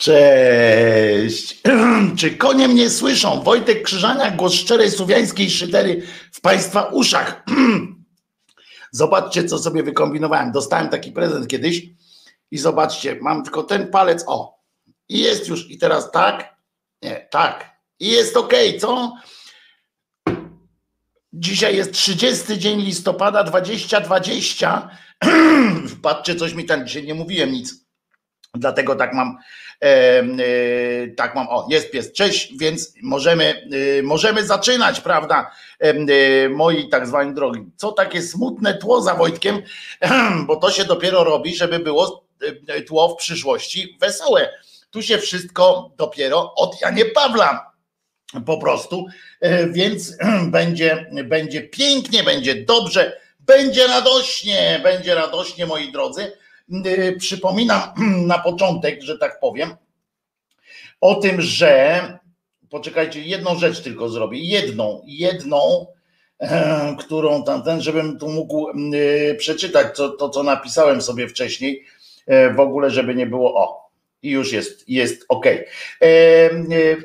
Cześć. Czy konie mnie słyszą? Wojtek Krzyżania, głos szczerej słowiańskiej szydery w Państwa uszach. Zobaczcie, co sobie wykombinowałem. Dostałem taki prezent kiedyś i zobaczcie, mam tylko ten palec, o, i jest już, i teraz tak, nie, tak, i jest ok, co? Dzisiaj jest 30 dzień listopada 2020. Patrzcie, coś mi tam dzisiaj nie mówiłem nic. Dlatego tak mam, e, e, tak mam, o jest pies, cześć, więc możemy, e, możemy zaczynać, prawda, moi tak zwani drogi. Co takie smutne tło za Wojtkiem, bo to się dopiero robi, żeby było tło w przyszłości wesołe. Tu się wszystko dopiero od Janie Pawla po prostu, więc będzie, będzie pięknie, będzie dobrze, będzie radośnie, będzie radośnie, moi drodzy. Y, przypominam na początek, że tak powiem, o tym, że poczekajcie, jedną rzecz tylko zrobię, jedną, jedną, e, którą tamten, żebym tu mógł y, przeczytać to, to, co napisałem sobie wcześniej, e, w ogóle, żeby nie było o. I już jest, jest ok. E,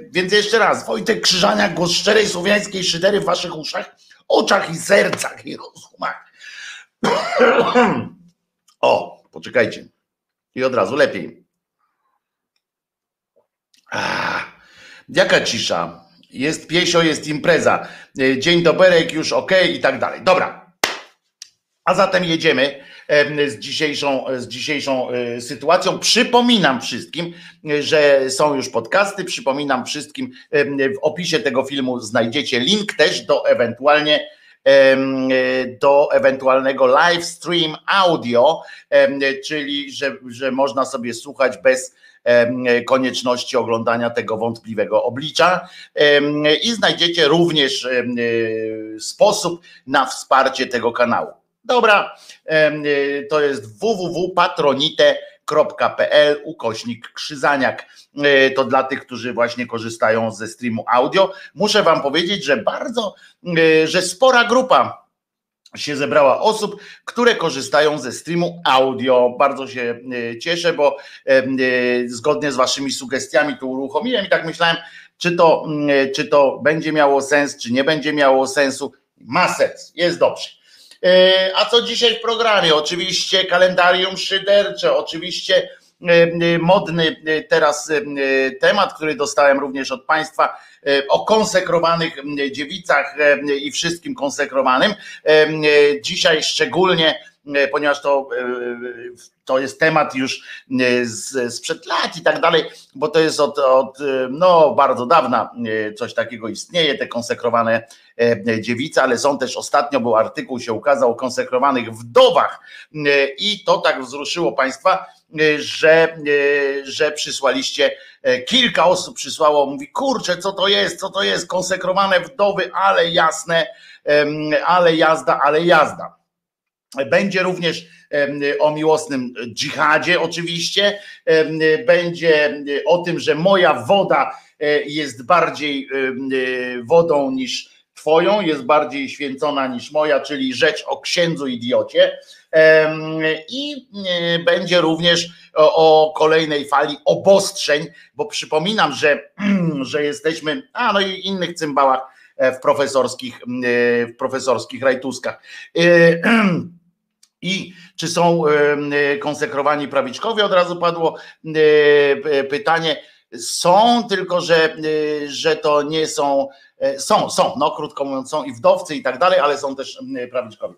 więc jeszcze raz, Wojtek Krzyżania, głos szczerej słowiańskiej szydery w waszych uszach, oczach i sercach i rozumach. o, Poczekajcie. I od razu lepiej. Ach, jaka cisza. Jest piesio, jest impreza. E, dzień doberek, już ok i tak dalej. Dobra. A zatem jedziemy z dzisiejszą, z dzisiejszą e, sytuacją. Przypominam wszystkim, że są już podcasty. Przypominam wszystkim, w opisie tego filmu znajdziecie link też do ewentualnie do ewentualnego live stream audio, czyli że, że można sobie słuchać bez konieczności oglądania tego wątpliwego oblicza i znajdziecie również sposób na wsparcie tego kanału. Dobra, to jest www.patronite.com patronite.pl ukośnik krzyzaniak. E, to dla tych, którzy właśnie korzystają ze streamu audio. Muszę wam powiedzieć, że bardzo, e, że spora grupa się zebrała osób, które korzystają ze streamu audio. Bardzo się e, cieszę, bo zgodnie z waszymi sugestiami to uruchomiłem i tak myślałem, czy to, czy to będzie miało sens, czy nie będzie miało sensu. Ma sens, jest dobrze. E, a co dzisiaj w programie? Oczywiście kalendarium szydercze, oczywiście e, e, modny teraz temat, który dostałem również od Państwa o konsekrowanych dziewicach i wszystkim konsekrowanym. Dzisiaj szczególnie, ponieważ to, to jest temat już sprzed lat i tak dalej, bo to jest od, od no, bardzo dawna coś takiego istnieje, te konsekrowane E, dziewica, ale są też ostatnio był artykuł się ukazał o konsekrowanych wdowach e, i to tak wzruszyło Państwa, e, że, że przysłaliście, kilka osób przysłało, mówi kurczę, co to jest, co to jest, konsekrowane wdowy, ale jasne, ale jazda, ale jazda. Będzie również o miłosnym dżihadzie, oczywiście. Będzie o tym, że moja woda jest bardziej wodą niż Twoją jest bardziej święcona niż moja, czyli rzecz o księdzu idiocie. I e, będzie również o, kolejnej fali obostrzeń, bo przypominam, że, że jesteśmy, a no i innych cymbałach e, w profesorskich, e, w profesorskich rajtuskach. I czy są konsekrowani prawiczkowie? Od razu padło pytanie. Są, tylko że, że to nie są E, są, są, no krótko mówiąc, są i wdowcy i tak dalej, ale są też prawiczkowi.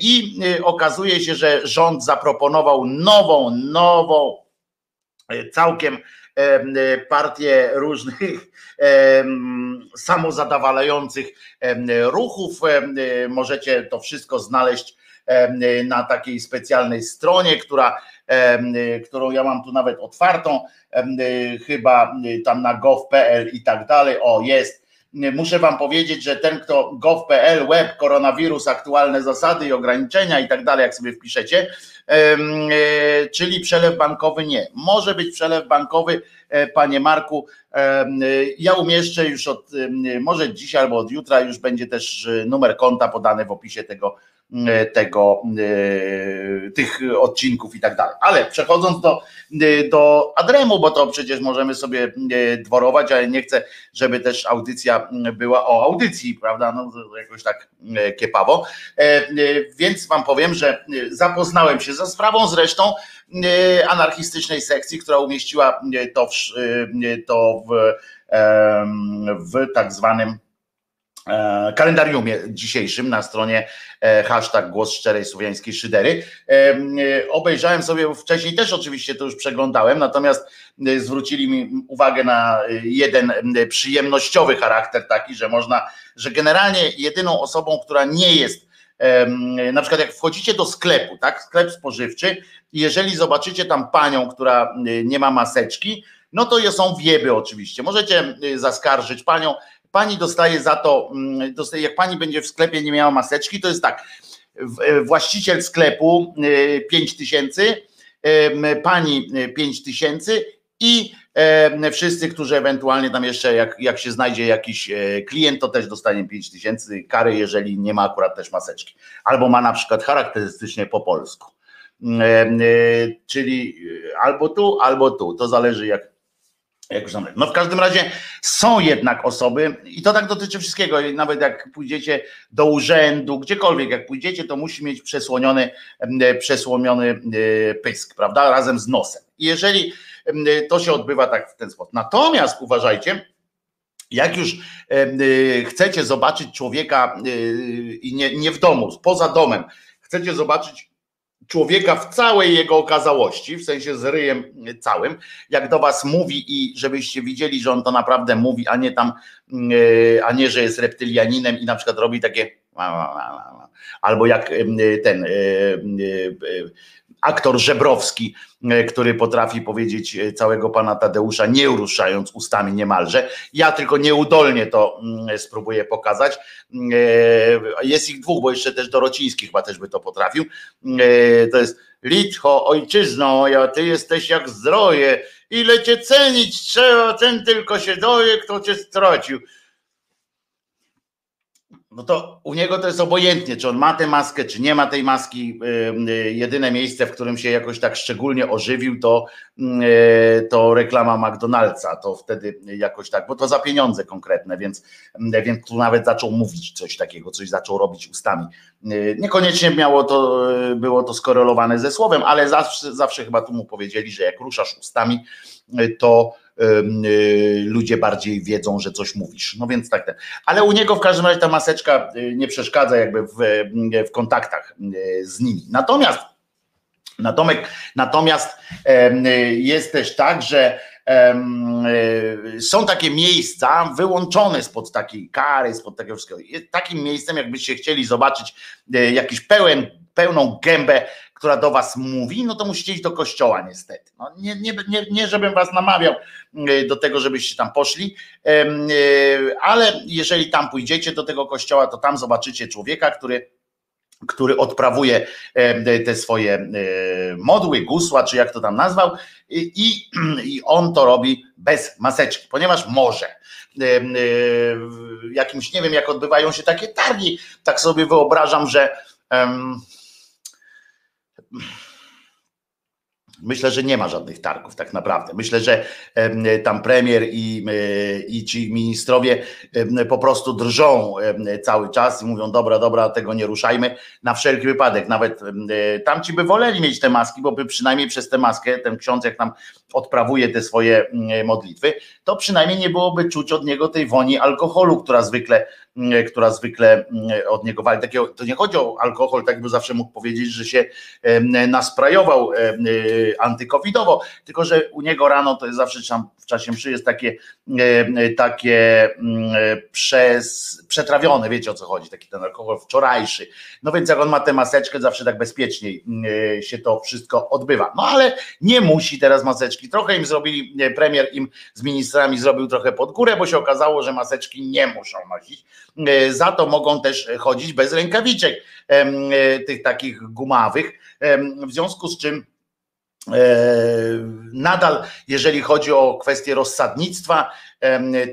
I e, okazuje się, że rząd zaproponował nową, nową, e, całkiem partię różnych samozadawalających ruchów. Możecie to wszystko znaleźć na takiej specjalnej stronie, która, którą ja mam tu nawet otwartą, chyba tam na gov.pl i tak dalej. O, jest muszę wam powiedzieć, że ten, kto gov.pl, web, koronawirus, aktualne zasady i ograniczenia i tak dalej, jak sobie wpiszecie, e, czyli przelew bankowy nie. Może być przelew bankowy, e, panie Marku. Ja umieszczę już od, może dzisiaj albo od jutra już będzie też numer konta podany w opisie tego tego, tych odcinków i tak dalej. Ale przechodząc do, do Adremu, bo to przecież możemy sobie dworować, ale nie chcę, żeby też audycja była o audycji, prawda? No, jakoś tak kiepawo. Więc wam powiem, że zapoznałem się ze sprawą zresztą anarchistycznej sekcji, która umieściła to w, to w, w tak zwanym E, kalendariumie dzisiejszym na stronie e, hashtag głos szczerej słowiańskiej szydery. E, obejrzałem sobie wcześniej też oczywiście to już przeglądałem, natomiast zwrócili mi uwagę na jeden przyjemnościowy charakter taki, że można, że generalnie jedyną osobą, która nie jest na przykład jak wchodzicie do sklepu, tak, sklep spożywczy, jeżeli zobaczycie tam panią, która nie ma maseczki, no to są wieby oczywiście. Możecie zaskarżyć panią, Pani dostaje za to, mm, dostaje, jak pani będzie w sklepie nie miała maseczki, to jest tak, e, właściciel sklepu 5 e, tysięcy, pani 5 e, tysięcy i wszyscy, którzy ewentualnie tam jeszcze, jak, jak się znajdzie jakiś klient, to też dostanie 5 tysięcy kary, jeżeli nie ma akurat też maseczki. Albo ma na przykład charakterystycznie po polsku. Czyli albo tu, albo tu. To zależy jak, no w każdym razie są jednak osoby, i to tak dotyczy wszystkiego, nawet jak pójdziecie do urzędu, gdziekolwiek jak pójdziecie, to musi mieć przesłoniony, przesłomiony e, pysk, prawda, razem z nosem. I jeżeli to się odbywa tak w ten sposób. Natomiast uważajcie, jak już e, chcecie zobaczyć człowieka e, i nie, nie w domu, poza domem, chcecie zobaczyć człowieka w całej jego okazałości, w sensie z ryjem całym, jak do was mówi i żebyście widzieli, że on to naprawdę mówi, a nie tam, e, a nie, że jest reptylianinem i na przykład robi takie albo jak ten e, e, aktor Żebrowski, e, który potrafi powiedzieć e, całego pana Tadeusza, nie ruszając ustami niemalże. Ja tylko nieudolnie to mm, spróbuję pokazać. E, jest ich dwóch, bo jeszcze też Dorociński chyba też by to potrafił. To jest Litcho, ojczyzno ja ty jesteś jak zdroje, ile cię cenić trzeba, ten tylko się doje, kto cię stracił no to u niego to jest obojętnie, czy on ma tę maskę, czy nie ma tej maski. Jedyne miejsce, w którym się jakoś tak szczególnie ożywił, to, to reklama McDonald'sa. To wtedy jakoś tak, bo to za pieniądze konkretne, więc, więc tu nawet zaczął mówić coś takiego, coś zaczął robić ustami. Niekoniecznie miało to, było to skorelowane ze słowem, ale zawsze, zawsze chyba tu mu powiedzieli, że jak ruszasz ustami, to Y, ludzie bardziej wiedzą, że coś mówisz. No więc tak, ale u niego w każdym razie ta maseczka y, nie przeszkadza jakby w, w kontaktach y, z nimi. Natomiast Natomiast, natomiast jest też tak, że są takie miejsca wyłączone spod takiej kary, spod takiego wszystkiego. Takim miejscem, jakbyście chcieli zobaczyć jakiś pełen, pełną gębę która do was mówi, no to musicie iść do kościoła niestety. No, nie, nie, nie, nie żebym was namawiał e, do tego, żebyście tam poszli, e, ale jeżeli tam pójdziecie do tego kościoła, to tam zobaczycie człowieka, który który odprawuje te swoje modły, gusła, czy jak to tam nazwał, i, i on to robi bez maseczki, ponieważ może. Jakimś, nie wiem, jak odbywają się takie targi, tak sobie wyobrażam, że Myślę, że nie ma żadnych targów tak naprawdę. Myślę, że tam premier i, i ci ministrowie po prostu drżą cały czas i mówią: Dobra, dobra, tego nie ruszajmy na wszelki wypadek. Nawet tamci by woleli mieć te maski, bo by przynajmniej przez tę maskę ten ksiądz, jak tam odprawuje te swoje modlitwy, to przynajmniej nie byłoby czuć od niego tej woni alkoholu, która zwykle która zwykle e, od niego wali. Takiego, to nie chodzi o alkohol, tak by zawsze mógł powiedzieć, że się nasprajował e, antykowidowo, tylko że u niego rano to jest zawsze tam w czasie mszy jest takie, takie przez, przetrawione, wiecie o co chodzi, taki ten alkohol wczorajszy. No więc jak on ma tę maseczkę, zawsze tak bezpieczniej się to wszystko odbywa. No ale nie musi teraz maseczki. Trochę im zrobili, premier im z ministrami zrobił trochę pod górę, bo się okazało, że maseczki nie muszą nosić. E, za to mogą też chodzić bez rękawiczek, e, tych takich gumawych, w związku z czym e, nadal, jeżeli chodzi o kwestię rozsadnictwa,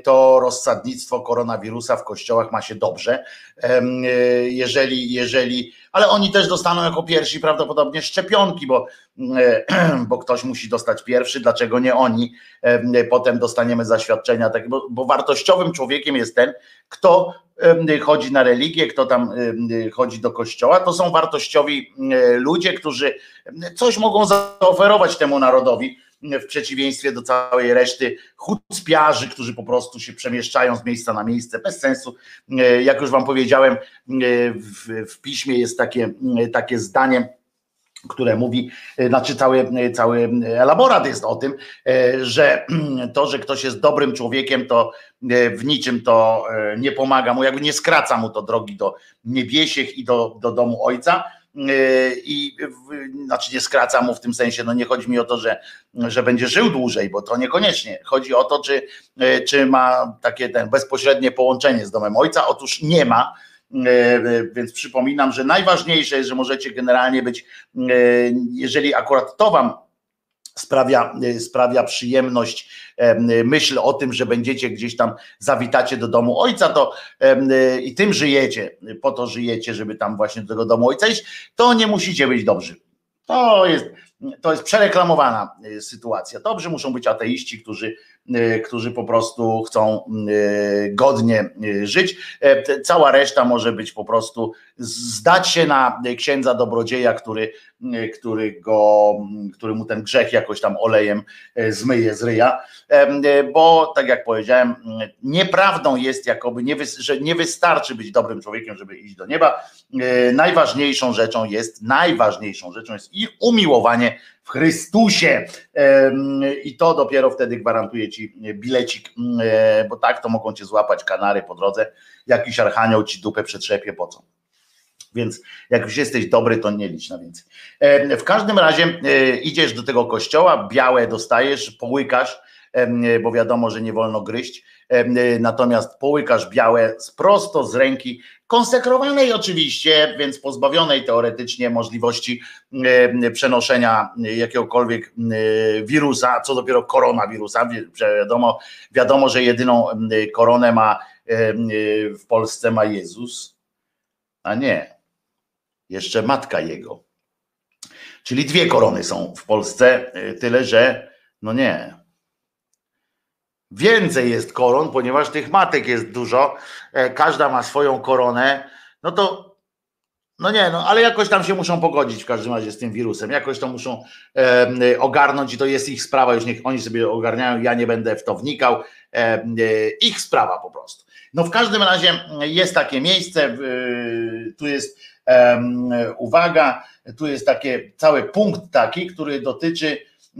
to rozsadnictwo koronawirusa w kościołach ma się dobrze. Jeżeli, jeżeli, ale oni też dostaną jako pierwsi prawdopodobnie szczepionki, bo, bo ktoś musi dostać pierwszy, dlaczego nie oni? Potem dostaniemy zaświadczenia, tak, bo, bo wartościowym człowiekiem jest ten, kto chodzi na religię, kto tam chodzi do kościoła, to są wartościowi ludzie, którzy coś mogą zaoferować temu narodowi w przeciwieństwie do całej reszty chucpiarzy, którzy po prostu się przemieszczają z miejsca na miejsce bez sensu. Jak już wam powiedziałem, w, w piśmie jest takie, takie zdanie, które mówi, znaczy cały, cały elaborat jest o tym, że to, że ktoś jest dobrym człowiekiem, to w niczym to nie pomaga mu, jakby nie skraca mu to drogi do niebiesiech i do, do domu ojca, i znaczy nie skraca mu w tym sensie, no nie chodzi mi o to, że, że będzie żył dłużej, bo to niekoniecznie. Chodzi o to, czy, czy ma takie ten bezpośrednie połączenie z domem ojca. Otóż nie ma, więc przypominam, że najważniejsze jest, że możecie generalnie być, jeżeli akurat to wam sprawia, sprawia przyjemność myśl o tym, że będziecie gdzieś tam zawitacie do domu ojca, to i tym żyjecie, po to żyjecie, żeby tam właśnie do tego domu ojca iść, to nie musicie być dobrzy. To jest, to jest przereklamowana y, sytuacja. Dobrze muszą być ateiści, którzy, y, którzy po prostu chcą y, godnie żyć. E, cała reszta może być po prostu zdać się na księdza dobrodzieja, który, który, go, który mu ten grzech jakoś tam olejem zmyje z ryja. E, bo tak jak powiedziałem, nieprawdą jest jakoby, nie, że nie wystarczy być dobrym człowiekiem, żeby iść do nieba. E, najważniejszą rzeczą jest, najważniejszą rzeczą jest i umiłowanie w Chrystusie. I to dopiero wtedy gwarantuje ci bilecik, e, bo tak to mogą cię złapać kanary po drodze. Jakiś archanioł ci dupę przetrzepie, po co? Więc jak już jesteś dobry, to nie licz na więcej. W każdym razie idziesz do tego kościoła, białe dostajesz, połykasz, bo wiadomo, że nie wolno gryźć. Natomiast połykasz białe prosto z ręki, konsekrowanej oczywiście, więc pozbawionej teoretycznie możliwości przenoszenia jakiegokolwiek wirusa, co dopiero koronawirusa. Wiadomo, wiadomo, że jedyną koronę ma w Polsce ma Jezus, a nie, jeszcze matka jego. Czyli dwie korony są w Polsce, e, tyle że no nie, Więcej jest koron, ponieważ tych matek jest dużo, e, każda ma swoją koronę, no to no nie, no ale jakoś tam się muszą pogodzić w każdym razie z tym wirusem, jakoś to muszą e, ogarnąć i to jest ich sprawa, już niech oni sobie ogarniają, ja nie będę w to wnikał, e, ich sprawa po prostu. No w każdym razie jest takie miejsce, e, tu jest uwaga, tu jest takie cały punkt taki, który dotyczy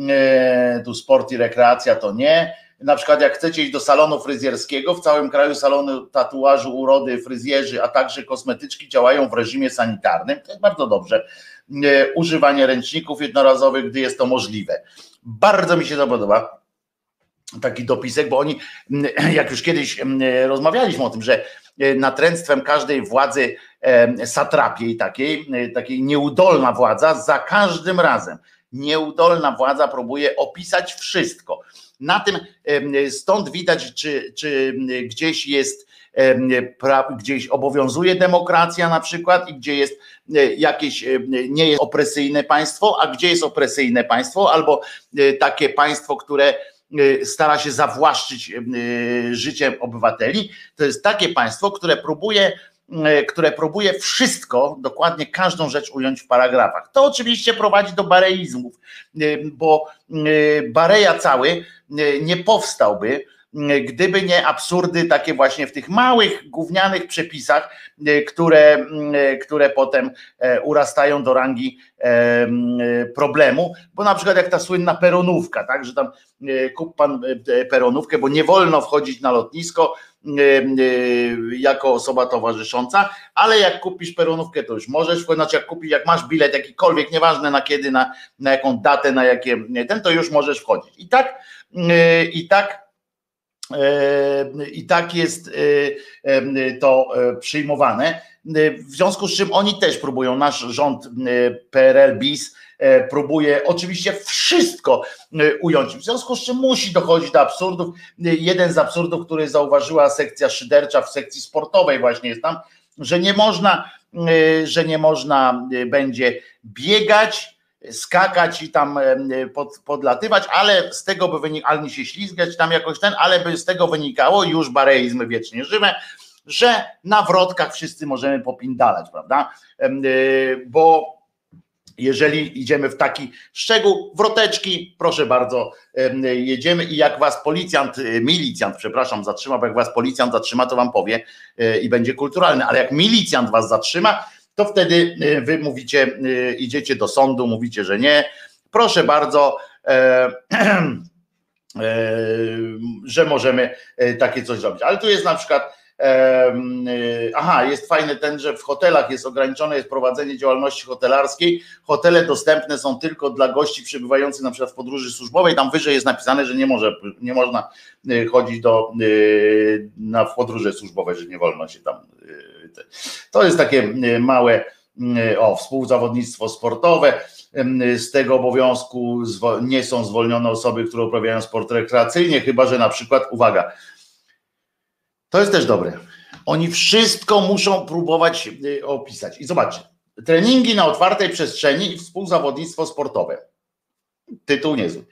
e, tu sport i rekreacja to nie, na przykład jak chcecie iść do salonu fryzjerskiego, w całym kraju salony tatuażu, urody, fryzjerzy, a także kosmetyczki działają w reżimie sanitarnym. To jest bardzo dobrze. Używanie ręczników jednorazowych, gdy jest to możliwe. Bardzo mi się to podoba. Taki dopisek, bo oni, jak już kiedyś rozmawialiśmy o tym, że e, natręctwem każdej władzy satrapiej takiej, e, takiej nieudolna władza za każdym razem nieudolna władza próbuje opisać wszystko na tym stąd widać, czy, czy gdzieś jest gdzieś obowiązuje demokracja na przykład i gdzie jest e, jakieś nie jest opresyjne państwo, a gdzie jest opresyjne państwo, albo e, takie państwo, które e, stara się zawłaszczyć życiem obywateli. To jest takie państwo, które próbuje które próbuje wszystko, dokładnie każdą rzecz ująć w paragrafach. To oczywiście prowadzi do bareizmów, bo bareja cały nie powstałby, gdyby nie absurdy takie właśnie w tych małych, gównianych przepisach, które, które potem e, urastają do rangi e, problemu, bo na przykład jak ta słynna peronówka, tak, że tam e, kup pan peronówkę, bo nie wolno wchodzić na lotnisko jako osoba towarzysząca, ale jak kupisz peronówkę, to już możesz wchodzić, znaczy jak kupisz, jak masz bilet jakikolwiek, nieważne na kiedy, na, na jaką datę, na jakie ten, to już możesz wchodzić. I tak i tak I tak jest to przyjmowane. W związku z czym oni też próbują, nasz rząd PRL-BIS próbuje oczywiście wszystko ująć. W związku z czym musi dochodzić do absurdów. Jeden z absurdów, który zauważyła sekcja szydercza w sekcji sportowej właśnie jest tam, że nie można, że nie można będzie biegać, skakać i tam pod, podlatywać, ale z tego by wynikało, ale nie się ślizgać tam jakoś ten, ale by z tego wynikało, już bareizmy wiecznie żywe, że na wrotkach wszyscy możemy popindalać, prawda? Y, bo jeżeli idziemy w taki szczegół, wroteczki, proszę bardzo, jedziemy i jak was policjant, y, milicjant, przepraszam, zatrzyma, bo jak was policjant zatrzyma, to wam powie i będzie kulturalny, ale jak milicjant was zatrzyma, to wtedy y, wy mówicie, y, idziecie do sądu, mówicie, że nie. Proszę bardzo, e, e, że możemy e, takie coś zrobić. Ale tu jest na przykład. E, aha, jest fajny ten, że w hotelach jest ograniczone jest prowadzenie działalności hotelarskiej. Hotele dostępne są tylko dla gości przebywających na przykład w podróży służbowej. Tam wyżej jest napisane, że nie, może, nie można y, chodzić do, na podróże służbowe, że nie wolno się tam to jest takie e, małe e, o, współzawodnictwo sportowe. Z tego obowiązku nie są zwolnione osoby, które uprawiają sport rekreacyjnie, chyba że na przykład, uwaga, to jest też dobre. Oni wszystko muszą próbować e, opisać. I zobaczcie, treningi na otwartej przestrzeni i współzawodnictwo sportowe. Tytuł niezły.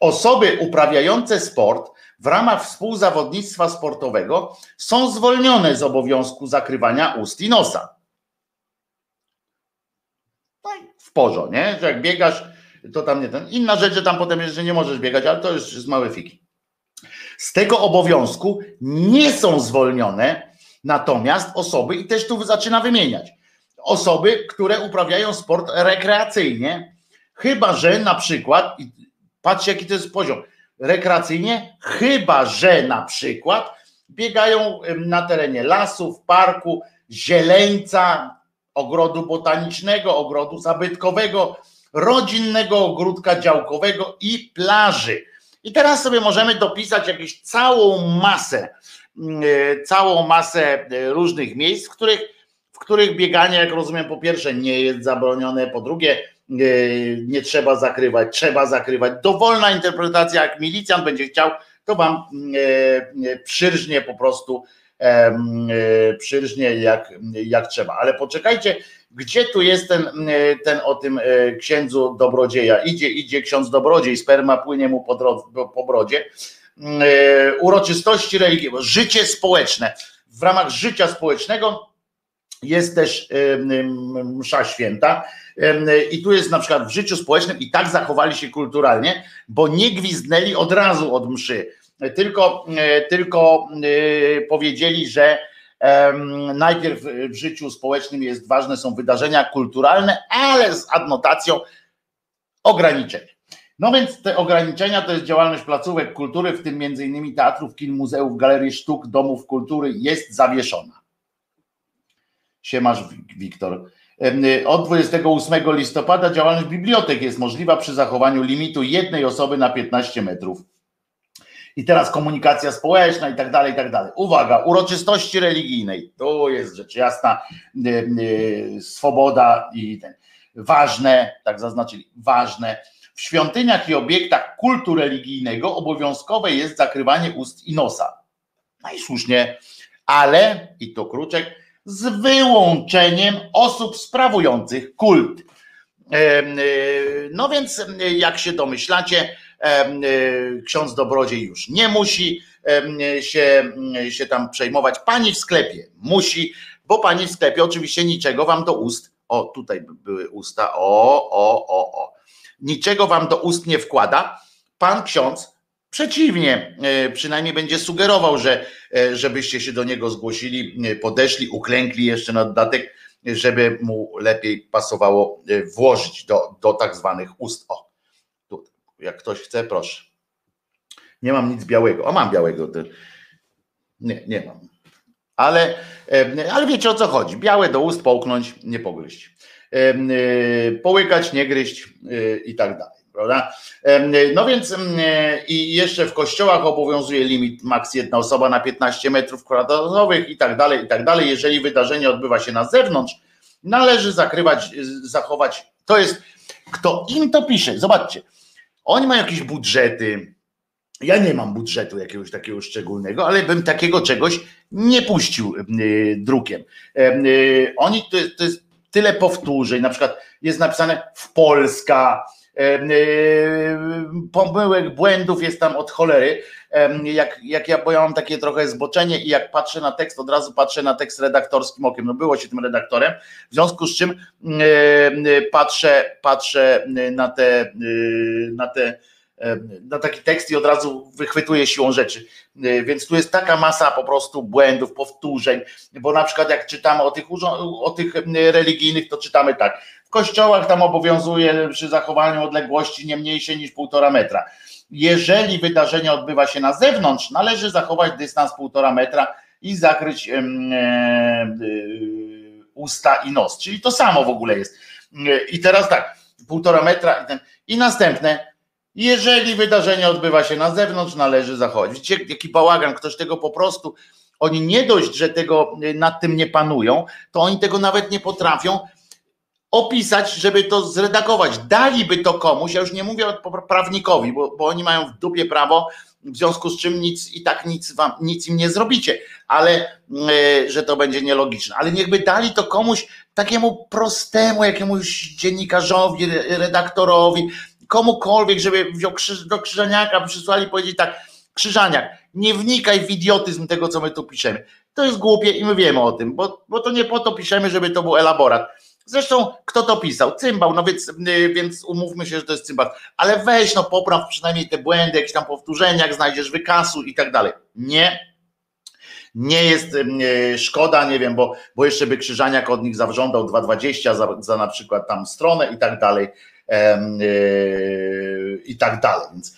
Osoby uprawiające sport w ramach współzawodnictwa sportowego są zwolnione z obowiązku zakrywania ust i nosa. No w porządku, nie? Że jak biegasz, to tam nie ten. Inna rzecz, że tam potem jest, że nie możesz biegać, ale to już jest małe fiki. Z tego obowiązku nie są zwolnione natomiast osoby, i też tu zaczyna wymieniać, osoby, które uprawiają sport rekreacyjnie, chyba że na przykład, patrzcie jaki to jest poziom, rekreacyjnie, chyba że na przykład biegają na terenie lasów, parku, zieleńca, ogrodu botanicznego, ogrodu zabytkowego, rodzinnego ogródka działkowego i plaży. I teraz sobie możemy dopisać jakąś całą masę, mm, e, całą masę e, różnych miejsc, w których, w których bieganie, jak rozumiem, po pierwsze nie jest zabronione, po drugie nie trzeba zakrywać, trzeba zakrywać. Dowolna interpretacja, jak milicjant będzie chciał, to wam e, e, przyrżnie po prostu przyrżnie jak, jak trzeba. Ale poczekajcie, gdzie tu jest ten, ten o tym księdzu dobrodzieja? Idzie, idzie ksiądz dobrodziej, sperma płynie mu po, po brodzie. Uroczystości religijne, życie społeczne. W ramach życia społecznego jest też msza święta i tu jest na przykład w życiu społecznym i tak zachowali się kulturalnie, bo nie gwizdnęli od razu od mszy, tylko, e, tylko e, powiedzieli, że najpierw w życiu społecznym jest ważne są wydarzenia kulturalne, ale z adnotacją ograniczeń. No więc te ograniczenia to jest działalność placówek kultury, w tym innymi teatrów, kin, muzeów, galerii sztuk, domów kultury jest zawieszona. Siemasz Wiktor. Od 28 listopada działalność bibliotek jest możliwa przy zachowaniu limitu jednej osoby na 15 metrów. I teraz komunikacja społeczna i tak dalej, i tak dalej. Uwaga, uroczystości religijnej. To jest rzecz jasna, swoboda i ten. Ważne, tak zaznaczyli, ważne. W świątyniach i obiektach kultu religijnego obowiązkowe jest zakrywanie ust i nosa. No i słusznie, ale, i to kruczek, z wyłączeniem osób sprawujących kult. E, no więc, e, jak się domyślacie, e, ksiądz Dobrodziej już nie musi się, się tam przejmować. Pani w sklepie musi, bo pani w sklepie oczywiście niczego wam do ust, o tutaj były usta, o, o, o, o, niczego wam do ust nie wkłada. Pan ksiądz Przeciwnie, e, przynajmniej będzie sugerował, że e, żebyście się do niego zgłosili, e, podeszli, uklękli jeszcze na dodatek, żeby mu lepiej pasowało włożyć do, do tak zwanych ust. O, tu, jak ktoś chce, proszę. Nie mam nic białego. O, mam białego. Nie, nie mam. Ale, ale wiecie o co chodzi. Białe do ust połknąć, nie pogryźć. Połykać, nie gryźć i tak dalej. Prawda? No więc i jeszcze w kościołach obowiązuje limit maks jedna osoba na 15 metrów kwadratowych i tak dalej, i tak dalej. Jeżeli wydarzenie odbywa się na zewnątrz, należy zakrywać, zachować. To jest, kto im to pisze, zobaczcie, oni mają jakieś budżety. Ja nie mam budżetu jakiegoś takiego szczególnego, ale bym takiego czegoś nie puścił drukiem. Oni to, to jest tyle powtórzeń, na przykład jest napisane w Polska, pomyłek, błędów jest tam od cholery. Jak, jak ja, bo ja mam takie trochę zboczenie i jak patrzę na tekst, od razu patrzę na tekst redaktorskim okiem. No było się tym redaktorem, w związku z czym patrzę, patrzę na te, na te na taki tekst i od razu wychwytuje siłą rzeczy. Więc tu jest taka masa po prostu błędów, powtórzeń, bo na przykład jak czytamy o tych, o tych religijnych, to czytamy tak kościołach tam obowiązuje przy zachowaniu odległości nie mniejszej niż półtora metra. Jeżeli wydarzenie odbywa się na zewnątrz, należy zachować dystans półtora metra i zakryć e, e, usta i nos. Czyli to samo w ogóle jest. I teraz tak, półtora metra i, ten, i następne. Jeżeli wydarzenie odbywa się na zewnątrz, należy zachować. Widzicie, jaki bałagan, ktoś tego po prostu, oni nie dość, że tego nad tym nie panują, to oni tego nawet nie potrafią opisać, żeby to zredagować. Daliby to komuś, ja już nie mówię prawnikowi, bo, bo oni mają w dupie prawo, w związku z czym nic i tak nic, wam, nic im nie zrobicie, ale e, że to będzie nielogiczne. Ale niechby dali to komuś takiemu prostemu, jakiemuś dziennikarzowi, redaktorowi, komukolwiek, żeby wziął krzyż, do Krzyżaniaka, przysłali powiedzieć tak, Krzyżaniak, nie wnikaj w idiotyzm tego, co my tu piszemy. To jest głupie i my wiemy o tym, bo, bo to nie po to piszemy, żeby to był elaborat Zresztą kto to pisał? Cymbał, no więc, y, więc umówmy się, że to jest cymbał. Ale weź, no popraw przynajmniej te błędy, jakieś tam powtórzenia, jak znajdziesz wykasu i tak dalej. Nie. Nie jest y, szkoda, nie wiem, bo, bo jeszcze by Krzyżaniak od nich zażądał 2,20 za, za na przykład tam stronę i tak dalej. Y, I tak dalej. Więc,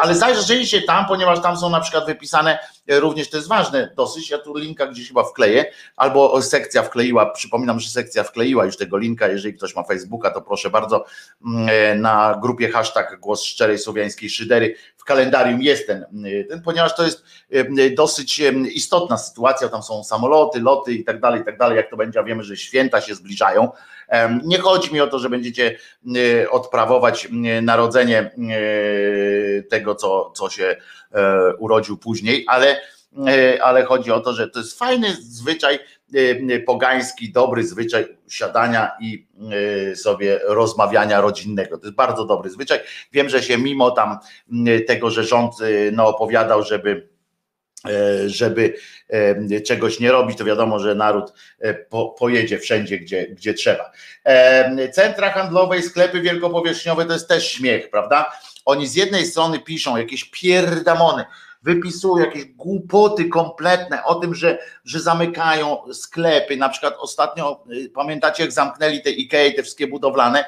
ale zajrzyjcie tam, ponieważ tam są na przykład wypisane E, również to jest ważne dosyć. Ja tu linka gdzieś chyba wkleję, albo sekcja wkleiła. Przypominam, że sekcja wkleiła już tego linka. Jeżeli ktoś ma Facebooka, to proszę bardzo mm, e, na grupie hashtag głos szczerej słowiańskiej szydery w kalendarium jest ten, e, ten, ponieważ to jest dosyć istotna sytuacja. Tam są samoloty, loty i tak dalej, i tak dalej. Jak to będzie, wiemy, że święta się zbliżają. Nie chodzi mi o to, że będziecie odprawować narodzenie tego, co, co się E, urodził później, ale, ale chodzi o to, że to jest fajny zwyczaj pogański, dobry zwyczaj siadania i sobie rozmawiania rodzinnego. To jest bardzo dobry zwyczaj. Wiem, że się mimo tam tego, że rząd no, opowiadał, żeby żeby czegoś nie robić, to wiadomo, że naród po, pojedzie wszędzie, gdzie, gdzie trzeba. Centra handlowe i sklepy wielkopowierzchniowe to jest też śmiech, prawda? Oni z jednej strony piszą jakieś pierdamony, wypisują jakieś głupoty kompletne o tym, że, że zamykają sklepy. Na przykład ostatnio, y, pamiętacie, jak zamknęli te IKEA, te wszystkie budowlane,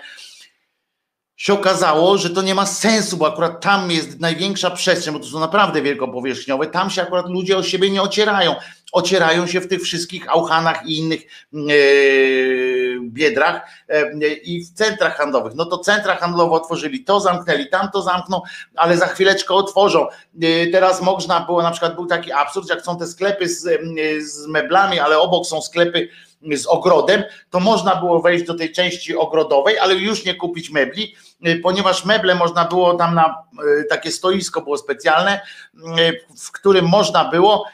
się okazało, że to nie ma sensu, bo akurat tam jest największa przestrzeń, bo to są naprawdę wielkopowierzchniowe, tam się akurat ludzie o siebie nie ocierają. Ocierają się w tych wszystkich auchanach i innych yy, biedrach yy, i w centrach handlowych. No to centra handlowe otworzyli, to zamknęli, tam to zamkną, ale za chwileczkę otworzą. Yy, teraz można było, na przykład był taki absurd, jak są te sklepy z, z meblami, ale obok są sklepy z ogrodem, to można było wejść do tej części ogrodowej, ale już nie kupić mebli, y, ponieważ meble można było tam na y, takie stoisko było specjalne, y, w którym można było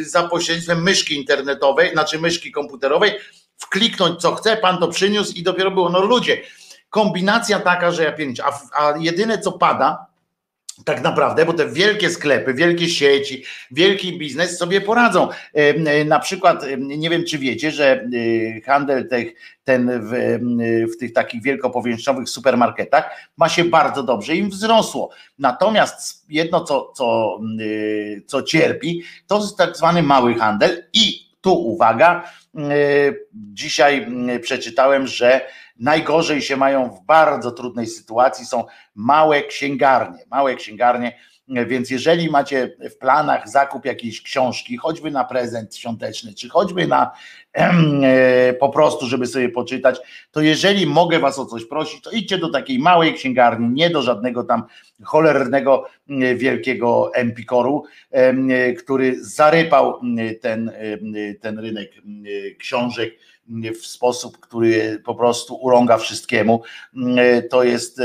za pośrednictwem myszki internetowej, znaczy myszki komputerowej, wkliknąć co chce, pan to przyniósł i dopiero było, no ludzie, kombinacja taka, że ja pięć, a, a jedyne co pada, tak naprawdę, bo te wielkie sklepy, wielkie sieci, wielki biznes sobie poradzą. Na przykład, nie wiem czy wiecie, że y, handel tych, ten w, w tych takich wielkopowierzchniowych supermarketach ma się bardzo dobrze, im wzrosło. Natomiast jedno, co, co, y, co cierpi, to jest tak zwany mały handel i tu uwaga, y, dzisiaj przeczytałem, że najgorzej się mają w bardzo trudnej sytuacji są małe księgarnie. Małe księgarnie Więc jeżeli macie w planach zakup jakiejś książki, choćby na prezent świąteczny, czy choćby na e, po prostu, żeby sobie poczytać, to jeżeli mogę was o coś prosić, to idźcie do takiej małej księgarni, nie do żadnego tam cholernego wielkiego Empikoru, który zarypał ten, ten rynek książek w sposób, który po prostu urąga wszystkiemu. To jest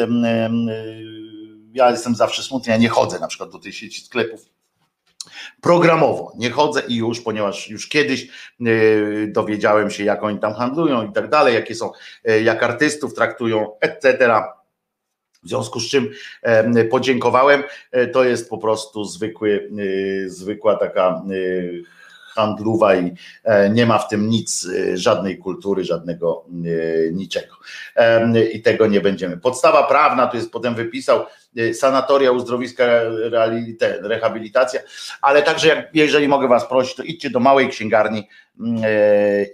ja jestem zawsze smutny, ja nie chodzę na przykład do tej sieci sklepów programowo. Nie chodzę i już, ponieważ już kiedyś yy, dowiedziałem się, jak oni tam handlują i tak dalej, jakie są, jak artystów traktują, etc. W związku z czym podziękowałem. E, to jest po prostu zwykły, zwykła taka handlowa i e, nie ma w tym nic, e, żadnej kultury, żadnego niczego. I tego nie będziemy. Podstawa prawna, tu jest potem wypisał, sanatoria, uzdrowiska, rehabilitacja, ale także jak, jeżeli mogę Was prosić, to idźcie do małej księgarni mm,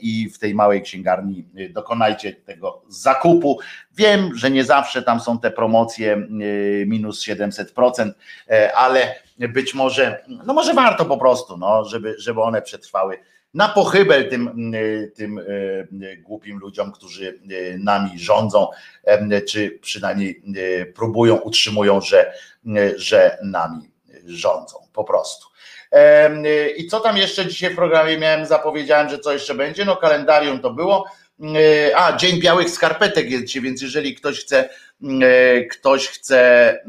i w tej małej księgarni dokonajcie tego zakupu. Wiem, że nie zawsze tam są te promocje minus 700%, ale być może, no może warto po prostu, no, żeby, żeby one przetrwały na pochybel tym, tym głupim ludziom, którzy nami rządzą, czy przynajmniej próbują, utrzymują, że, że nami rządzą po prostu. I co tam jeszcze dzisiaj w programie miałem, zapowiedziałem, że co jeszcze będzie? No kalendarium to było. A, Dzień Białych Skarpetek jest dzisiaj, więc jeżeli ktoś chce, ktoś chce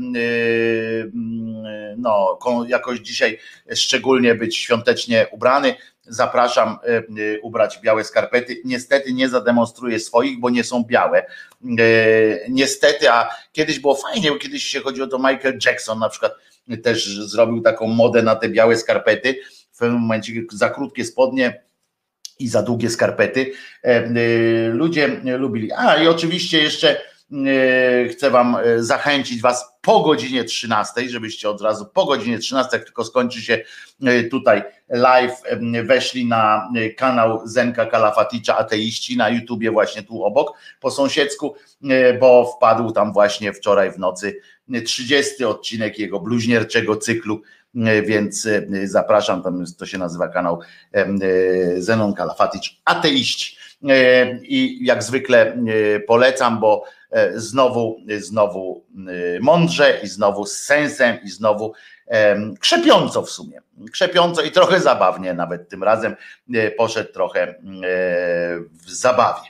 no, jakoś dzisiaj szczególnie być świątecznie ubrany, zapraszam e, e, ubrać białe skarpety. Niestety nie zademonstruję swoich, bo nie są białe. E, niestety, a kiedyś było fajnie, bo kiedyś się chodziło to Michael Jackson na przykład też zrobił taką modę na te białe skarpety. W pewnym momencie za krótkie spodnie i za długie skarpety. Ludzie lubili. A i oczywiście jeszcze chcę Wam zachęcić Was po godzinie 13, żebyście od razu po godzinie 13, jak tylko skończy się e, tutaj live, weszli na e, kanał Zenka Kalafaticza Ateiści na YouTubie właśnie tu obok, po sąsiedzku, e, bo wpadł tam właśnie wczoraj w nocy 30 odcinek jego bluźnierczego cyklu, więc zapraszam, tam to się nazywa kanał Zenon Kalafaticz Ateiści. I jak zwykle polecam, bo E, znowu, znowu e, mądrze i znowu z sensem i znowu krzepiąco w sumie. Krzepiąco i trochę zabawnie nawet tym razem e, poszedł trochę w zabawie.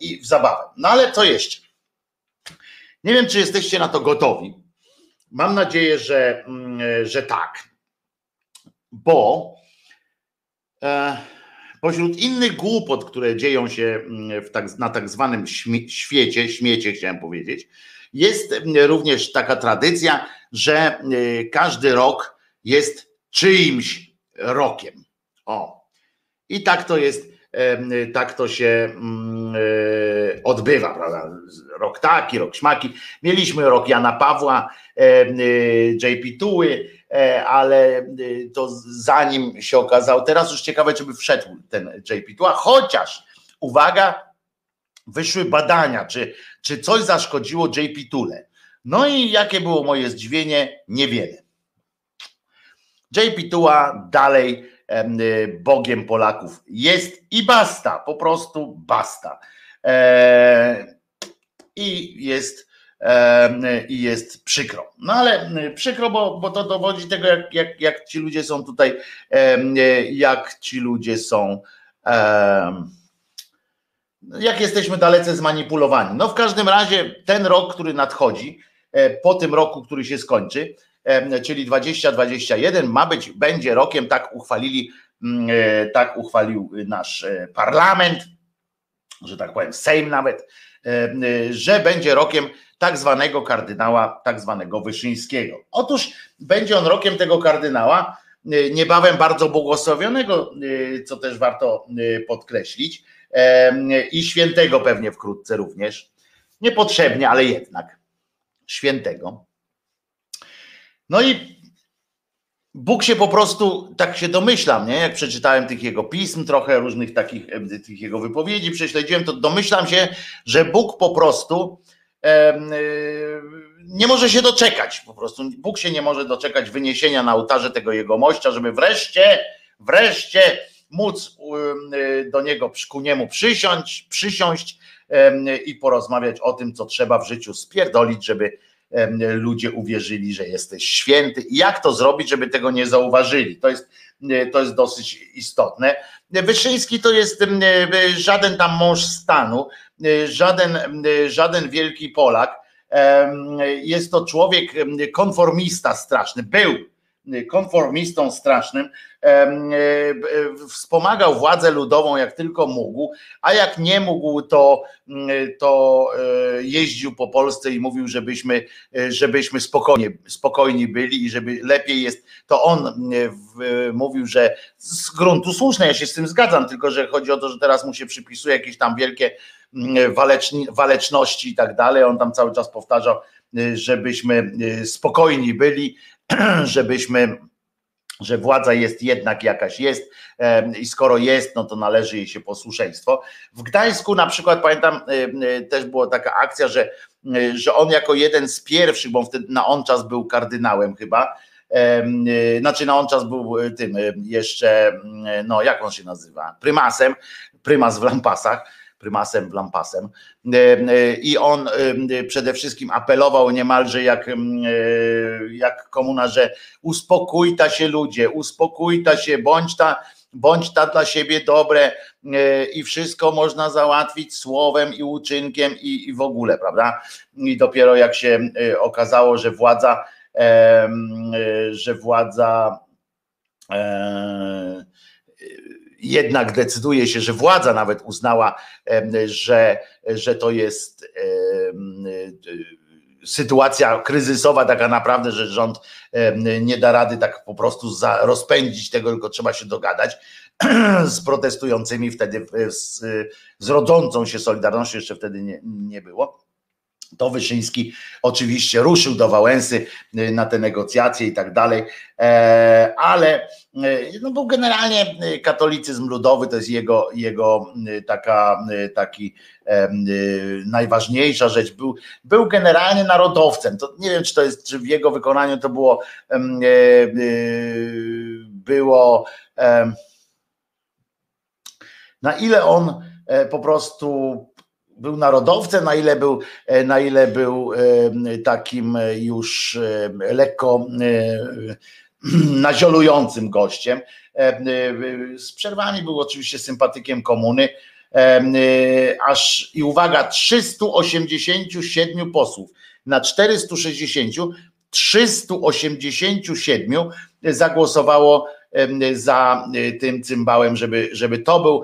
I w zabawę. No ale co jeszcze? Nie wiem, czy jesteście na to gotowi. Mam nadzieję, że, mm, że tak. Bo Pośród innych głupot, które dzieją się mm, tak, na tak zwanym świecie, śmiecie chciałem powiedzieć, jest mm, również taka tradycja, że każdy rok jest czyimś rokiem. O. I tak to jest, tak to się mm, y, odbywa, prawda? Rok taki, rok śmaki. Mieliśmy rok Jana Pawła, y, JP Tuły, E, ale to zanim się okazał, teraz już ciekawe, czy by wszedł ten JP Tua, chociaż uwaga, wyszły badania, czy, czy coś zaszkodziło JP Tule. No i jakie było moje zdziwienie? Niewiele. JP Tua dalej Bogiem Polaków jest i basta, po prostu basta. E, I jest i jest przykro. No ale przykro, bo, bo to dowodzi tego, jak, jak, jak ci ludzie są tutaj, jak ci ludzie są, jak jesteśmy dalece zmanipulowani. No w każdym razie ten rok, który nadchodzi, e, po tym roku, który się skończy, czyli 2021 ma być, będzie rokiem, tak uchwalili, mm, e, tak uchwalił nasz e, parlament, że tak powiem, Sejm nawet, że będzie rokiem tak zwanego kardynała, tak zwanego Wyszyńskiego. Otóż będzie on rokiem tego kardynała, niebawem bardzo błogosławionego, co też warto podkreślić, i świętego pewnie wkrótce również. Niepotrzebnie, ale jednak świętego. No i Bóg się po prostu, tak się domyślam, nie? jak przeczytałem tych jego pism, trochę różnych takich tych jego wypowiedzi prześledziłem, to domyślam się, że Bóg po prostu nie może się doczekać po prostu. Bóg się nie może doczekać wyniesienia na ołtarze tego jego mościa, żeby wreszcie, wreszcie móc do niego ku niemu przysiąść, przysiąść i porozmawiać o tym, co trzeba w życiu spierdolić, żeby ludzie uwierzyli, że jesteś święty. I jak to zrobić, żeby tego nie zauważyli? To jest, to jest dosyć istotne. Wyszyński to jest żaden tam mąż stanu, żaden, żaden wielki Polak. Jest to człowiek konformista straszny, był konformistą strasznym, e, wspomagał władzę ludową jak tylko mógł, a jak nie mógł, to, to e, jeździł po Polsce i mówił, żebyśmy, e, żebyśmy spokojnie, spokojni byli i żeby lepiej jest. To on mówił, że z gruntu słuszne, ja się z tym zgadzam, tylko że chodzi o to, że teraz mu się przypisuje jakieś tam wielkie waleczni, waleczności i tak dalej. On tam cały czas powtarzał, żebyśmy spokojni byli, żebyśmy że władza jest jednak jakaś jest i skoro jest, no to należy jej się posłuszeństwo. W Gdańsku na przykład pamiętam też była taka akcja, że, że on jako jeden z pierwszych, bo wtedy na on czas był kardynałem chyba, znaczy na on czas był tym jeszcze, no jak on się nazywa, prymasem, prymas w lampasach, prymasem lampasem i on przede wszystkim apelował niemalże jak, jak komuna, że uspokójta się ludzie, uspokójta się, bądź ta, bądź ta dla siebie dobre i wszystko można załatwić słowem i uczynkiem i, i w ogóle, prawda? I dopiero jak się okazało, że władza, że władza jednak decyduje się, że władza nawet uznała, że, że to jest sytuacja kryzysowa taka naprawdę, że rząd nie da rady tak po prostu rozpędzić tego, tylko trzeba się dogadać z protestującymi wtedy, z, z rodzącą się Solidarnością, jeszcze wtedy nie, nie było to Wyszyński oczywiście ruszył do Wałęsy y, na te negocjacje i tak dalej, e, ale y, no był generalnie y, katolicyzm ludowy, to jest jego, jego taka, taki najważniejsza rzecz. Był, był generalnie narodowcem. To nie wiem, czy to jest, czy w jego wykonaniu to było było na ile on e, po prostu był narodowcem, na ile był, e, na ile był e, takim już e, lekko naziolującym gościem. Z przerwami był oczywiście sympatykiem komuny, aż i uwaga, 387 posłów. Na 460, 387 zagłosowało za tym cymbałem, żeby, żeby to był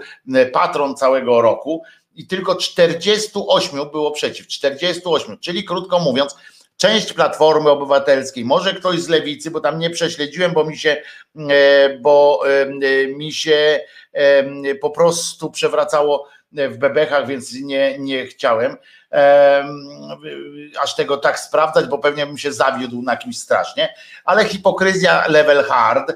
patron całego roku i tylko 48 było przeciw. 48, czyli krótko mówiąc, część Platformy Obywatelskiej, może ktoś z Lewicy, bo tam nie prześledziłem, bo mi się, e, bo e, mi się po prostu przewracało w bebechach, więc nie, nie chciałem aż tego tak sprawdzać, bo pewnie bym się zawiódł na kimś strasznie, ale hipokryzja level hard.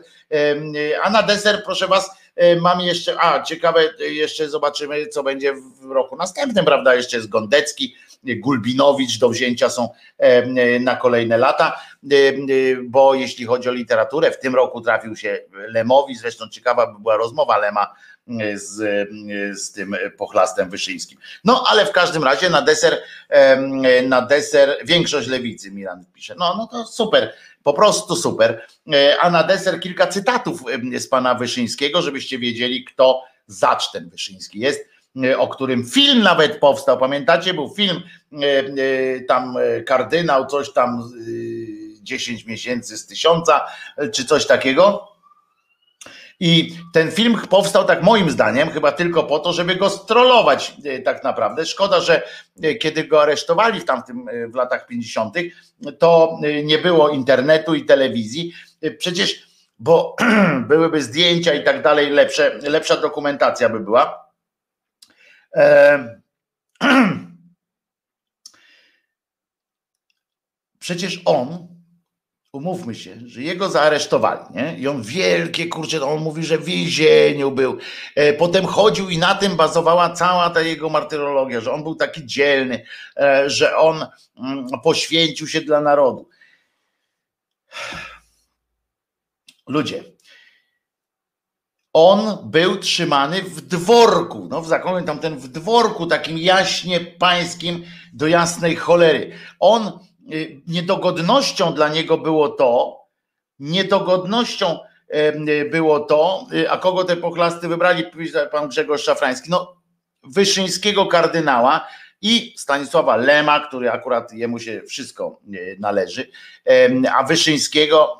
A na deser, proszę Was, E, mam jeszcze, a ciekawe, jeszcze zobaczymy, co będzie w roku następnym, prawda? Jeszcze jest Gondecki, Gulbinowicz do wzięcia są e, na kolejne lata, e, bo jeśli chodzi o literaturę, w tym roku trafił się Lemowi, zresztą ciekawa by była rozmowa Lema z, z tym pochlastem wyszyńskim. No ale w każdym razie na deser, na deser większość lewicy Milan pisze. No, no to super. Po prostu super. E, a na deser kilka cytatów z pana Wyszyńskiego, żebyście wiedzieli, kto zacz ten Wyszyński jest, e, o którym film nawet powstał. Pamiętacie, był film e, tam kardynał, coś tam 10 miesięcy z tysiąca, czy coś takiego. I ten film powstał, tak moim zdaniem, chyba tylko po to, żeby go strollować tak naprawdę. Szkoda, że kiedy go aresztowali w tamtym w latach 50., to nie było internetu i telewizji. Przecież, bo byłyby zdjęcia i tak dalej, lepsze, lepsza dokumentacja by była. Przecież on umówmy się, że jego zaaresztowali, nie? I on wielkie, kurczę, on mówi, że w więzieniu był. E, potem chodził i na tym bazowała cała ta jego martyrologia, że on był taki dzielny, e, że on mm, poświęcił się dla narodu. Ludzie, on był trzymany w dworku, no w zakonie tamten w dworku takim jaśnie pańskim do jasnej cholery. On, y, niedogodnością dla niego było to, niedogodnością było to, y, a kogo te pochlasty wybrali, pan Grzegorz Szafrański, no Wyszyńskiego kardynała i Stanisława Lema, który akurat jemu się wszystko y, należy, a Wyszyńskiego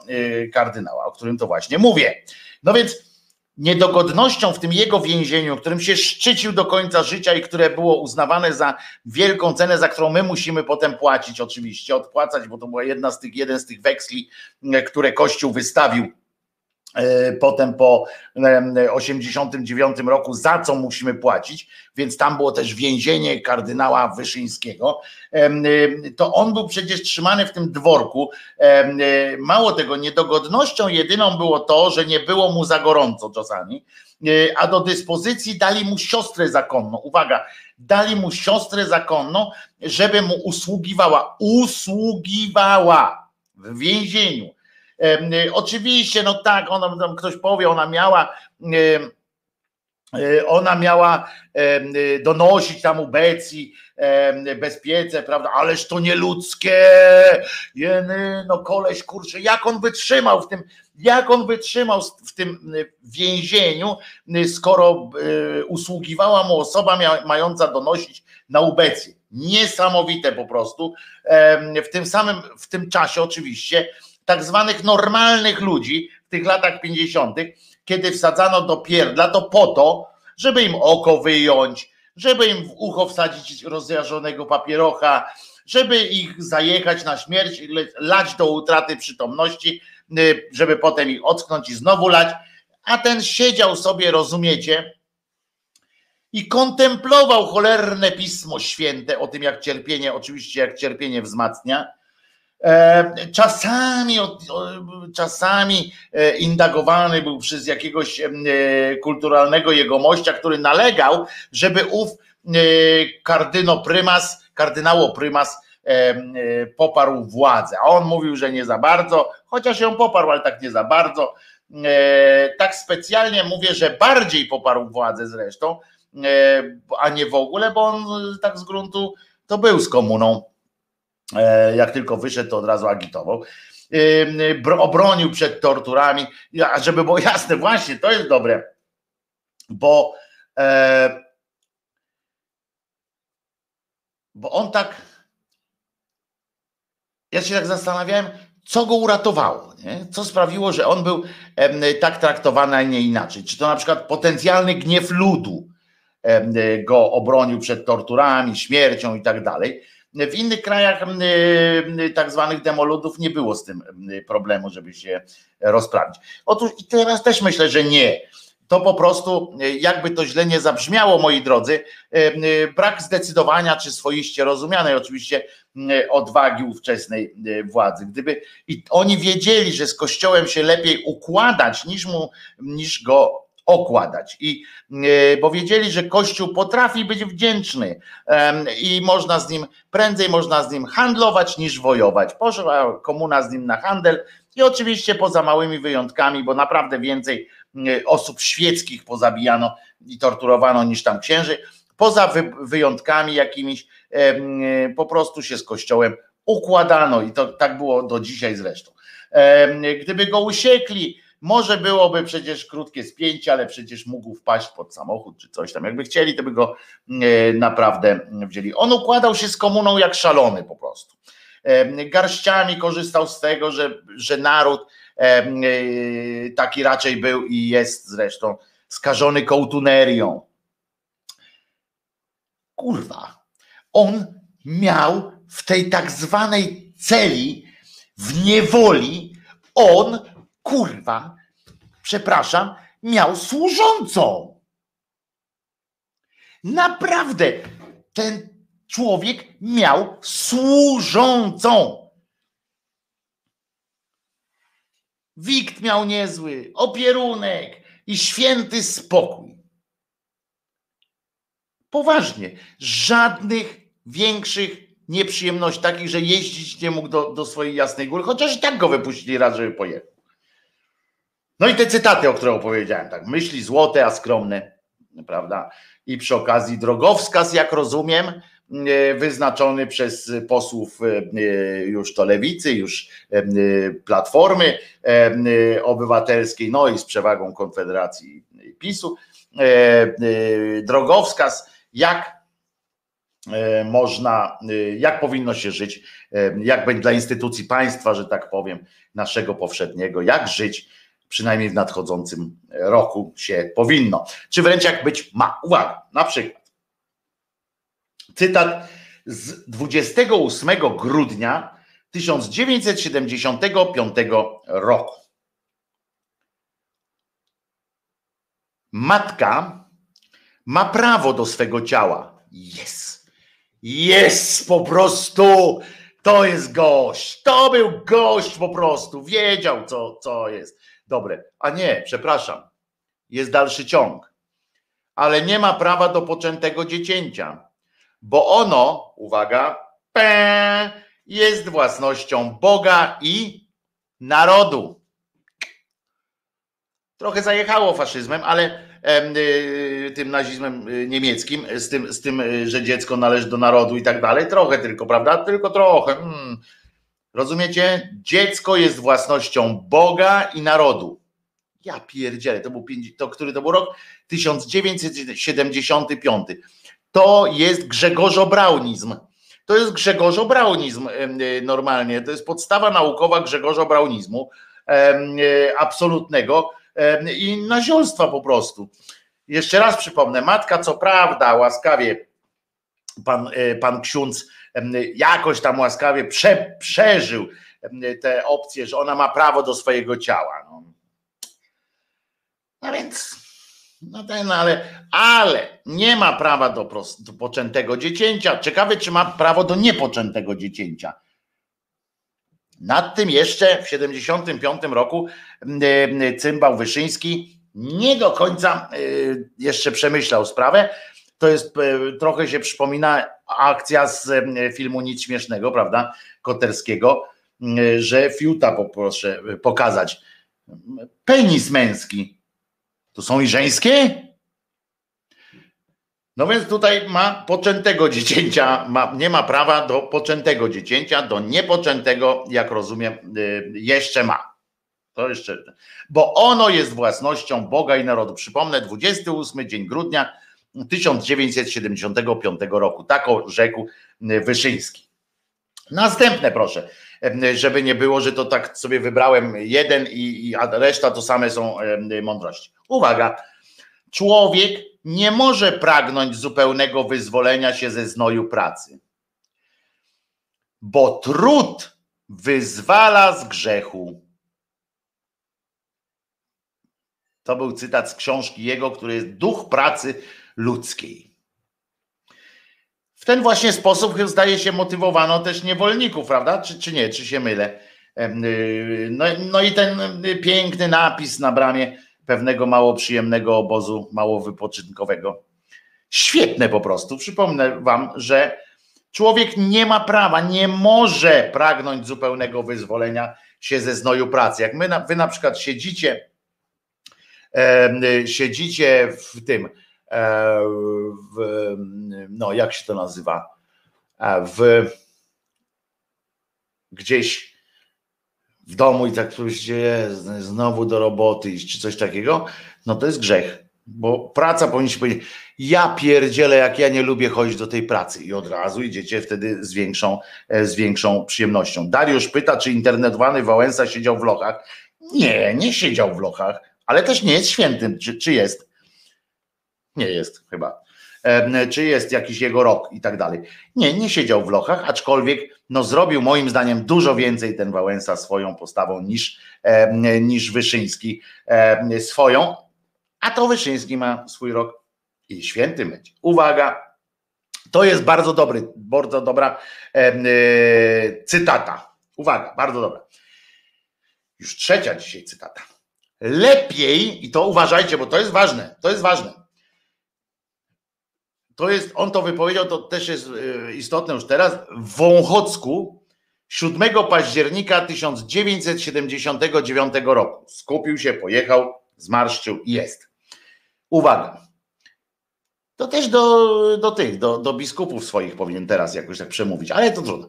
kardynała, o którym to właśnie mówię. No więc niedogodnością w tym jego więzieniu, którym się szczycił do końca życia i które było uznawane za wielką cenę, za którą my musimy potem płacić oczywiście, odpłacać, bo to była jedna z tych, jeden z tych weksli, które Kościół wystawił potem po 89 roku, za co musimy płacić, więc tam było też więzienie kardynała Wyszyńskiego, e, to on był przecież trzymany w tym dworku. E, mało tego, niedogodnością jedyną było to, że nie było mu za gorąco czasami, a do dyspozycji dali mu siostrę zakonną. Uwaga, dali mu siostrę zakonną, żeby mu usługiwała. Usługiwała w więzieniu oczywiście, no tak, ona, ktoś powie, ona miała y, ona miała y, donosić tam ubecji bezpiece, prawda, ależ to nieludzkie, jeny, no koleś, kurczę, jak on wytrzymał w tym, jak on wytrzymał w tym więzieniu, skoro usługiwała mu osoba mająca donosić na ubecję. Niesamowite po prostu. W tym samym, w tym czasie oczywiście tak zwanych normalnych ludzi w tych latach 50., kiedy wsadzano do pierdla, to po to, żeby im oko wyjąć, żeby im w ucho wsadzić rozjarzonego papierocha, żeby ich zajechać na śmierć, lać do utraty przytomności, y, żeby potem ich ocknąć i znowu lać. A ten siedział sobie, rozumiecie, i kontemplował cholerne pismo święte o tym, jak cierpienie, oczywiście jak cierpienie wzmacnia, czasami, czasami e, indagowany był przez jakiegoś e, kulturalnego jegomościa, który nalegał, żeby ów kardyno prymas, kardynało prymas poparł władzę. A on mówił, że nie za bardzo, chociaż ją poparł, ale tak nie za bardzo. Tak specjalnie mówię, że bardziej poparł władzę zresztą, a nie w ogóle, bo on tak z gruntu to był z komuną E, jak tylko wyszedł, to od razu agitował. E, obronił przed torturami, a żeby było jasne, właśnie to jest dobre, bo, e, bo on tak. Ja się tak zastanawiałem, co go uratowało, nie? co sprawiło, że on był tak traktowany, a nie inaczej. Czy to na przykład potencjalny gniew ludu go obronił przed torturami, śmiercią i tak dalej w innych krajach tak zwanych demoludów nie było z tym problemu, żeby się rozprawić. Otóż i teraz też myślę, że nie. To po prostu, jakby to źle nie zabrzmiało, moi drodzy, brak zdecydowania czy swoiście rozumianej oczywiście odwagi ówczesnej władzy. Gdyby i oni wiedzieli, że z Kościołem się lepiej układać niż, mu, niż go okładać. I e, bo wiedzieli, że Kościół potrafi być wdzięczny i można z nim prędzej można z nim handlować niż wojować. Poszła komuna z nim na handel i oczywiście poza małymi wyjątkami, bo naprawdę więcej osób świeckich pozabijano i torturowano niż tam księży. Poza wyjątkami jakimiś po prostu się z Kościołem układano i to tak było do dzisiaj zresztą. Gdyby go usiekli, może byłoby przecież krótkie spięcie, ale przecież mógł wpaść pod samochód czy coś tam. Jakby chcieli, to by go e, naprawdę wzięli. On układał się z komuną jak szalony po prostu. E, garściami korzystał z tego, że, że naród e, taki raczej był i jest zresztą skażony kołtunerią. Kurwa, on miał w tej tak zwanej celi w niewoli, on kurwa, przepraszam, miał służącą. Naprawdę, ten człowiek miał służącą. wikt miał niezły, opierunek i święty spokój. Poważnie, żadnych większych nieprzyjemności, takich, że jeździć nie mógł do, do swojej jasnej góry, chociaż i tak go wypuścili raz, żeby pojechał. No i te cytaty, o których opowiedziałem, tak, myśli złote, a skromne, prawda? I przy okazji drogowskaz, jak rozumiem, e, wyznaczony przez posłów e, już to lewicy, już e, platformy obywatelskiej, no i z przewagą Konfederacji PiSu, drogowskaz, jak można, jak powinno się żyć, jak będzie dla instytucji państwa, że tak powiem, naszego powszedniego, jak żyć przynajmniej w nadchodzącym roku się powinno. Czy wręcz jak być ma. Uwaga, na przykład cytat z 28 grudnia 1975 roku. Matka ma prawo do swego ciała. Jest. Jest po prostu. To jest gość. To był gość po prostu. Wiedział, co, co jest dobre. A nie, przepraszam, jest dalszy ciąg. Ale nie ma prawa do poczętego dziecięcia, bo ono, uwaga, pe, jest własnością Boga i narodu. Trochę zajechało faszyzmem, ale y, tym nazizmem y, niemieckim, z tym, z tym, y, że dziecko należy do narodu i tak dalej. Trochę tylko, prawda? Tylko trochę. Hmm. Rozumiecie? Dziecko jest własnością Boga i narodu. Ja pierdzielę, to był, to, który to był rok? 1975. To jest Grzegorzo-Braunizm. To jest Grzegorzo-Braunizm normalnie. To jest podstawa naukowa Grzegorzo-Braunizmu absolutnego i naziolstwa po prostu. Jeszcze raz przypomnę, matka co prawda łaskawie pan, e, pan ksiądz jakoś tam łaskawie prze, przeżył te opcje, że ona ma prawo do swojego ciała. No, no więc, no ten, ale, ale nie ma prawa do, do poczętego dziecięcia. Ciekawe, czy ma prawo do niepoczętego dziecięcia. Nad tym jeszcze w 75 roku cymbał Wyszyński nie do końca jeszcze przemyślał sprawę. To jest trochę się przypomina akcja z filmu Nic Śmiesznego, prawda? Koterskiego, że fiuta poproszę pokazać. Penis męski. To są i żeńskie? No więc tutaj ma poczętego dziecięcia, ma, nie ma prawa do poczętego dziecięcia, do niepoczętego, jak rozumiem, jeszcze ma. To jeszcze, bo ono jest własnością Boga i narodu. Przypomnę, 28 dzień grudnia 1975 roku. Tak rzekł e, Wyszyński. Następne proszę, e, żeby nie było, że to tak sobie wybrałem jeden i, a reszta to same są e, mądrości. Uwaga, człowiek nie może pragnąć zupełnego wyzwolenia się ze znoju pracy, bo trud wyzwala z grzechu. To był cytat z książki jego, który jest Duch pracy ludzkiej. W ten właśnie sposób zdaje się motywowano też niewolników, prawda? Czy, czy nie, czy się mylę? Y, no, no i ten piękny napis na bramie pewnego mało przyjemnego obozu, mało wypoczynkowego. Świetne po prostu. Przypomnę wam, że człowiek nie ma prawa, nie może pragnąć zupełnego wyzwolenia się ze znoju pracy. Jak my, wy na przykład siedzicie, siedzicie w tym, w, no jak się to nazywa, e, w gdzieś w domu i tak się znowu do roboty iść, czy coś takiego, no to jest grzech. Bo praca powinniście powiedzieć, ja pierdzielę, jak ja nie lubię chodzić do tej pracy i od razu idziecie wtedy z większą, e, z większą przyjemnością. Dariusz pyta, czy internetowany Wałęsa siedział w lochach. Nie, nie siedział w lochach, ale też nie jest świętym, czy, czy jest? Nie jest chyba. Czy jest jakiś jego rok i tak dalej. Nie, nie siedział w lochach, aczkolwiek no, zrobił moim zdaniem dużo więcej ten Wałęsa swoją postawą niż, niż Wyszyński swoją, a to Wyszyński ma swój rok i święty będzie. Uwaga, to jest bardzo dobry, bardzo dobra e, cytata. Uwaga, bardzo dobra. Już trzecia dzisiaj cytata. Lepiej, i to uważajcie, bo to jest ważne, to jest ważne. To jest, on to wypowiedział, to też jest e, istotne już teraz, w Wąchocku 7 października 1979 roku. Skupił się, pojechał, zmarszczył i jest. Uwaga. To też do, do tych, do, do biskupów swoich powinien teraz jakoś tak przemówić, ale to trudno.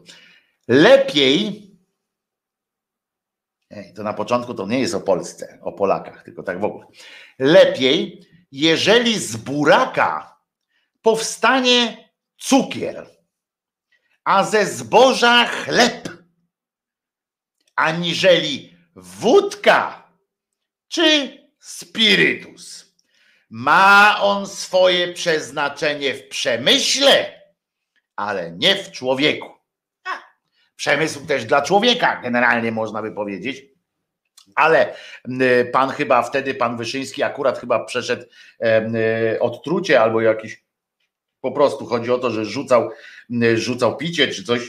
Lepiej, to na początku to nie jest o Polsce, o Polakach, tylko tak w ogóle. Lepiej, jeżeli z buraka powstanie cukier, a ze zboża chleb, aniżeli wódka czy spirytus. Ma on swoje przeznaczenie w przemyśle, ale nie w człowieku. Przemysł też dla człowieka, generalnie można by powiedzieć. Ale pan chyba wtedy, pan Wyszyński akurat chyba przeszedł odtrucie albo jakiś po prostu chodzi o to, że rzucał, rzucał picie czy coś.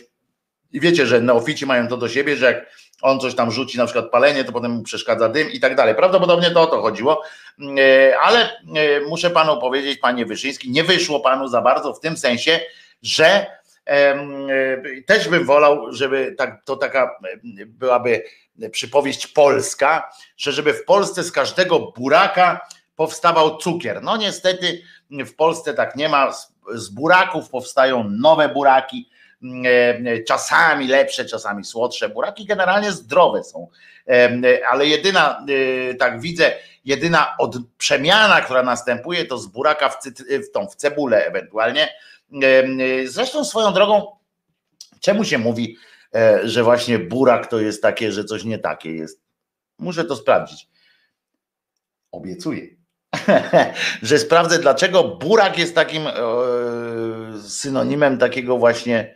I wiecie, że neofici mają to do siebie, że jak on coś tam rzuci, na przykład palenie, to potem mu przeszkadza dym i tak dalej. Prawdopodobnie to o to chodziło, ale muszę panu powiedzieć, panie Wyszyński, nie wyszło panu za bardzo w tym sensie, że też bym wolał, żeby tak, to taka byłaby przypowieść polska, że żeby w Polsce z każdego buraka powstawał cukier. No niestety w Polsce tak nie ma. Z buraków powstają nowe buraki, czasami lepsze, czasami słodsze. Buraki generalnie zdrowe są, ale jedyna, tak widzę, jedyna od przemiana, która następuje, to z buraka w, w tą w cebulę ewentualnie Zresztą swoją drogą, czemu się mówi, e, że właśnie burak to jest takie, że coś nie takie jest? Muszę to sprawdzić. Obiecuję. że sprawdzę, dlaczego burak jest takim e, synonimem takiego właśnie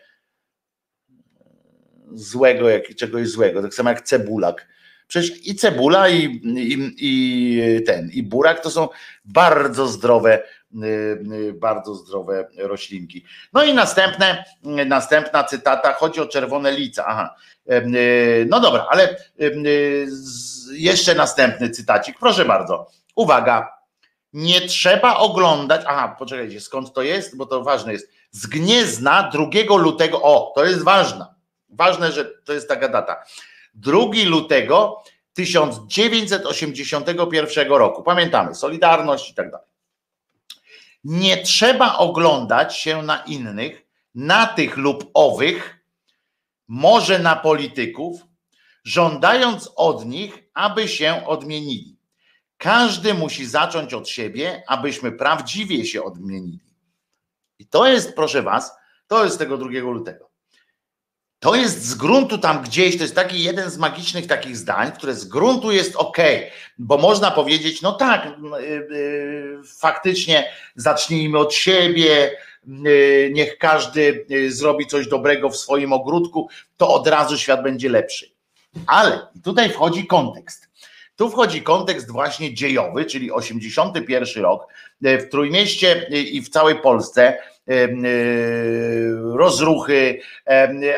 złego, jak, czegoś złego, tak samo jak cebulak. Przecież i cebula, i, i, i ten, i burak to są bardzo zdrowe Y, y, bardzo zdrowe roślinki. No i następne, następna cytata, chodzi o czerwone lica. Aha. No dobra, ale jeszcze następny cytacik, proszę bardzo. Uwaga, nie trzeba oglądać, aha, poczekajcie, skąd to jest, bo to ważne jest. Z Gniezna 2 lutego, o, to jest ważne, ważne, że to jest taka data. 2 lutego 1981 roku. Pamiętamy, Solidarność i tak dalej. Nie trzeba oglądać się na innych, na tych lub owych, może na polityków, żądając od nich, aby się odmienili. Każdy musi zacząć od siebie, abyśmy prawdziwie się odmienili. I to jest, proszę Was, to jest tego 2 lutego. To jest z gruntu tam gdzieś, to jest taki jeden z magicznych takich zdań, które z gruntu jest ok, bo można powiedzieć, no tak, yy, yy, faktycznie zacznijmy od siebie, yy, niech każdy zrobi coś dobrego w swoim ogródku, to od razu świat będzie lepszy. Ale tutaj wchodzi kontekst. Tu wchodzi kontekst właśnie dziejowy, czyli 81 rok. W Trójmieście i w całej Polsce Y, rozruchy,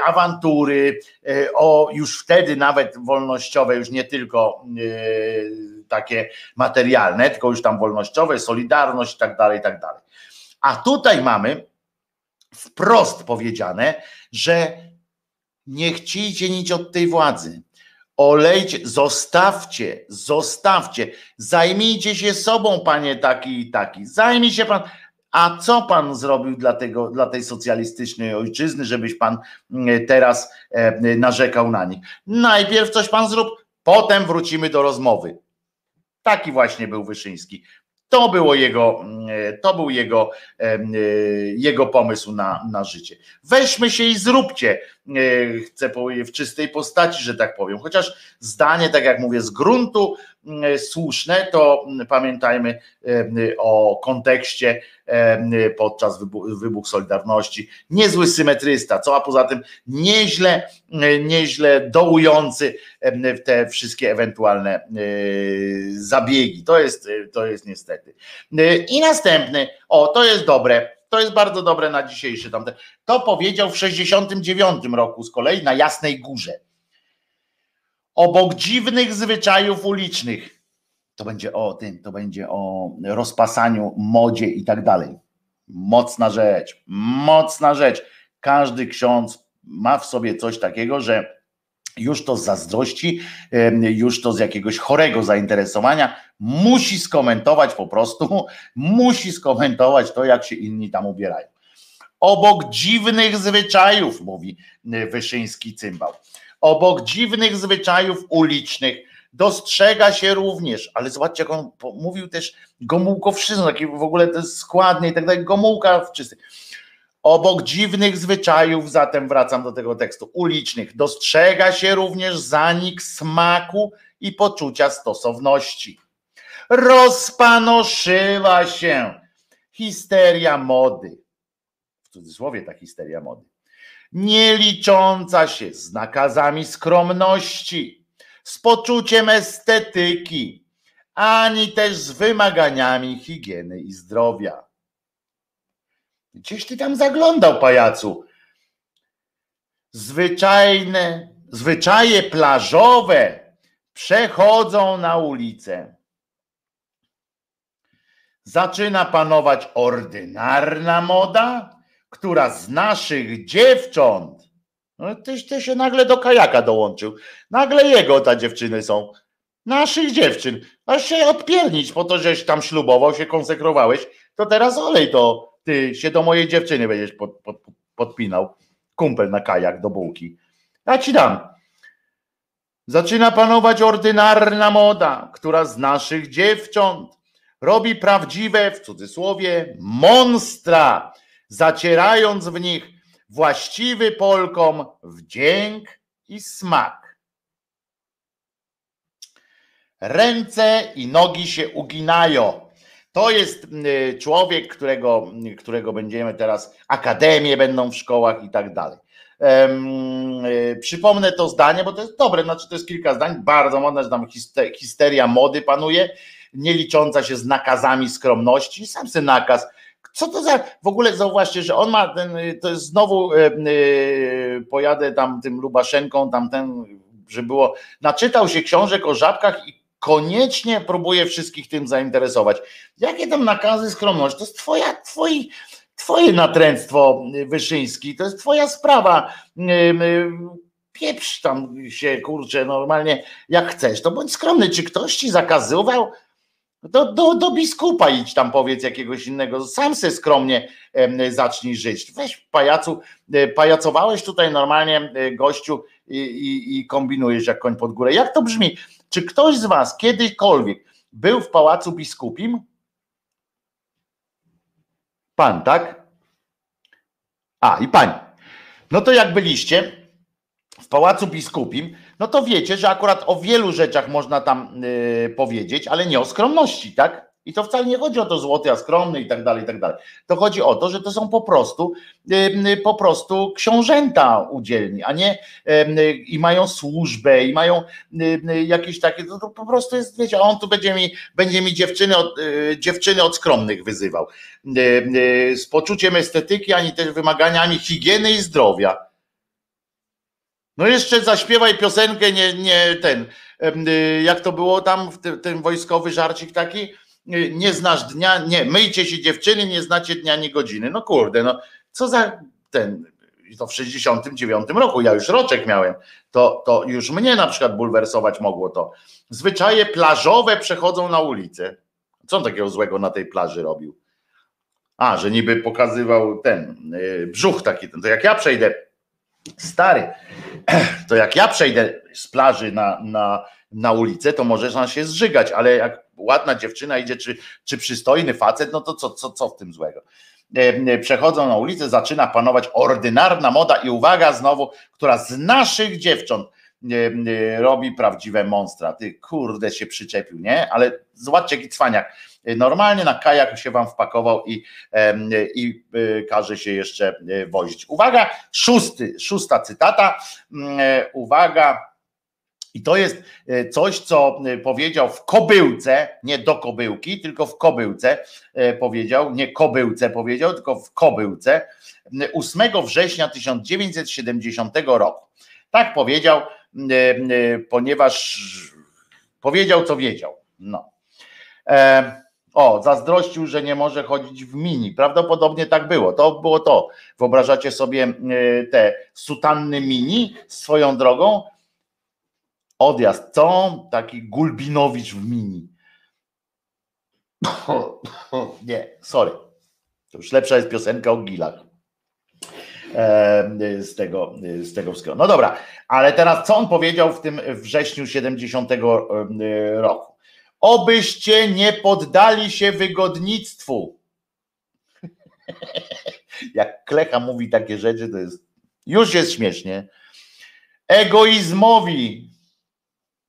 awantury, e, o już wtedy nawet wolnościowe, już nie tylko takie materialne, tylko już tam wolnościowe, solidarność i tak dalej, i tak dalej. A tutaj mamy wprost powiedziane, że nie chcicie nic od tej władzy. Olejcie, zostawcie, zostawcie, zajmijcie się sobą, panie taki i taki. Zajmij się pan, a co pan zrobił dla, tego, dla tej socjalistycznej ojczyzny, żebyś pan mm, teraz e, narzekał na nich? Najpierw coś pan zrób, potem wrócimy do rozmowy. Taki właśnie był Wyszyński. To było jego, mm, to był jego, e, jego pomysł na, na życie. Weźmy się i zróbcie, e, chcę powiedzieć, w czystej postaci, że tak powiem. Chociaż zdanie, tak jak mówię, z gruntu słuszne, to pamiętajmy o kontekście podczas wybuchu Solidarności. Niezły symetrysta, co a poza tym nieźle, nieźle dołujący w te wszystkie ewentualne e, zabiegi. To jest, to jest niestety. E, I następny, o to jest dobre, to jest bardzo dobre na dzisiejszy tamte. To powiedział w 69 roku z kolei na Jasnej Górze. Obok dziwnych zwyczajów ulicznych, to będzie o tym, to będzie o rozpasaniu, modzie i tak dalej. Mocna rzecz, mocna rzecz. Każdy ksiądz ma w sobie coś takiego, że już to z zazdrości, już to z jakiegoś chorego zainteresowania, musi skomentować po prostu, musi skomentować to, jak się inni tam ubierają. Obok dziwnych zwyczajów, mówi e, Wyszyński cymbał, obok dziwnych zwyczajów ulicznych dostrzega się również, ale zobaczcie, jak on mówił też Gomułkowszczyzną, taki w ogóle to składnie i tak dalej, Gomułka w czysty. Obok dziwnych zwyczajów, zatem wracam do tego tekstu, ulicznych, dostrzega się również zanik smaku i poczucia stosowności. Rozpanoszyła się histeria mody, w cudzysłowie ta histeria mody, nie licząca się z nakazami skromności, z poczuciem estetyki, ani też z wymaganiami higieny i zdrowia. Gdzieś ty tam zaglądał, pajacu. Zwyczajne, zwyczaje plażowe przechodzą na ulicę. Zaczyna panować ordynarna moda, która z naszych dziewcząt, no tyś ty się nagle do kajaka dołączył, nagle jego ta dziewczyny są, naszych dziewczyn, aż się odpiernić po to, żeś tam ślubował, się konsekrowałeś, to teraz olej to, ty się do mojej dziewczyny będziesz pod, pod, podpinał, kumpel na kajak do bułki. Ja ci dam. Zaczyna panować ordynarna moda, która z naszych dziewcząt robi prawdziwe, w cudzysłowie, monstra zacierając w nich właściwy Polkom wdzięk i smak. Ręce i nogi się uginają. To jest człowiek, którego, którego będziemy teraz, akademie będą w szkołach i tak dalej. Y, przypomnę to zdanie, bo to jest dobre, znaczy to jest kilka zdań, bardzo modne, że tam histeria mody panuje, nie licząca się z nakazami skromności. Sam sobie nakaz co to za, w ogóle zauważcie, że on ma ten, to jest znowu, e, pojadę tam tym Lubaszenką, tamten, że było, naczytał się książek o żabkach i koniecznie próbuje wszystkich tym zainteresować. Jakie tam nakazy skromności? To jest twoja, twoi, twoje natręctwo Wyszyński, to jest twoja sprawa. Pieprz tam się, kurczę, normalnie jak chcesz, to bądź skromny. Czy ktoś ci zakazywał? Do, do, do biskupa idź tam powiedz jakiegoś innego, sam se skromnie zacznij żyć. Weź pajacu, e, pajacowałeś tutaj normalnie e, gościu i, i, i kombinujesz jak koń pod górę. Jak to brzmi? Czy ktoś z was kiedykolwiek był w pałacu biskupim? Pan, tak? A, i pani. No to jak byliście w pałacu biskupim, no to wiecie, że akurat o wielu rzeczach można tam yy, powiedzieć, ale nie o skromności, tak? I to wcale nie chodzi o to złoty, a skromny i tak dalej, i tak dalej. To chodzi o to, że to są po prostu yy, po prostu książęta udzielni, a nie yy, i mają służbę, i mają jakieś takie, to, to, po prostu jest, wiecie, a on tu będzie mi, będzie mi dziewczyny od, dziewczyny od skromnych wyzywał. z poczuciem estetyki, ani też wymaganiami higieny i zdrowia no jeszcze zaśpiewaj piosenkę, nie, nie ten, y, jak to było tam, ten wojskowy żarcik taki, y, nie znasz dnia, nie, myjcie się dziewczyny, nie znacie dnia, nie godziny. No kurde, no co za ten, to w 69 roku, ja już roczek miałem, to, to już mnie na przykład bulwersować mogło to. Zwyczaje plażowe przechodzą na ulicę. Co on takiego złego na tej plaży robił? A, że niby pokazywał ten y, brzuch taki, to jak ja przejdę Stary, to jak ja przejdę z plaży na, na, na ulicę, to możesz nam się zżygać, ale jak ładna dziewczyna idzie, czy, czy przystojny facet, no to co, co, co w tym złego? E, e, przechodzą na ulicę, zaczyna panować ordynarna moda i uwaga znowu, która z naszych dziewcząt e, robi prawdziwe monstra. Ty kurde się przyczepił, nie? Ale zobaczcie jaki cwaniak normalnie na kajak się wam wpakował i, i y, każe się jeszcze y, wozić. Uwaga, szósty, szósta cytata. Mm, e, uwaga, i to jest e, coś, co e, powiedział w kobyłce, nie do kobyłki, tylko w kobyłce powiedział, nie kobyłce powiedział, tylko w kobyłce 8 września 1970 roku. Tak powiedział ponieważ powiedział, co wiedział. No. O, zazdrościł, że nie może chodzić w mini. Prawdopodobnie tak było. To było to. Wyobrażacie sobie te sutanny mini swoją drogą? Odjazd. Co? Taki Gulbinowicz w mini. Nie, sorry. To już lepsza jest piosenka o gilach. Z tego, z tego wszystkiego. No dobra, ale teraz co on powiedział w tym wrześniu 70 roku? Obyście nie poddali się wygodnictwu. Jak Klecha mówi takie rzeczy, to jest już jest śmiesznie. Egoizmowi.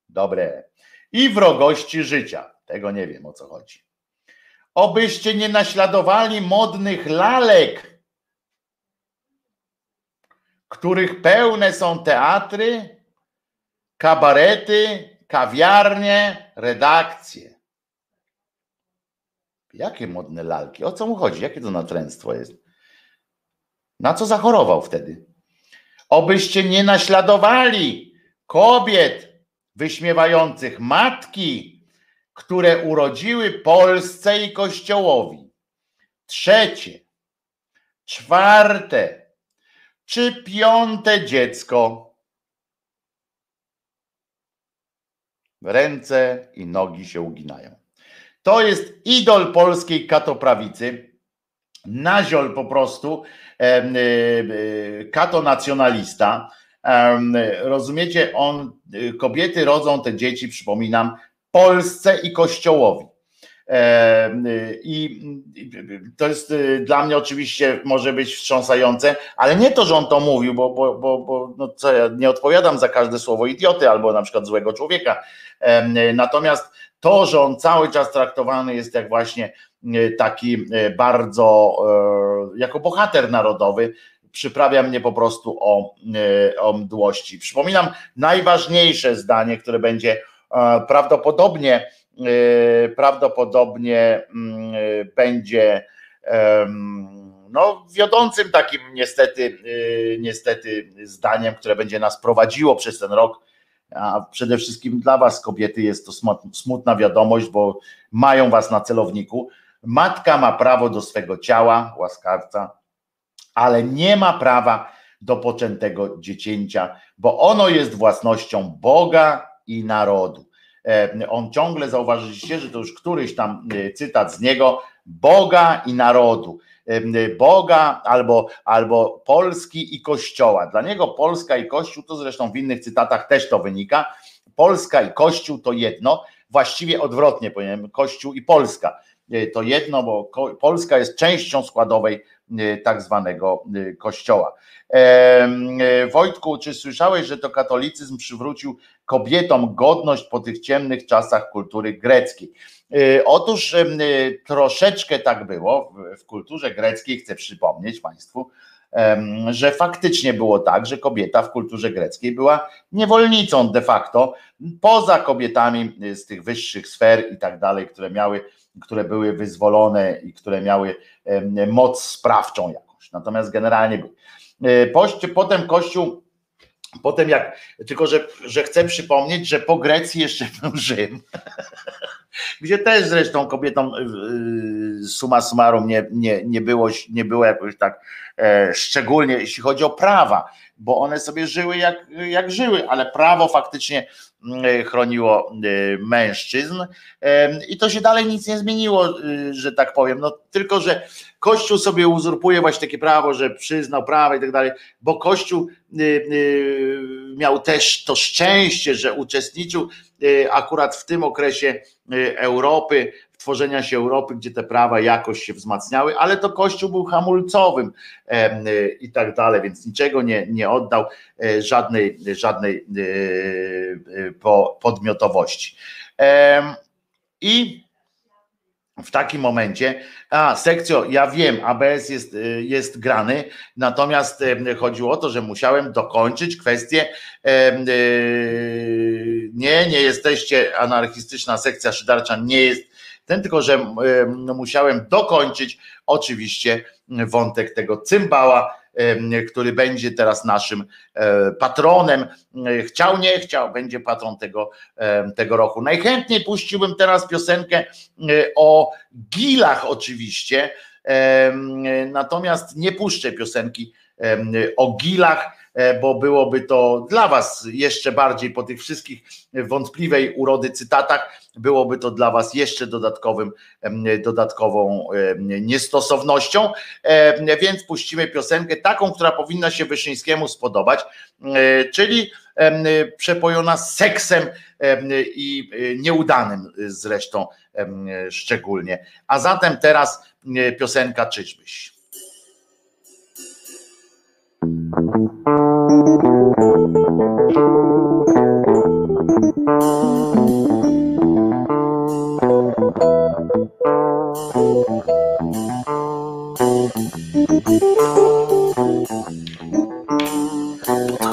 Dobre. I wrogości życia. Tego nie wiem o co chodzi. Obyście nie naśladowali modnych lalek, których pełne są teatry, kabarety, kawiarnie, redakcje. Jakie modne lalki? O co mu chodzi? Jakie to natręctwo jest? Na co zachorował wtedy? Obyście nie naśladowali kobiet wyśmiewających matki, które urodziły Polsce i Kościołowi. Trzecie, czwarte czy piąte dziecko. Ręce i nogi się uginają. To jest idol polskiej katoprawicy. Naziol po prostu, e, katonacjonalista. Rozumiecie, on, kobiety rodzą te dzieci, przypominam, Polsce i Kościołowi. I to jest y, dla mnie oczywiście może być wstrząsające, ale nie to, że on to mówił, bo, bo, bo, bo no co, ja nie odpowiadam za każde słowo idioty albo na przykład złego człowieka. Natomiast to, że on cały czas traktowany jest jak właśnie y, taki y, bardzo jako bohater narodowy, przyprawia mnie po prostu o, o mdłości. Przypominam najważniejsze zdanie, które będzie prawdopodobnie prawdopodobnie mm, będzie no, wiodącym takim niestety, niestety zdaniem, które będzie nas prowadziło przez ten rok. A przede wszystkim dla Was, kobiety, jest to smutna wiadomość, bo mają Was na celowniku. Matka ma prawo do swego ciała, łaskawca, ale nie ma prawa do poczętego dziecięcia, bo ono jest własnością Boga i narodu. E, on ciągle zauważyliście, że to już któryś tam e, cytat z niego, Boga i narodu. E, Boga albo, albo Polski i Kościoła. Dla niego Polska i Kościół, to zresztą w innych cytatach też to wynika. Polska i Kościół to jedno, właściwie odwrotnie powiem, Kościół i Polska to jedno, bo Polska jest częścią składowej tak zwanego Kościoła. Wojtku, czy słyszałeś, że to katolicyzm przywrócił kobietom godność po tych ciemnych czasach kultury greckiej. Otóż troszeczkę tak było w kulturze greckiej, chcę przypomnieć Państwu, że faktycznie było tak, że kobieta w kulturze greckiej była niewolnicą de facto, poza kobietami z tych wyższych sfer i tak dalej, które miały, które były wyzwolone i które miały moc sprawczą jakąś. Natomiast generalnie y, Potem Kościół Potem jak, tylko że, że chcę przypomnieć, że po Grecji jeszcze był Rzym, gdzie też zresztą kobietom y, suma summarum nie, nie, nie, było, nie było jakoś tak e, szczególnie, jeśli chodzi o prawa, bo one sobie żyły jak, jak żyły, ale prawo faktycznie mm, chroniło y, mężczyzn. I to się dalej nic nie zmieniło, y, że tak powiem, no tylko, że Kościół sobie uzurpuje właśnie takie prawo, że przyznał prawa i tak dalej, bo Kościół miał też to szczęście, że uczestniczył akurat w tym okresie Europy, tworzenia się Europy, gdzie te prawa jakoś się wzmacniały, ale to Kościół był hamulcowym i tak dalej, więc niczego nie, nie oddał, e, żadnej, żadnej e, e, podmiotowości. I w takim momencie, a sekcjo, ja wiem, ABS jest, jest grany, natomiast chodziło o to, że musiałem dokończyć kwestię. Nie, nie jesteście anarchistyczna sekcja szydarcza, nie jest ten tylko, że no, musiałem dokończyć oczywiście wątek tego cymbała który będzie teraz naszym patronem. Chciał, nie chciał, będzie patron tego, tego roku. Najchętniej puściłbym teraz piosenkę o gilach oczywiście, natomiast nie puszczę piosenki o gilach, E, bo byłoby to dla Was jeszcze bardziej po tych wszystkich wątpliwej urody cytatach, byłoby to dla Was jeszcze dodatkowym, dodatkową niestosownością. E, więc puścimy piosenkę taką, która powinna się Wyszyńskiemu spodobać, e, czyli przepojona seksem i nieudanym zresztą szczególnie. A zatem teraz piosenka Czyżbyś.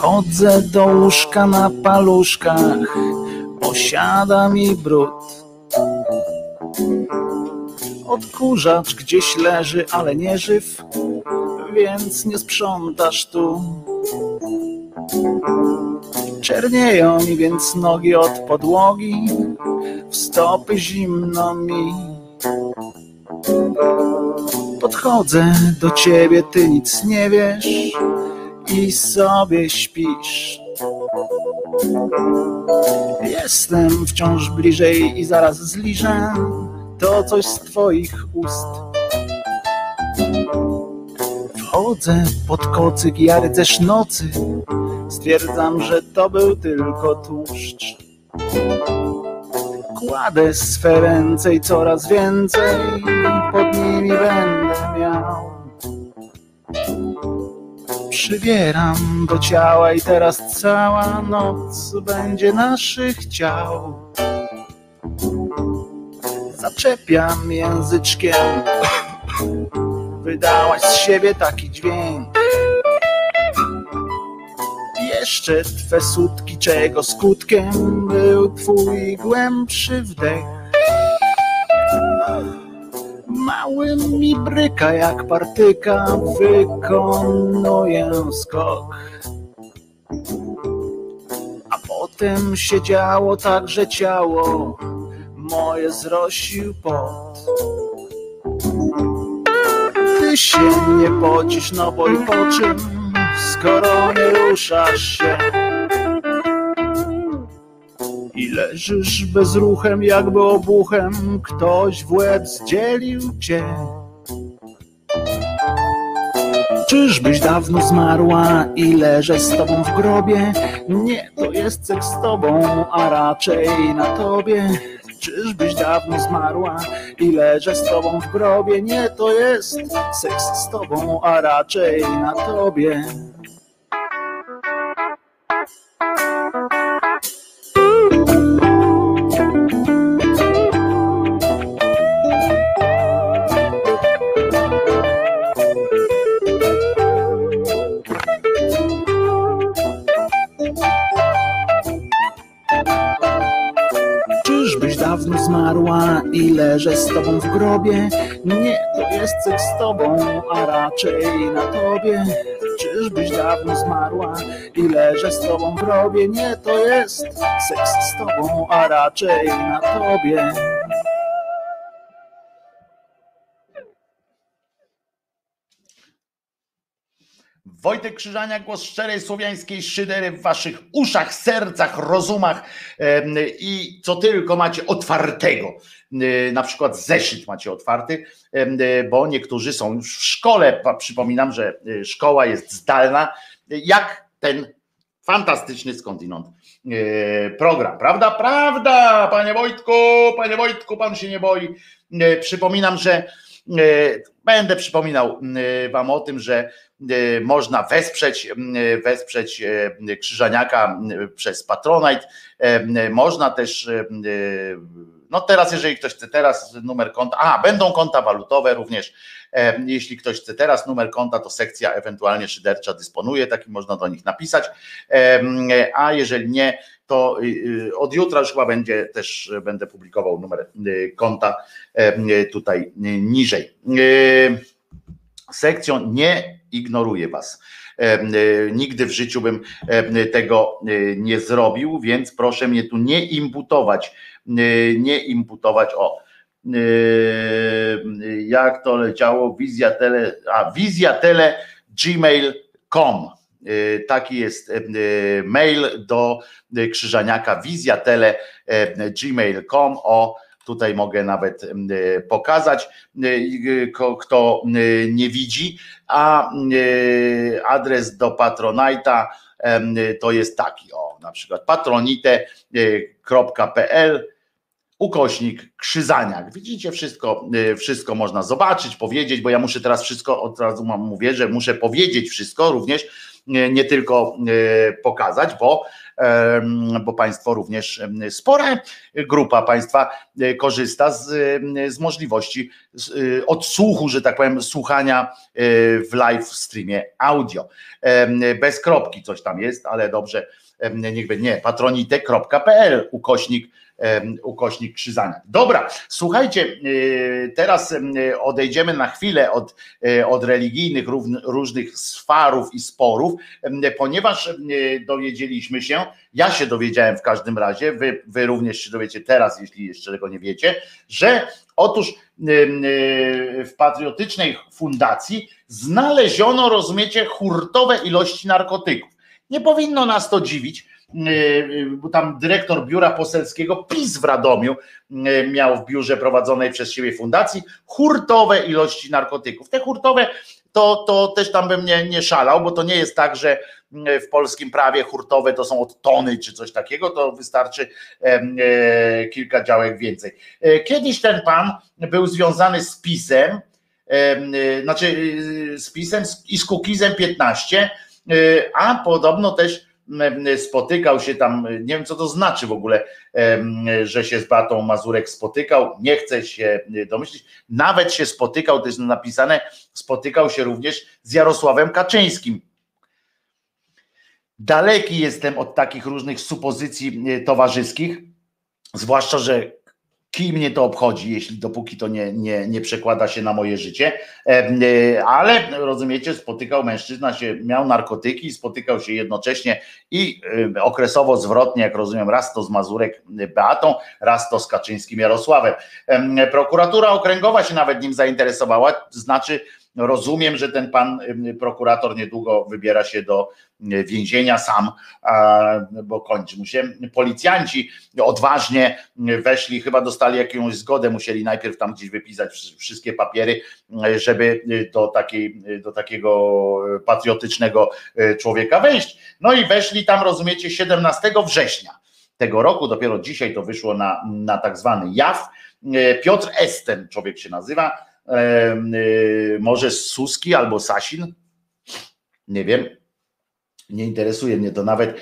Chodzę do łóżka na paluszkach, posiada mi brud. Odkurzacz gdzieś leży, ale nie żyw, więc nie sprzątasz tu. Czernieją mi więc nogi od podłogi, w stopy zimno mi. Podchodzę do ciebie, ty nic nie wiesz i sobie śpisz. Jestem wciąż bliżej i zaraz zliżę to coś z twoich ust. Wchodzę pod kocyk, ja rycerz nocy, stwierdzam, że to był tylko tłuszcz. Kładę swe ręce i coraz więcej pod nimi będę miał. Przybieram do ciała i teraz cała noc będzie naszych ciał. Zaczepiam języczkiem, wydałaś z siebie taki dźwięk. Jeszcze twe sutki, czego skutkiem był twój głębszy wdech. Mały mi bryka jak partyka, wykonuję skok. A potem się działo tak, że ciało moje zrosił pot. Ty się nie pocisz, no bo i po czym, skoro nie ruszasz się. I leżysz bezruchem, jakby obuchem ktoś w łeb zdzielił cię. Czyżbyś dawno zmarła i leżę z tobą w grobie? Nie, to jest seks z tobą, a raczej na tobie. Czyżbyś dawno zmarła i leżę z tobą w grobie? Nie, to jest seks z tobą, a raczej na tobie. Leżę z tobą w grobie. Nie, to jest seks z tobą, a raczej na tobie. Czyżbyś dawno zmarła i leżę z tobą w grobie? Nie, to jest seks z tobą, a raczej na tobie. Wojtek Krzyżania, głos szczerej słowiańskiej szydery w waszych uszach, sercach, rozumach i co tylko macie otwartego. Na przykład zeszyt macie otwarty, bo niektórzy są już w szkole. Przypominam, że y, szkoła jest zdalna, jak ten fantastyczny skądinąd program. Prawda? Prawda, panie Wojtku, panie Wojtku, pan się nie boi. Przypominam, że będę przypominał wam o tym, że Y, można wesprzeć, wesprzeć Krzyżaniaka przez Patronite. Można też, no teraz, jeżeli ktoś chce teraz numer konta, a będą konta walutowe również. Jeśli ktoś chce teraz numer konta, to sekcja ewentualnie szydercza dysponuje, taki można do nich napisać. A jeżeli nie, to od jutra już chyba będzie też będę publikował numer konta tutaj niżej. Sekcją nie ignoruję was. Nigdy w życiu bym tego nie zrobił, więc proszę mnie tu nie imputować, nie imputować o jak to leciało, wizja tele, a wizja tele gmail.com taki jest mail do Krzyżaniaka wizjatele gmail.com o tutaj mogę nawet pokazać, kto nie widzi, a adres do Patronite'a to jest taki, o na przykład patronite.pl ukośnik Krzyzaniak. Widzicie, wszystko, wszystko można zobaczyć, powiedzieć, bo ja muszę teraz wszystko, od razu mam mówię, że muszę powiedzieć wszystko również, nie tylko pokazać, bo bo Państwo również, spora grupa Państwa e, korzysta z, z możliwości odsłuchu, że tak powiem, słuchania e, w live streamie audio. Bez kropki coś tam jest, ale dobrze, niech będzie, nie, patronite.pl ukośnik ukośnik Krzyzania. Dobra, słuchajcie, e, teraz odejdziemy na chwilę od, od religijnych różnych sfarów i sporów, ponieważ dowiedzieliśmy się, ja się dowiedziałem w każdym razie, wy, wy również się dowiecie teraz, jeśli jeszcze tego nie wiecie, że otóż w patriotycznej fundacji znaleziono, rozumiecie, hurtowe ilości narkotyków. Nie powinno nas to dziwić, bo tam dyrektor biura poselskiego PiS w Radomiu miał w biurze prowadzonej przez siebie fundacji hurtowe ilości narkotyków. Te hurtowe to, to też tam bym nie, nie szalał, bo to nie jest tak, że w polskim prawie hurtowe to są od tony czy coś takiego, to wystarczy kilka działek więcej. Kiedyś ten pan był związany z PiSem, znaczy z PiSem i z Kukizem 15, a podobno też spotykał się tam, nie wiem co to znaczy w ogóle, że się z Batą Mazurek spotykał, nie chcę się domyślić, nawet się spotykał, to jest napisane, spotykał się również z Jarosławem Kaczyńskim. Daleki jestem od takich różnych supozycji towarzyskich, zwłaszcza, że Kim mnie to obchodzi, jeśli dopóki to nie, nie, nie przekłada się na moje życie, e, ale rozumiecie, spotykał mężczyzna się, miał narkotyki, spotykał się jednocześnie i e, okresowo zwrotnie, jak rozumiem, raz to z Mazurek Beatą, raz to z Kaczyńskim Jarosławem. Prokuratura okręgowa się nawet nim zainteresowała, znaczy Rozumiem, że ten pan prokurator niedługo wybiera się do więzienia sam, bo kończy mu się. Policjanci odważnie weszli, chyba dostali jakąś zgodę, musieli najpierw tam gdzieś wypisać wszystkie papiery, żeby do, takiej, do takiego patriotycznego człowieka wejść. No i weszli tam, rozumiecie, 17 września tego roku, dopiero dzisiaj to wyszło na, na tak zwany JAW. Piotr Esten, człowiek się nazywa, może Suski albo Sasin, nie wiem, nie interesuje mnie to nawet.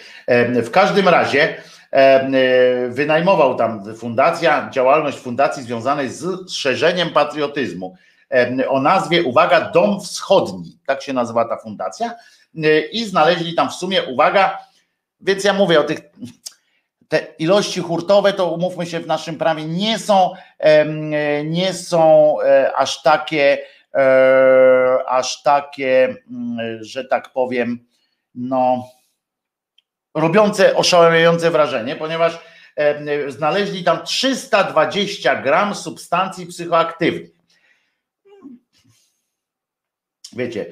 W każdym razie y, wynajmował tam fundacja, działalność fundacji związanej z szerzeniem patriotyzmu. O nazwie, uwaga, Dom Wschodni, tak się nazywa ta fundacja. Y, i znaleźli tam w sumie, uwaga, więc ja mówię o tych te ilości hurtowe, to umówmy się, w naszym prawie nie są, nie są e, aż takie, e, aż takie, mm, że tak powiem, no, robiące oszałamiające wrażenie, ponieważ znaleźli tam 320 gram substancji psychoaktywnych. Wiecie,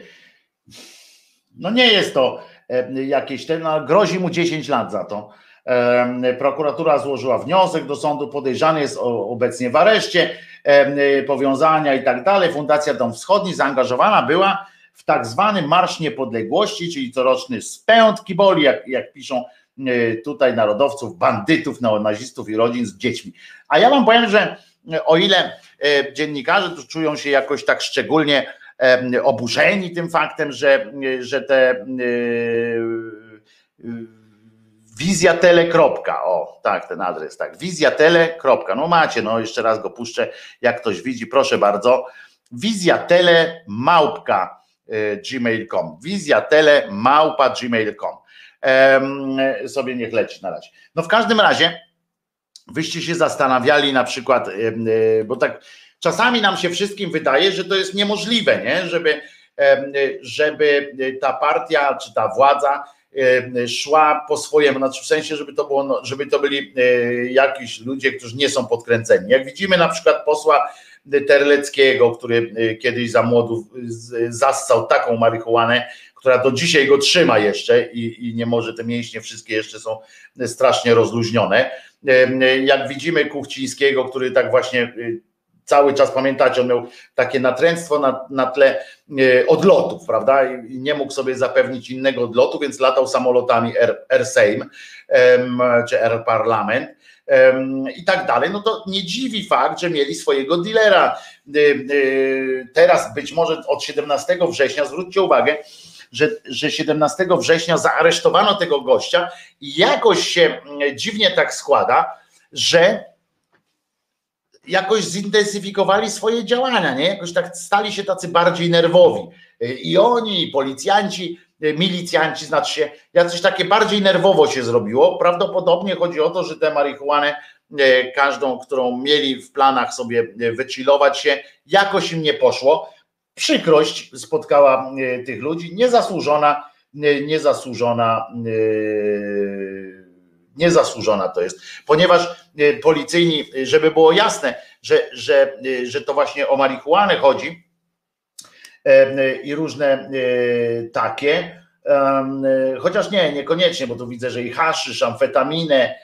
no nie jest to jakieś ten, no, grozi mu 10 lat za to Prokuratura złożyła wniosek do sądu, podejrzany jest obecnie w areszcie, powiązania i tak dalej. Fundacja Dom Wschodni zaangażowana była w tak zwany Marsz Niepodległości, czyli coroczny spęd kiboli, jak, jak piszą e, tutaj narodowców, bandytów, neonazistów i rodzin z dziećmi. A ja wam powiem, że e, o ile e, dziennikarze tu czują się jakoś tak szczególnie oburzeni tym faktem, że, że te Wizjatele. O, tak, ten adres, tak. Wizjatele. No macie, no jeszcze raz go puszczę, jak ktoś widzi, proszę bardzo. Wizjatele małpka e, gmail.com. Wizjatele małpa gmail.com. Ehm, sobie niech leci na razie. No w każdym razie, wyście się zastanawiali na przykład, e, bo tak czasami nam się wszystkim wydaje, że to jest niemożliwe, nie? Żeby żeby ta partia czy ta władza szła po swojemu, znaczy w sensie, żeby to było, no, żeby to byli jakiś ludzie, którzy nie są podkręceni. Jak widzimy na przykład posła Terleckiego, który kiedyś za młodów zassał taką marihuanę, która do dzisiaj go trzyma jeszcze i, i nie może, te mięśnie wszystkie jeszcze są strasznie rozluźnione. Jak widzimy Kuchcińskiego, który tak właśnie cały czas pamiętacie, on miał takie natręctwo na, na tle odlotów, prawda? I nie mógł sobie zapewnić innego odlotu, więc latał samolotami Air, Air Sejm czy Air Parlament i tak dalej. No to nie dziwi fakt, że mieli swojego dealera. Teraz być może od 17 września, zwróćcie uwagę, że, że 17 września zaaresztowano tego gościa i jakoś się mm, dziwnie tak składa, że jakoś zintensyfikowali swoje działania, nie? Jakoś tak stali się tacy bardziej nerwowi. I oni, i policjanci, milicjanci, znaczy się, jakoś takie bardziej nerwowo się zrobiło. Prawdopodobnie chodzi o to, że tę marihuanę, e, każdą, którą mieli w planach sobie wychillować się, jakoś im nie poszło przykrość spotkała tych ludzi, niezasłużona, niezasłużona, e, niezasłużona to jest, ponieważ policyjni, żeby było jasne, że, że, że to właśnie o marihuanę chodzi i różne takie, chociaż nie, niekoniecznie, bo tu widzę, że i haszysz, amfetaminę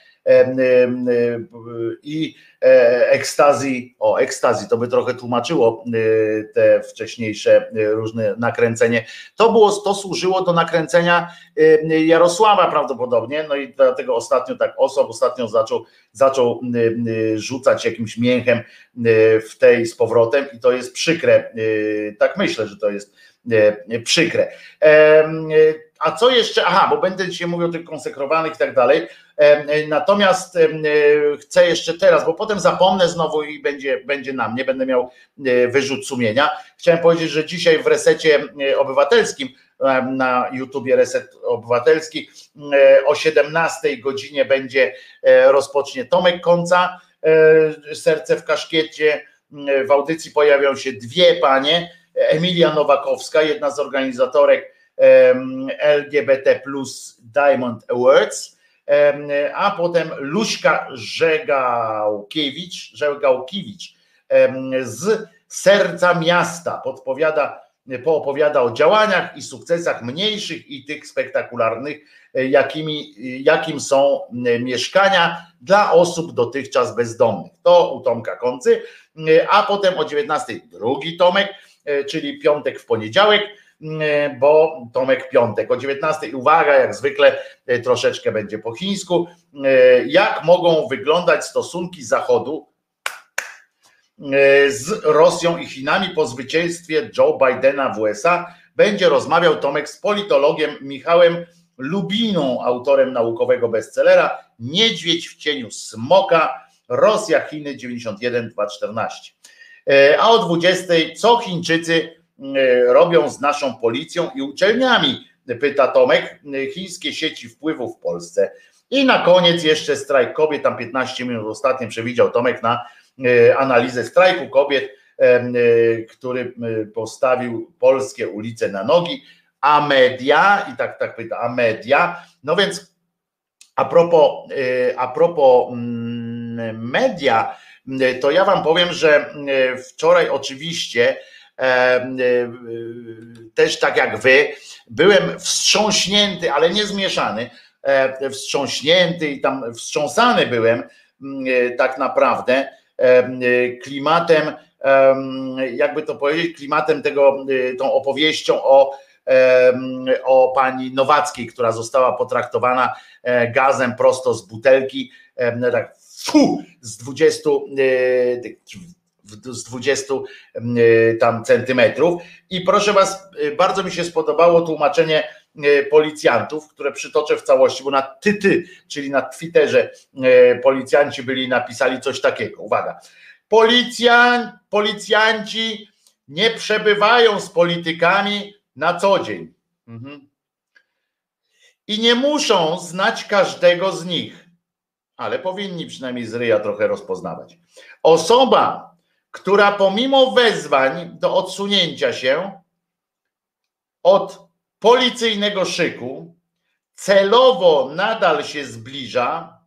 i ekstazji, o ekstazji, to by trochę tłumaczyło e, te wcześniejsze e, różne nakręcenie. To było, to służyło do nakręcenia Jarosława prawdopodobnie, no i dlatego ostatnio tak osób ostatnio zaczął, zaczął rzucać jakimś mięchem w tej z powrotem i to jest przykre. Tak myślę, że to jest przykre. A co jeszcze? Aha, bo będę dzisiaj mówił o tych konsekrowanych i tak dalej. Natomiast chcę jeszcze teraz, bo potem zapomnę znowu i będzie, będzie na mnie, będę miał e, wyrzut sumienia. Chciałem powiedzieć, że dzisiaj w resecie obywatelskim na YouTubie Reset Obywatelski e, o 17 godzinie będzie e, rozpocznie Tomek Końca, Serce w kaszkiecie. W audycji pojawią się dwie panie, Emilia Nowakowska, jedna z organizatorek LGBT Diamond Awards, a potem Luśka Żegałkiewicz, Żegałkiewicz z serca miasta podpowiada, poopowiada o działaniach i sukcesach mniejszych i tych spektakularnych, e, jakimi, jakim są mieszkania dla osób dotychczas bezdomnych. To u Tomka Koncy, a potem o 19 drugi Tomek, e, czyli piątek w poniedziałek, E, bo Tomek Piątek o 19. Uwaga, jak zwykle e, troszeczkę będzie po chińsku. E, jak mogą wyglądać stosunki Zachodu z Rosją i Chinami po zwycięstwie Joe Bidena w USA? Będzie rozmawiał Tomek z politologiem Michałem Lubiną, autorem naukowego bestsellera Niedźwiedź w cieniu smoka, Rosja, Chiny 91-214. A o 20. co Chińczycy E, robią z naszą policją i uczelniami, pyta Tomek, chińskie sieci wpływu w Polsce. I na koniec jeszcze strajk kobiet, tam 15 minut ostatnio przewidział Tomek na e, analizę strajku kobiet, który postawił polskie ulice na nogi, a media, i tak, tak pyta, a media, no więc a propos, a propos mm, media, to ja wam powiem, że wczoraj oczywiście też tak jak wy, byłem wstrząśnięty, ale nie zmieszany, e, wstrząśnięty i tam wstrząsany byłem tak naprawdę klimatem, jakby to powiedzieć, klimatem tego, tą opowieścią o, o pani Nowackiej, która została potraktowana gazem prosto z butelki, tak fu, z 20 z 20 y, tam centymetrów. I proszę Was, y, bardzo mi się spodobało tłumaczenie y, policjantów, które przytoczę w całości, bo na tyty, czyli na Twitterze policjanci byli napisali coś takiego. Uwaga. Policjan, policjanci nie przebywają z politykami na co dzień. Mhm. I nie muszą znać każdego z nich, ale powinni przynajmniej z ryja trochę rozpoznawać. Osoba, która pomimo wezwań do odsunięcia się od policyjnego szyku, celowo nadal się zbliża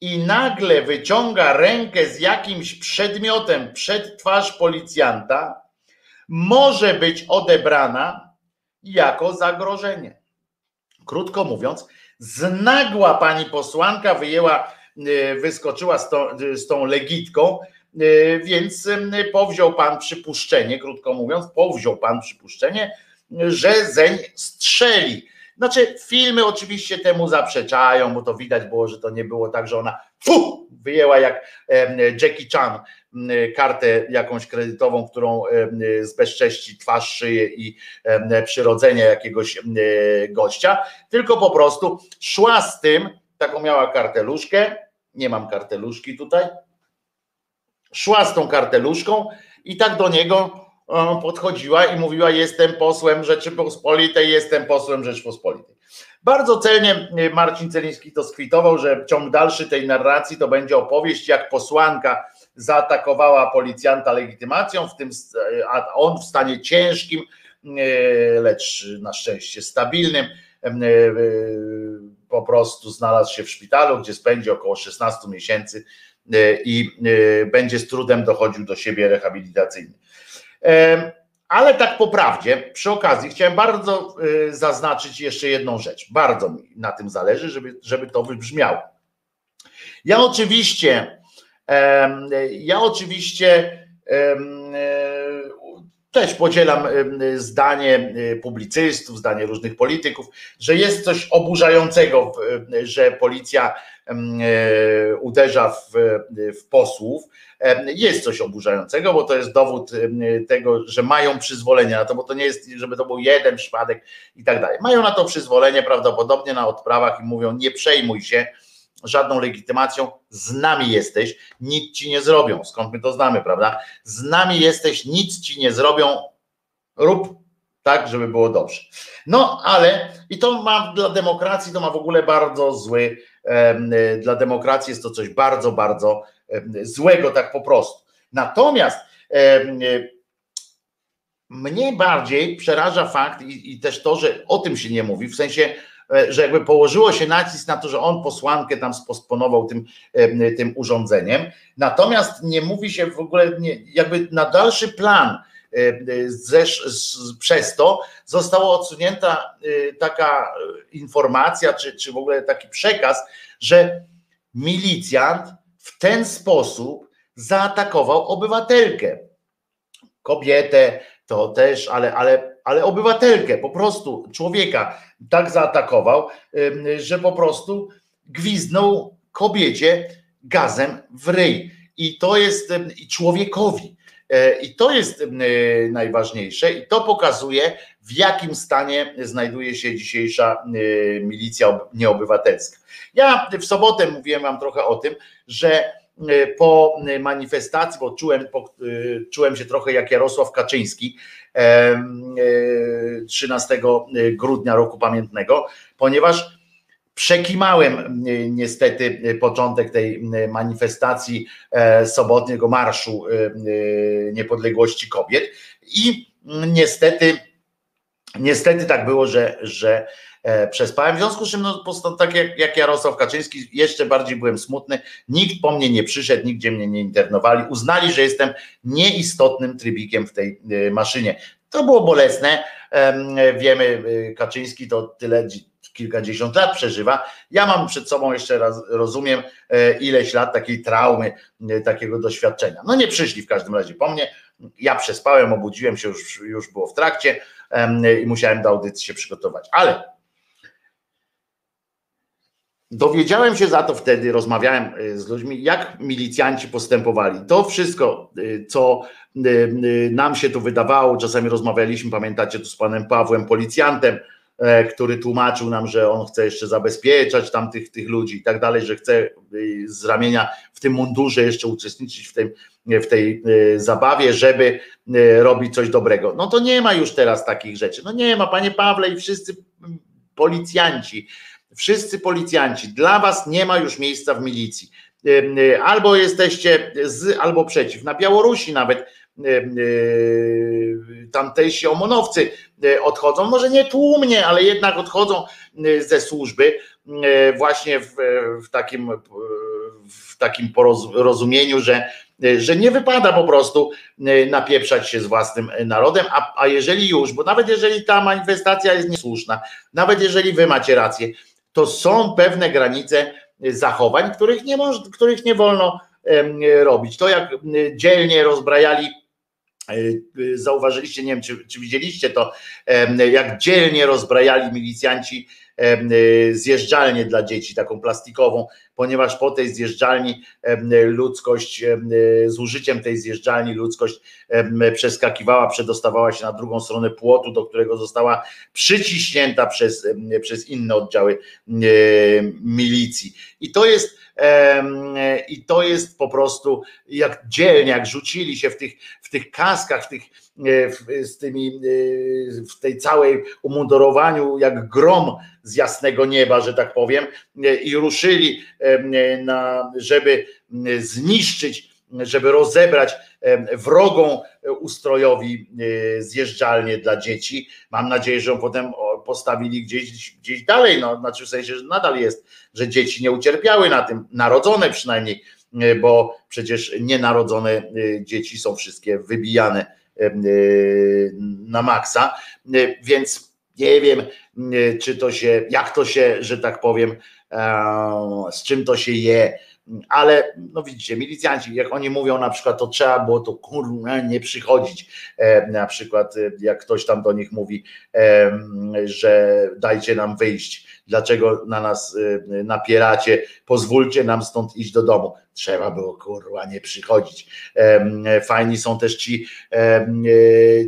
i nagle wyciąga rękę z jakimś przedmiotem przed twarz policjanta, może być odebrana jako zagrożenie. Krótko mówiąc, z nagła pani posłanka wyjęła, e, wyskoczyła z tą, z tą legitką, więc powziął pan przypuszczenie, krótko mówiąc, powziął pan przypuszczenie, że zeń strzeli. Znaczy, filmy oczywiście temu zaprzeczają, bo to widać było, że to nie było tak, że ona fu, wyjęła jak Jackie Chan kartę jakąś kredytową, którą zbezcześci twarz, szyję i przyrodzenie jakiegoś gościa, tylko po prostu szła z tym, taką miała karteluszkę, nie mam karteluszki tutaj, szła z tą karteluszką i tak do niego podchodziła i mówiła: Jestem posłem Rzeczypospolitej, jestem posłem Rzeczypospolitej. Bardzo celnie y, Marcin Celiński to skwitował, że ciąg dalszy tej narracji to będzie opowieść, jak posłanka zaatakowała policjanta legitymacją, w tym, a on w stanie ciężkim, lecz na szczęście stabilnym, po prostu znalazł się w szpitalu, gdzie spędzi około 16 miesięcy i będzie z trudem dochodził do siebie rehabilitacyjnie. Ale tak po prawdzie, przy okazji chciałem bardzo zaznaczyć jeszcze jedną rzecz. Bardzo mi na tym zależy, żeby, żeby to wybrzmiało. Ja oczywiście, ja oczywiście też podzielam zdanie y, publicystów, zdanie różnych polityków, że jest coś oburzającego, że policja e, uderza w, w posłów. Jest coś oburzającego, bo to jest dowód tego, że mają przyzwolenie na to, bo to nie jest, żeby to był jeden przypadek i tak dalej. Mają na to przyzwolenie prawdopodobnie na odprawach i mówią: Nie przejmuj się żadną legitymacją, z nami jesteś, nic ci nie zrobią. Skąd my to znamy, prawda? Z nami jesteś, nic ci nie zrobią, rób tak, żeby było dobrze. No ale i to ma dla demokracji, to ma w ogóle bardzo zły, dla demokracji jest to coś bardzo, bardzo złego, tak po prostu. Natomiast mnie bardziej przeraża fakt i, i też to, że o tym się nie mówi, w sensie E, że jakby położyło się nacisk na to, że on posłankę tam sposponował tym, e, tym urządzeniem. Natomiast nie mówi się w ogóle, nie, jakby na dalszy plan e, przez to została odsunięta taka informacja, czy, czy w ogóle taki przekaz, że milicjant w ten sposób zaatakował obywatelkę, kobietę, to też, ale, ale, ale obywatelkę, po prostu człowieka tak zaatakował, że po prostu gwiznął kobiecie gazem w ryj. I to jest i człowiekowi. E, I to jest najważniejsze, i to pokazuje, w jakim stanie znajduje się dzisiejsza milicja nieobywatelska. Ja w sobotę mówiłem Wam trochę o tym, że E, po manifestacji, bo czułem, po, e, czułem się trochę jak Jarosław Kaczyński 13 e, grudnia roku pamiętnego, ponieważ przekimałem niestety początek tej manifestacji sobotniego Marszu Niepodległości Kobiet i niestety, niestety tak było, że, że E, przespałem. W związku z czym, no, tak jak, jak Jarosław Kaczyński, jeszcze bardziej byłem smutny. Nikt po mnie nie przyszedł, nigdzie mnie nie internowali. Uznali, że jestem nieistotnym trybikiem w tej e, maszynie. To było bolesne. Wiemy, e, Kaczyński to tyle kilkadziesiąt lat przeżywa. Ja mam przed sobą jeszcze raz, rozumiem, ileś lat takiej traumy, takiego doświadczenia. No nie przyszli w każdym razie po mnie. Ja przespałem, obudziłem się, już, już było w trakcie i musiałem do audycji się przygotować. Ale Dowiedziałem się za to wtedy, rozmawiałem y, z ludźmi, jak milicjanci postępowali. To wszystko, y, co y, nam się tu wydawało, czasami rozmawialiśmy, pamiętacie tu z panem Pawłem, policjantem, e, który tłumaczył nam, że on chce jeszcze zabezpieczać tam tych, tych ludzi i tak dalej, że chce z ramienia w tym mundurze jeszcze uczestniczyć w, tym, w tej zabawie, żeby robić coś dobrego. No to nie ma już teraz takich rzeczy. No nie ma, panie Pawle i wszyscy policjanci wszyscy policjanci, dla was nie ma już miejsca w milicji. Y, albo jesteście z, albo przeciw. Na Białorusi nawet tamtejsi omonowcy odchodzą, może nie tłumnie, ale jednak odchodzą ze służby właśnie w, w takim w takim porozumieniu, że, że nie wypada po prostu napieprzać się z własnym narodem, a, a jeżeli już, bo nawet jeżeli ta manifestacja jest niesłuszna, nawet jeżeli wy macie rację, to są pewne granice zachowań, których nie, moż, których nie wolno robić. To jak dzielnie rozbrajali e, zauważyliście, nie wiem czy, czy, widzieliście to, jak dzielnie rozbrajali milicjanci zjeżdżalnię dla dzieci, taką plastikową, ponieważ po tej zjeżdżalni ludzkość, z użyciem tej zjeżdżalni ludzkość przeskakiwała, przedostawała się na drugą stronę płotu, do którego została przyciśnięta przez, przez inne oddziały milicji. I to jest i to jest po prostu jak dzielnie, jak rzucili się w tych, w tych kaskach, w tych z tymi, e, w tej całej umundurowaniu, jak grom z jasnego nieba, że tak powiem, e, i ruszyli, na, żeby zniszczyć, żeby rozebrać wrogą ustrojowi zjeżdżalnię dla dzieci. Mam nadzieję, że ją potem postawili gdzieś, gdzieś dalej, no, znaczy w sensie, że nadal jest, że dzieci nie ucierpiały na tym, narodzone przynajmniej, bo przecież nienarodzone dzieci są wszystkie wybijane na maksa, więc nie wiem, czy to się, jak to się, że tak powiem, z czym to się je, ale no widzicie, milicjanci, jak oni mówią na przykład, to trzeba było to kurwa nie przychodzić, na przykład jak ktoś tam do nich mówi, że dajcie nam wyjść, dlaczego na nas napieracie, pozwólcie nam stąd iść do domu. Trzeba było kurwa nie przychodzić. Fajni są też ci,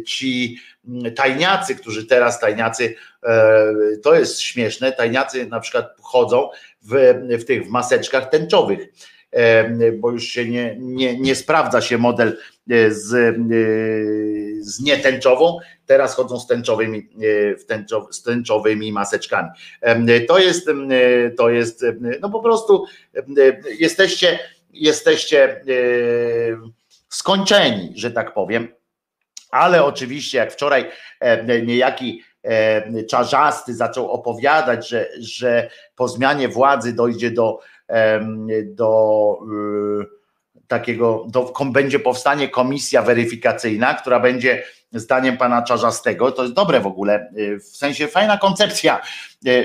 ci tajniacy, którzy teraz tajniacy, e, to jest śmieszne, tajniacy na przykład chodzą w, w tych w maseczkach tęczowych, e, bo już się nie, nie, nie sprawdza się model e, z, z nietęczową, teraz chodzą z tęczowymi, z tęczowymi maseczkami. To jest, to jest, no po prostu jesteście, jesteście skończeni, że tak powiem. Ale oczywiście, jak wczoraj e, niejaki e, czarzasty zaczął opowiadać, że, że po zmianie władzy dojdzie do, do e, takiego, do, będzie powstanie komisja weryfikacyjna, która będzie zdaniem pana Czarzastego, to jest dobre w ogóle, w sensie fajna koncepcja,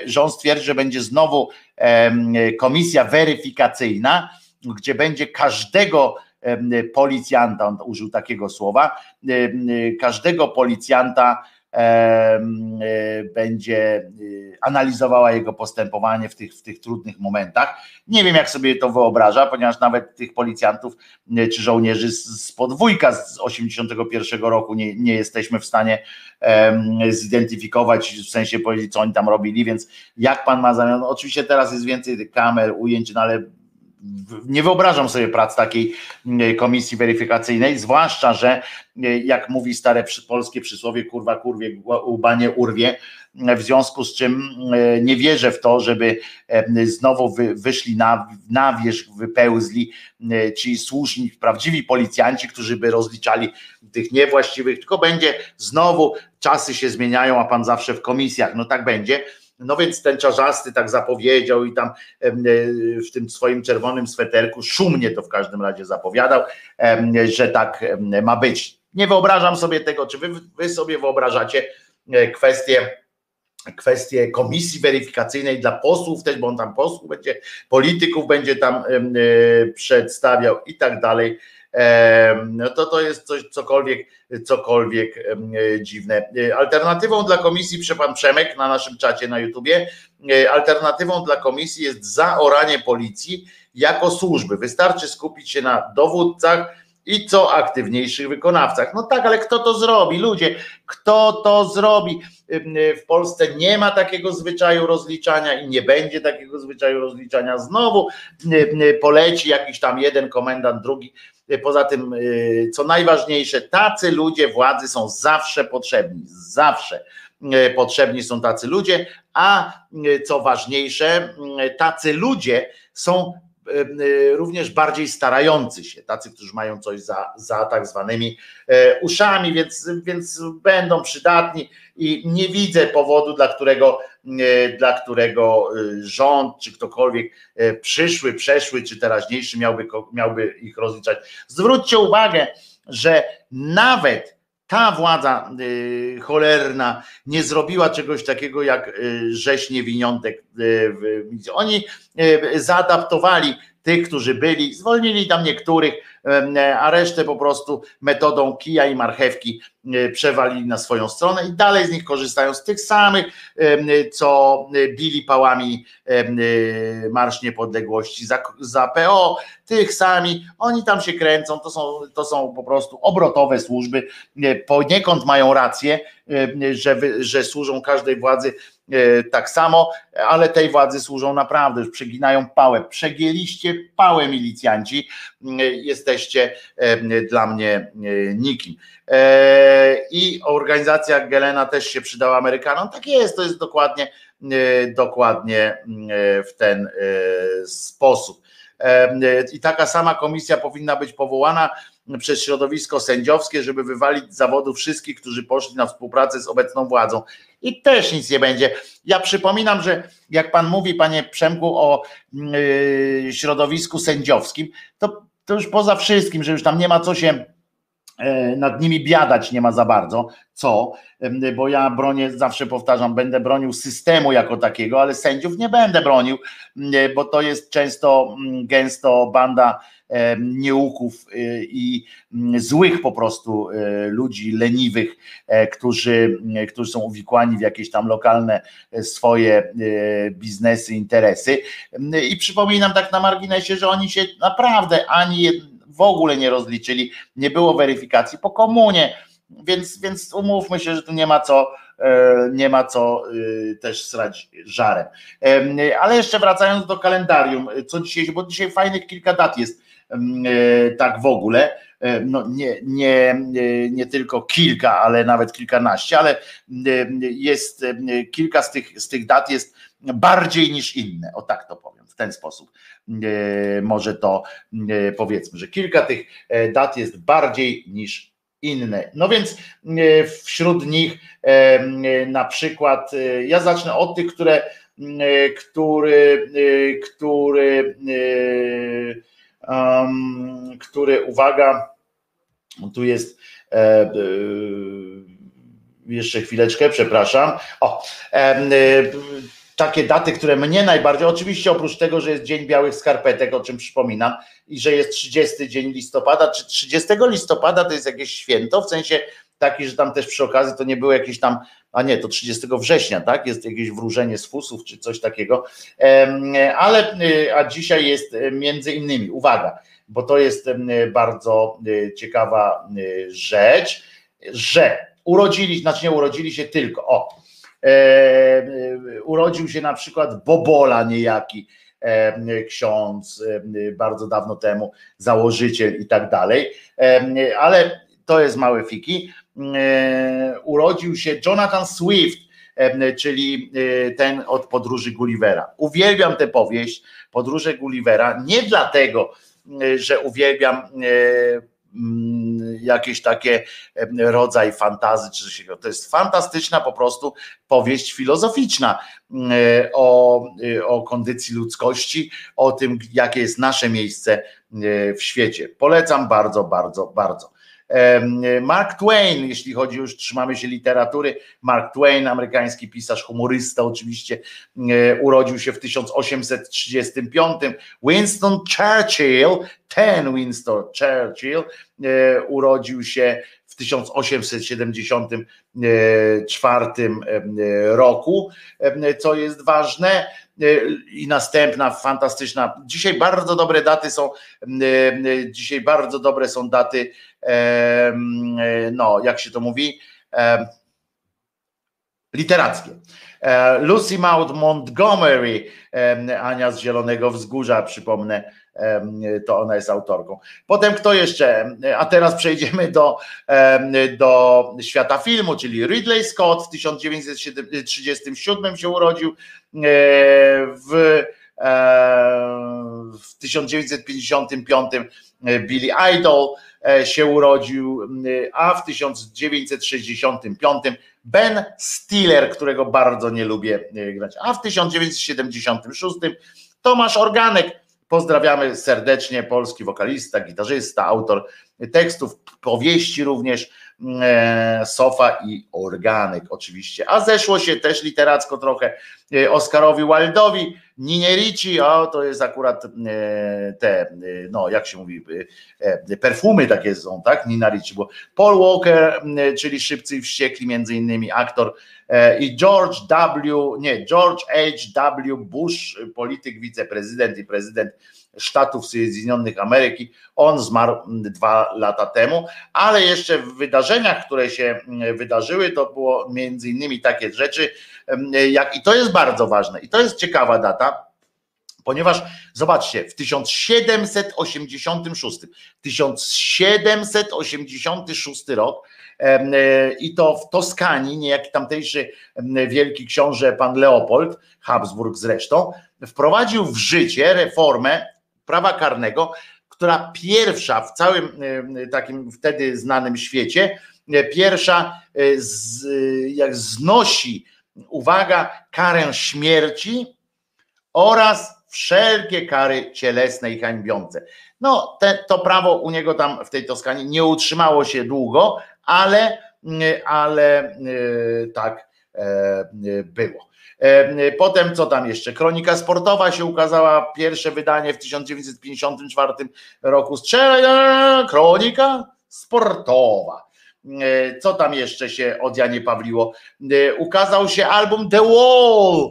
że on stwierdzi, że będzie znowu komisja weryfikacyjna, gdzie będzie każdego policjanta, on użył takiego słowa, każdego policjanta będzie y, analizowała jego postępowanie w tych, w tych trudnych momentach. Nie wiem, jak sobie to wyobraża, ponieważ nawet tych policjantów y, czy żołnierzy z podwójka z 81 roku nie, nie jesteśmy w stanie zidentyfikować, w sensie powiedzieć, co oni tam robili, więc jak pan ma zamiar, no oczywiście teraz jest więcej kamer, ujęć, no ale nie wyobrażam sobie prac takiej mm, komisji weryfikacyjnej, zwłaszcza, że e, jak mówi stare polskie przysłowie, kurwa kurwie, łba nie urwie, w związku z czym e, nie wierzę w to, żeby znowu wyszli na, na wierzch, wypełzli ci słuszni, prawdziwi policjanci, którzy by rozliczali tych niewłaściwych, tylko będzie znowu czasy się zmieniają, a pan zawsze w komisjach, no tak będzie no więc ten czarzasty tak zapowiedział i tam e, w tym swoim czerwonym sweterku, szumnie to w każdym razie zapowiadał, że tak ma być. Nie wyobrażam sobie tego, czy wy, wy sobie wyobrażacie e, kwestię kwestie komisji weryfikacyjnej dla posłów też, bo on tam posłów będzie, polityków będzie tam e, przedstawiał i tak dalej to to jest coś cokolwiek, cokolwiek dziwne. Alternatywą dla komisji, prze pan Przemek na naszym czacie na YouTubie, alternatywą dla komisji jest zaoranie policji jako służby. Wystarczy skupić się na dowódcach i co aktywniejszych wykonawcach. No tak, ale kto to zrobi? Ludzie, kto to zrobi? W Polsce nie ma takiego zwyczaju rozliczania i nie będzie takiego zwyczaju rozliczania. Znowu poleci jakiś tam jeden komendant, drugi Poza tym, y, co najważniejsze, tacy ludzie władzy są zawsze potrzebni, zawsze y, potrzebni są tacy ludzie, a y, co ważniejsze, tacy ludzie są również bardziej starający się, tacy, którzy mają coś za, za tak zwanymi e, uszami, więc, więc będą przydatni i nie widzę powodu, dla którego, dla którego rząd czy ktokolwiek przyszły, przeszły czy teraźniejszy miałby, miałby ich rozliczać. Zwróćcie uwagę, że nawet ta władza y, cholerna nie zrobiła czegoś takiego jak y, rzeź niewiniątek. Y, oni zaadaptowali tych, którzy byli, zwolnili tam niektórych, a resztę po prostu metodą kija i marchewki e, przewalili na swoją stronę i dalej z nich korzystają z tych samych, co bili pałami e, Marsz Niepodległości za, za PO, tych sami, oni tam się kręcą, to są, to są po prostu obrotowe służby, e, poniekąd mają rację, że, że służą każdej władzy tak samo, ale tej władzy służą naprawdę, już przeginają pałę. Przegięliście pałę milicjanci, jesteście dla mnie nikim. E, I organizacja Gelena też się przydała Amerykanom. Tak jest, to jest dokładnie, dokładnie w ten sposób. I taka sama komisja powinna być powołana przez środowisko sędziowskie, żeby wywalić z zawodu wszystkich, którzy poszli na współpracę z obecną władzą. I też nic nie będzie. Ja przypominam, że jak pan mówi, panie Przemku, o yy, środowisku sędziowskim, to, to już poza wszystkim, że już tam nie ma co się nad nimi biadać nie ma za bardzo, co, bo ja bronię, zawsze powtarzam, będę bronił systemu jako takiego, ale sędziów nie będę bronił, bo to jest często gęsto banda nieuków i złych po prostu ludzi leniwych, e, którzy, którzy są uwikłani w jakieś tam lokalne e, swoje biznesy, interesy. I przypominam tak na marginesie, że oni się naprawdę ani w ogóle nie rozliczyli, nie było weryfikacji po komunie. Więc, więc umówmy się, że tu nie ma co, e, nie ma co też srać żarem. Ale jeszcze wracając do kalendarium, co dzisiaj, bo dzisiaj fajnych kilka dat jest. E, tak w ogóle. E, no nie, nie, nie tylko kilka, ale nawet kilkanaście, ale e, jest kilka z tych, z tych dat jest bardziej niż inne. O tak to powiem, w ten sposób. Może to powiedzmy, że kilka tych dat jest bardziej niż inne. No więc wśród nich na przykład, ja zacznę od tych, które, który, który um, który, uwaga, tu jest e, e, jeszcze chwileczkę, przepraszam. O, e, takie daty, które mnie najbardziej, oczywiście oprócz tego, że jest Dzień Białych Skarpetek, o czym przypominam, i że jest 30 dzień listopada, czy 30 listopada to jest jakieś święto, w sensie taki, że tam też przy okazji to nie było jakieś tam, a nie, to 30 września, tak? Jest jakieś wróżenie z fusów czy coś takiego. Ale y, a dzisiaj jest y, między innymi, uwaga, bo to jest bardzo y, ciekawa rzecz, że urodzili, znaczy nie urodzili się tylko, o, urodził się na przykład Bobola niejaki, ksiądz bardzo dawno temu, założyciel i tak dalej, ale to jest małe fiki. E, urodził się Jonathan Swift, e, czyli e, ten od podróży Gullivera. Uwielbiam tę powieść, podróże Gullivera, nie dlatego, że uwielbiam jakieś takie rodzaj fantazy, czy coś To jest fantastyczna po prostu powieść filozoficzna o, o kondycji ludzkości, o tym, jakie jest nasze miejsce w świecie. Polecam bardzo, bardzo, bardzo. Mark Twain, jeśli chodzi już, trzymamy się literatury, Mark Twain, amerykański pisarz, humorysta oczywiście, e, urodził się w 1835. Winston Churchill, ten Winston Churchill, e, urodził się w 1874 roku, co jest ważne. I następna fantastyczna. Dzisiaj bardzo dobre daty są. Dzisiaj bardzo dobre są daty. No, jak się to mówi? Literackie. E, Lucy Maud Montgomery, Ania z Zielonego Wzgórza, przypomnę, to ona jest autorką. Potem kto jeszcze? A teraz przejdziemy do, do świata filmu, czyli Ridley Scott w 1937 się urodził. E, w w 1955 Billy Idol się urodził, a w 1965 Ben Stiller, którego bardzo nie lubię grać, a w 1976 Tomasz Organek, pozdrawiamy serdecznie, polski wokalista, gitarzysta, autor tekstów, powieści również, Sofa i Organek oczywiście. A zeszło się też literacko trochę e, Oskarowi Wildowi, Ninie Ricci, o to jest akurat e, te, no jak się mówi, perfumy takie są, tak? Nina bo Paul Walker, czyli Szybcy i Wściekli, między innymi aktor i George W, nie, George H. W. Bush, polityk, wiceprezydent i prezydent Stanów Zjednoczonych Ameryki. On zmarł dwa lata temu, ale jeszcze w wydarzeniach, które się wydarzyły, to było między innymi takie rzeczy, jak i to jest bardzo ważne, i to jest ciekawa data, ponieważ zobaczcie, w 1786, 1786 rok i to w Toskanii, niejaki tamtejszy wielki książę pan Leopold, Habsburg zresztą, wprowadził w życie reformę prawa karnego, która pierwsza w całym e, takim wtedy znanym świecie, e, pierwsza e, z, jak znosi, uwaga, karę śmierci oraz wszelkie kary cielesne i hańbiące. No, te, to prawo u niego tam w tej Toskanii nie utrzymało się długo, ale, ale tak było. E, potem co tam jeszcze? Kronika sportowa się ukazała, pierwsze wydanie w 1954 roku. Strzelaj, kronika sportowa. E, co tam jeszcze się od Janie Pawliło? E, ukazał się album The Wall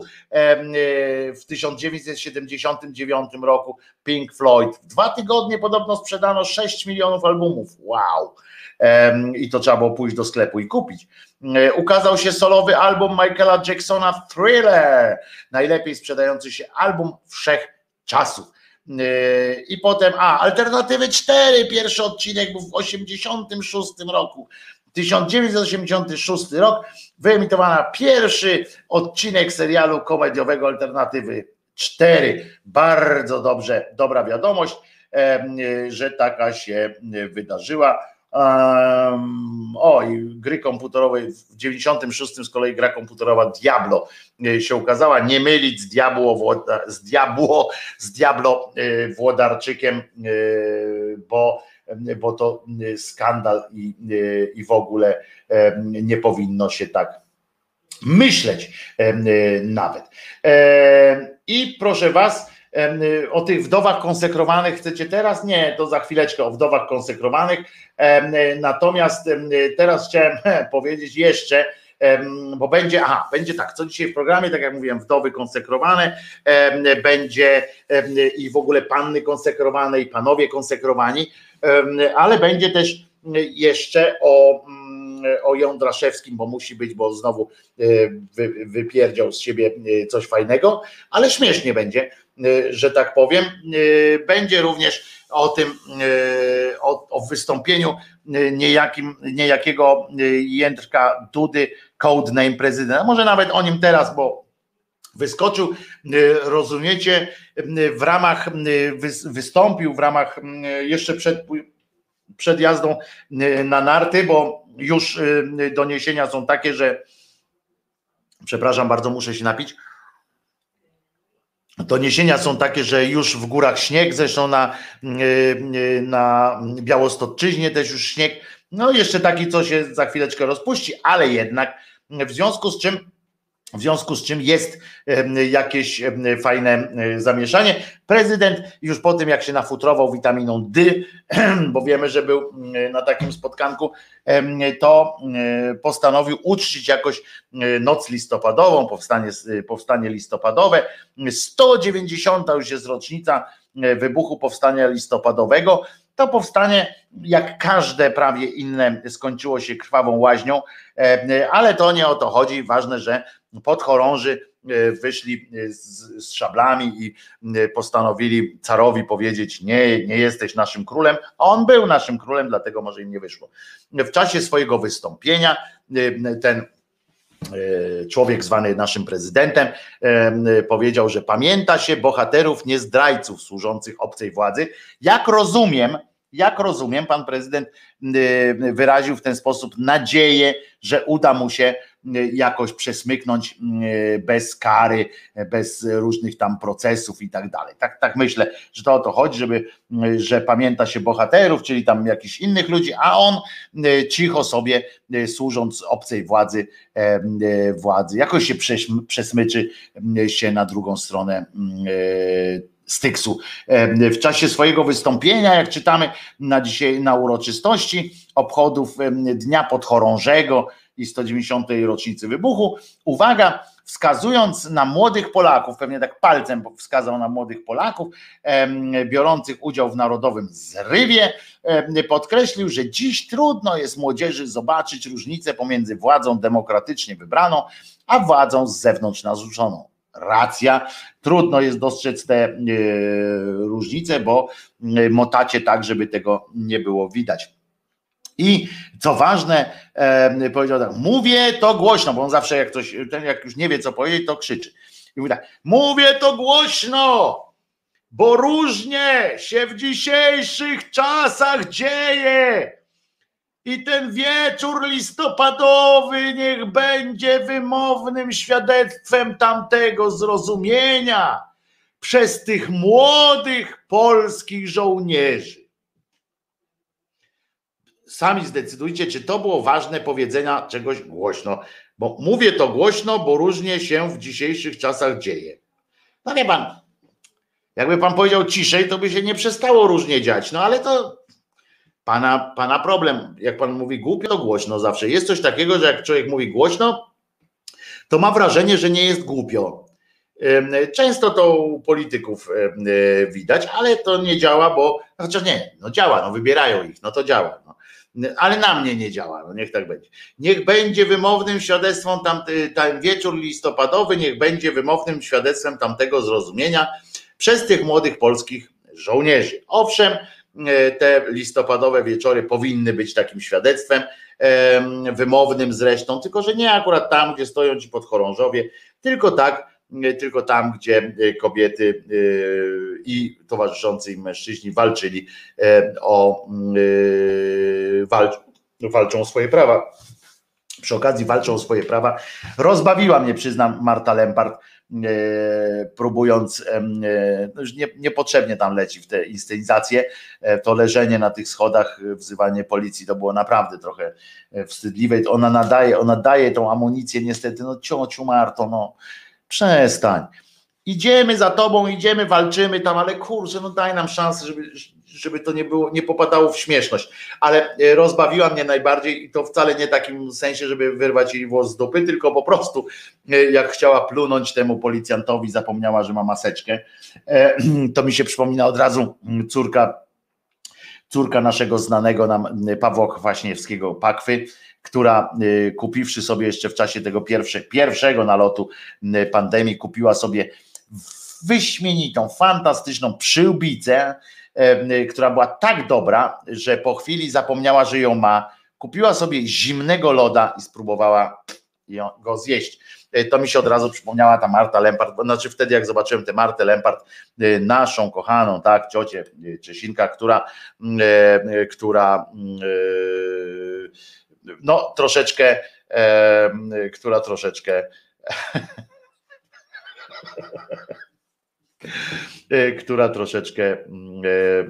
w 1979 roku Pink Floyd. W dwa tygodnie podobno sprzedano 6 milionów albumów. Wow! I to trzeba było pójść do sklepu i kupić. E, ukazał się solowy album Michaela Jacksona Thriller, najlepiej sprzedający się album wszech czasów. E, I potem, a, Alternatywy 4, pierwszy odcinek był w 86 roku. 1986 rok wyemitowana pierwszy odcinek serialu komediowego Alternatywy 4. Bardzo dobrze, dobra wiadomość, że taka się wydarzyła. O, i gry komputerowej w 96 z kolei gra komputerowa Diablo e, się ukazała. Nie mylić z Diabło, z Diabło, z Diablo e, Włodarczykiem, e, bo, bo to skandal i, i w ogóle nie powinno się tak myśleć nawet. I proszę Was, o tych wdowach konsekrowanych chcecie teraz? Nie, to za chwileczkę o wdowach konsekrowanych. Y, natomiast y, teraz chciałem powiedzieć jeszcze, bo będzie, aha, będzie tak, co dzisiaj w programie, tak jak mówiłem, wdowy konsekrowane, będzie i w ogóle panny konsekrowane i panowie konsekrowani, ale będzie też jeszcze o o Jądraszewskim, bo musi być, bo znowu wypierdział z siebie coś fajnego, ale śmiesznie będzie, Y, że tak powiem. Y, będzie również o tym, y, o, o wystąpieniu niejakim, niejakiego Jędrka Dudy, codename prezydenta. Może nawet o nim teraz, bo wyskoczył, rozumiecie, w ramach, wystąpił w ramach jeszcze przed, przed jazdą na narty, bo już doniesienia są takie, że przepraszam bardzo, muszę się napić Doniesienia są takie, że już w górach śnieg, zresztą na, y, y, na Białostoczyźnie też już śnieg. No jeszcze taki, co się za chwileczkę rozpuści, ale jednak w związku z czym w związku z czym jest jakieś fajne zamieszanie. Prezydent już po tym, jak się nafutrował witaminą D, bo wiemy, że był na takim spotkanku, to postanowił uczcić jakoś noc listopadową, powstanie, powstanie listopadowe. 190 już jest rocznica wybuchu powstania listopadowego. To powstanie, jak każde prawie inne, skończyło się krwawą łaźnią, ale to nie o to chodzi. Ważne, że podchorąży e, wyszli e, z, z, szablami i e, postanowili carowi powiedzieć: Nie, nie jesteś naszym królem, a on był naszym królem, dlatego może im nie wyszło. W czasie swojego wystąpienia ten człowiek zwany naszym prezydentem, powiedział, że pamięta się bohaterów, nie zdrajców służących obcej władzy. Jak rozumiem, jak rozumiem, pan prezydent wyraził w ten sposób nadzieję, że uda mu się jakoś przesmyknąć bez kary, bez różnych tam procesów i tak dalej. Tak, tak myślę, że to o to chodzi, żeby, że pamięta się bohaterów, czyli tam jakichś innych ludzi, a on cicho sobie służąc obcej władzy, władzy jakoś się przesmyczy się na drugą stronę Styksu. W czasie swojego wystąpienia, jak czytamy na dzisiaj na uroczystości obchodów Dnia Podchorążego i 190. rocznicy wybuchu, uwaga, wskazując na młodych Polaków, pewnie tak palcem wskazał na młodych Polaków, biorących udział w narodowym zrywie, podkreślił, że dziś trudno jest młodzieży zobaczyć różnicę pomiędzy władzą demokratycznie wybraną, a władzą z zewnątrz narzuconą racja. Trudno jest dostrzec te e, różnice, bo e, motacie tak, żeby tego nie było widać. I co ważne, e, powiedział tak, mówię to głośno, bo on zawsze jak ktoś, jak już nie wie co powiedzieć, to krzyczy. I mówi tak, mówię to głośno, bo różnie się w dzisiejszych czasach dzieje. I ten wieczór listopadowy niech będzie wymownym świadectwem tamtego zrozumienia przez tych młodych polskich żołnierzy. Sami zdecydujcie, czy to było ważne powiedzenia czegoś głośno, bo mówię to głośno, bo różnie się w dzisiejszych czasach dzieje. No wie pan, jakby pan powiedział ciszej, to by się nie przestało różnie dziać, no ale to pana, pana problem. Jak pan mówi głupio, to głośno zawsze. Jest coś takiego, że jak człowiek mówi głośno, to ma wrażenie, że nie jest głupio. Często to u polityków widać, ale to nie działa, bo chociaż nie, no działa, no wybierają ich, no to działa. No. Ale na mnie nie działa, no niech tak będzie. Niech będzie wymownym świadectwem tam, ten wieczór listopadowy, niech będzie wymownym świadectwem tamtego zrozumienia przez tych młodych polskich żołnierzy. Owszem, E, te listopadowe wieczory powinny być takim świadectwem wymownym zresztą, tylko że nie akurat tam, gdzie stoją ci podchorążowie, tylko tak, e, tylko tam, gdzie e, kobiety i towarzyszący im mężczyźni walczyli o walcz, walczą o swoje prawa. Przy okazji walczą o swoje prawa. Rozbawiła mnie, przyznam, Marta Lempart E, próbując, e, no już nie, niepotrzebnie tam leci w te inscenizacje, e, to leżenie na tych schodach, wzywanie policji, to było naprawdę trochę wstydliwe. Ona nadaje, ona daje tą amunicję niestety, no ciociu Marto, no przestań. Idziemy za tobą, idziemy, walczymy tam, ale kurczę, no daj nam szansę, żeby, żeby to nie było, nie popadało w śmieszność. Ale e, rozbawiła mnie najbardziej i to wcale nie takim sensie, żeby wyrwać jej włos z dupy, tylko po prostu e, jak chciała plunąć temu policjantowi, zapomniała, że ma maseczkę. E, to mi się przypomina od razu mm, córka córka naszego znanego nam Pawła Kwaśniewskiego Pakwy, która kupiwszy sobie jeszcze w czasie tego pierwsze, pierwszego nalotu mm, pandemii, kupiła sobie wyśmienitą, fantastyczną przyłbicę, która była tak dobra, że po chwili zapomniała, że ją ma. Kupiła sobie zimnego loda i spróbowała go zjeść. E, to mi się od razu przypomniała ta Marta Lempart, znaczy wtedy jak zobaczyłem tę Martę Lempart, e, naszą kochaną, tak, ciocię e, Czesinka, która, która no troszeczkę, która troszeczkę E, która troszeczkę e,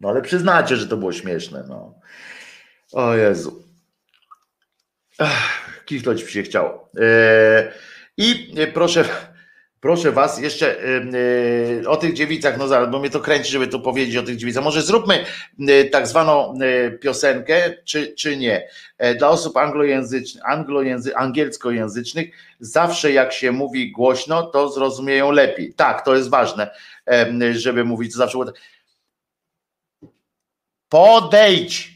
no ale przyznacie, że to było śmieszne. No. O Jezu. Kichnąć mi się chciało. E, I proszę, Proszę Was jeszcze yy, o tych dziewicach, no zaraz, bo mnie to kręci, żeby tu powiedzieć o tych dziewicach. Może zróbmy yy, tak zwaną yy, piosenkę, czy, czy nie. Dla osób anglojęzycznych, anglojęzy, angielskojęzycznych, zawsze jak się mówi głośno, to zrozumieją lepiej. Tak, to jest ważne, żeby mówić, zawsze tak. Podejdź,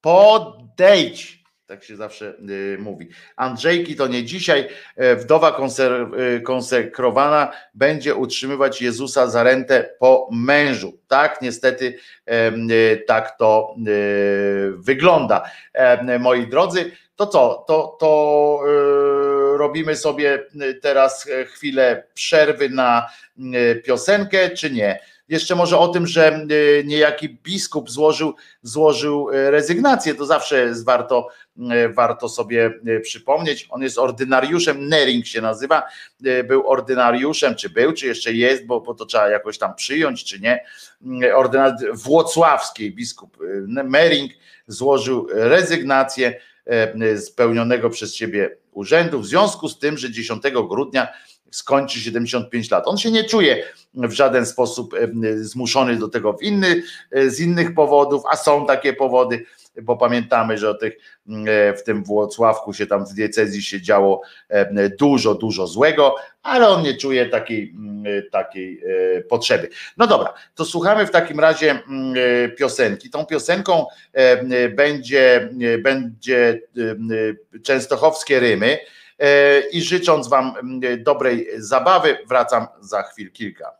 podejdź Tak się zawsze y, mówi. Andrzejki to nie dzisiaj. E, Wdowa y, konsekrowana będzie utrzymywać Jezusa za rentę po mężu. Tak, niestety y, tak to wygląda. Moi drodzy, to co? To, to robimy sobie teraz e, chwilę przerwy na piosenkę, czy nie? Jeszcze może o tym, że y, niejaki biskup złożył, złożył y, rezygnację, to zawsze jest warto, y, warto sobie przypomnieć. On jest ordynariuszem, Nering się nazywa, był ordynariuszem, czy był, czy jeszcze jest, bo, bo to trzeba jakoś tam przyjąć, czy nie. Ordynariusz włocławskiej biskup Mering złożył rezygnację z pełnionego przez siebie urzędu w związku z tym, że 10 grudnia skończy 75 lat. On się nie czuje w żaden sposób zmuszony do tego w inny, e, z innych powodów, a są takie powody, bo pamiętamy, że o tych, e, w tym Włocławku się tam w diecezji się działo dużo, dużo złego, ale on nie czuje takiej, mm, takiej e, potrzeby. No dobra, to słuchamy w takim razie mm, piosenki. Tą piosenką będzie, będzie częstochowskie rymy i życząc Wam mm, dobrej zabawy, wracam za chwil kilka.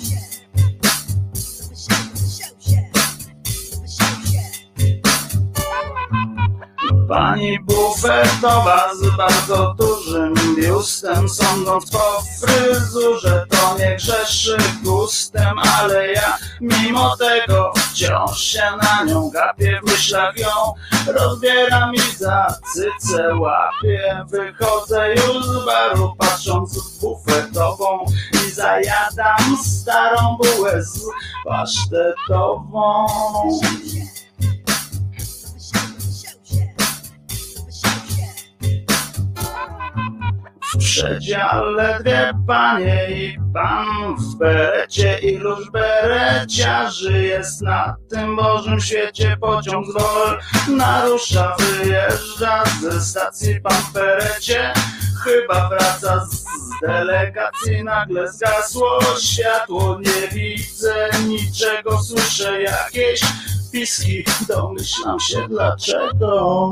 Pani bufetowa z bardzo dużym biustem Sądząc po fryzurze to nie grzeszy gustem Ale ja mimo tego wciąż się na nią gapię W myślach ją rozbieram i za cycę łapię. Wychodzę już z baru patrząc w bufetową I zajadam starą bułę z pasztetową W przedziale dwie panie i pan w berecie Iluż bereciarzy jest na tym Bożym świecie Pociąg z narusza, wyjeżdża ze stacji pan w berecie Chyba wraca z delegacji, nagle zgasło. Światło Nie widzę niczego, słyszę jakieś piski. Domyślam się dlaczego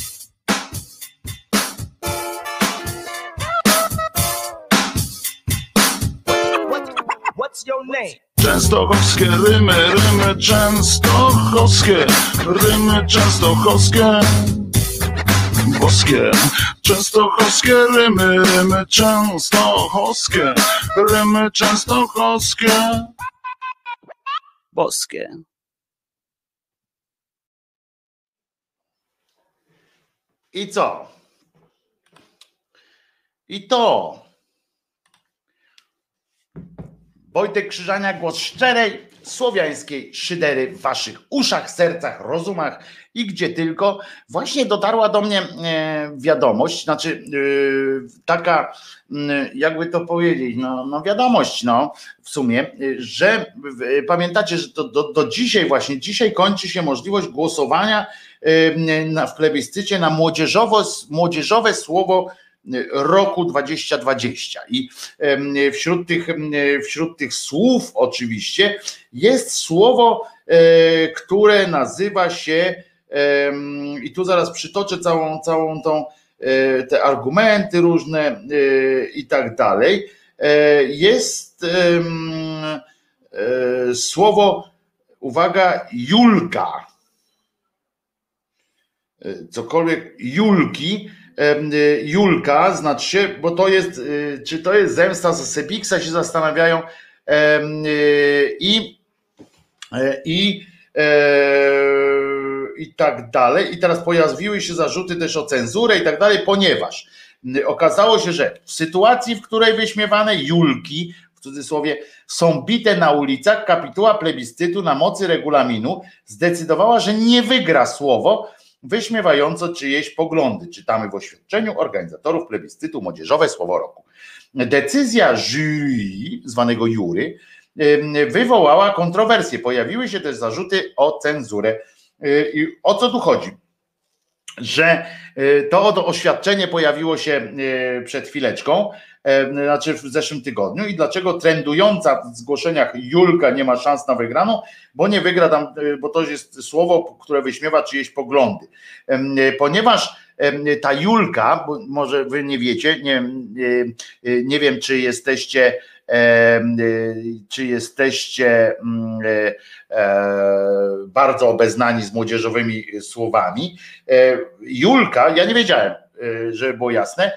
Name? Częstochowskie rymy, rymy częstochowskie, rymy częstochowskie, boskie. Częstochowskie rymy, rymy częstochowskie, rymy częstochowskie, boskie. I co? I to. Wojtek Krzyżania, głos szczerej, słowiańskiej szydery w waszych uszach, sercach, rozumach i gdzie tylko. Właśnie dotarła do mnie e, wiadomość, znaczy e, taka, jakby to powiedzieć, no, no wiadomość, no w sumie, że e, pamiętacie, że to do, do dzisiaj właśnie, dzisiaj kończy się możliwość głosowania na, w plebiscycie na młodzieżowe słowo roku 2020. I wśród tych, wśród tych słów oczywiście jest słowo, które nazywa się, i tu zaraz przytoczę całą, całą tą, te argumenty różne i tak dalej. Jest słowo, uwaga, Julka cokolwiek Julki, Julka znaczy się, bo to jest, y, czy to jest zemsta z Sepiksa, się zastanawiają y, i e, i e, i tak dalej. I teraz pojawiły się zarzuty też o cenzurę i tak dalej, ponieważ okazało się, że w sytuacji, w której wyśmiewane Julki, w cudzysłowie, są bite na ulicach, kapituła plebiscytu na mocy regulaminu zdecydowała, że nie wygra słowo, wyśmiewająco czyjeś poglądy. Czytamy w oświadczeniu organizatorów plebiscytu Młodzieżowe Słowo Roku. Decyzja jury, zwanego jury, wywołała kontrowersje. Pojawiły się też zarzuty o cenzurę. Y, I o co tu chodzi? Że y, to oświadczenie pojawiło się y, przed chwileczką E, znaczy w zeszłym tygodniu i dlaczego trendująca w zgłoszeniach Julka nie ma szans na wygraną, bo nie wygra tam, bo to jest słowo, które wyśmiewa czyjeś poglądy. Ponieważ ta Julka, może wy nie wiecie, nie, nie wiem czy jesteście czy jesteście mm, bardzo obeznani z młodzieżowymi słowami. Julka, ja nie wiedziałem, żeby było jasne,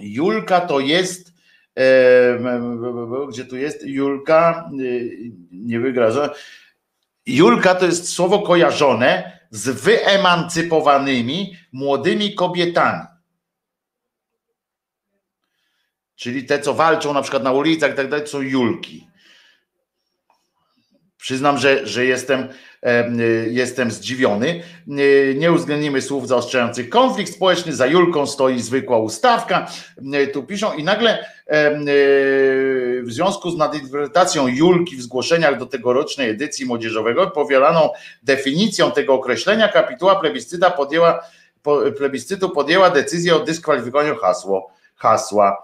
Julka to jest, gdzie tu jest Julka, y, nie wygra. Julka to jest słowo kojarzone z wyemancypowanymi młodymi kobietami. Czyli te, co walczą na przykład na ulicach i tak dalej, są Julki. Przyznam, że, że jestem, y, jestem zdziwiony. Y, nie uwzględnimy słów zaostrzających konflikt społeczny. Za Julką stoi zwykła ustawka. Y, tu piszą i nagle w związku z nadinterpretacją Julki w zgłoszeniach do tegorocznej edycji młodzieżowego, powielaną definicją tego określenia, kapituła plebiscyta podjęła, plebiscytu podjęła decyzję o dyskwalifikowaniu hasło, hasła.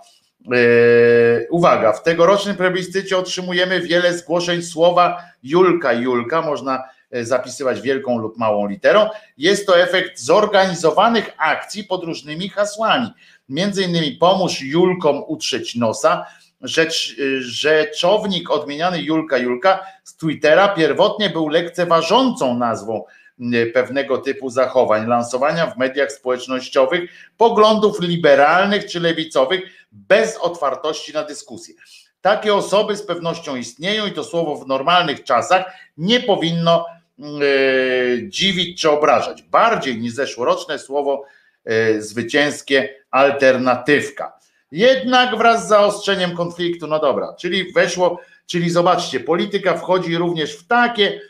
Yy, uwaga, w tegorocznym plebiscycie otrzymujemy wiele zgłoszeń słowa Julka. Julka można e, zapisywać wielką lub małą literą. Jest to efekt zorganizowanych akcji pod różnymi hasłami. Między innymi pomóż Julkom utrzeć nosa. Rzecz, e, rzeczownik odmieniany Julka Julka z Twittera pierwotnie był lekceważącą nazwą e, pewnego typu zachowań, lansowania w mediach społecznościowych poglądów liberalnych czy lewicowych, bez otwartości na dyskusję. Takie osoby z pewnością istnieją i to słowo w normalnych czasach nie powinno yy, dziwić czy obrażać. Bardziej niż zeszłoroczne słowo yy, zwycięskie alternatywka. Jednak wraz z zaostrzeniem konfliktu, no dobra, czyli weszło, czyli zobaczcie, polityka wchodzi również w takie,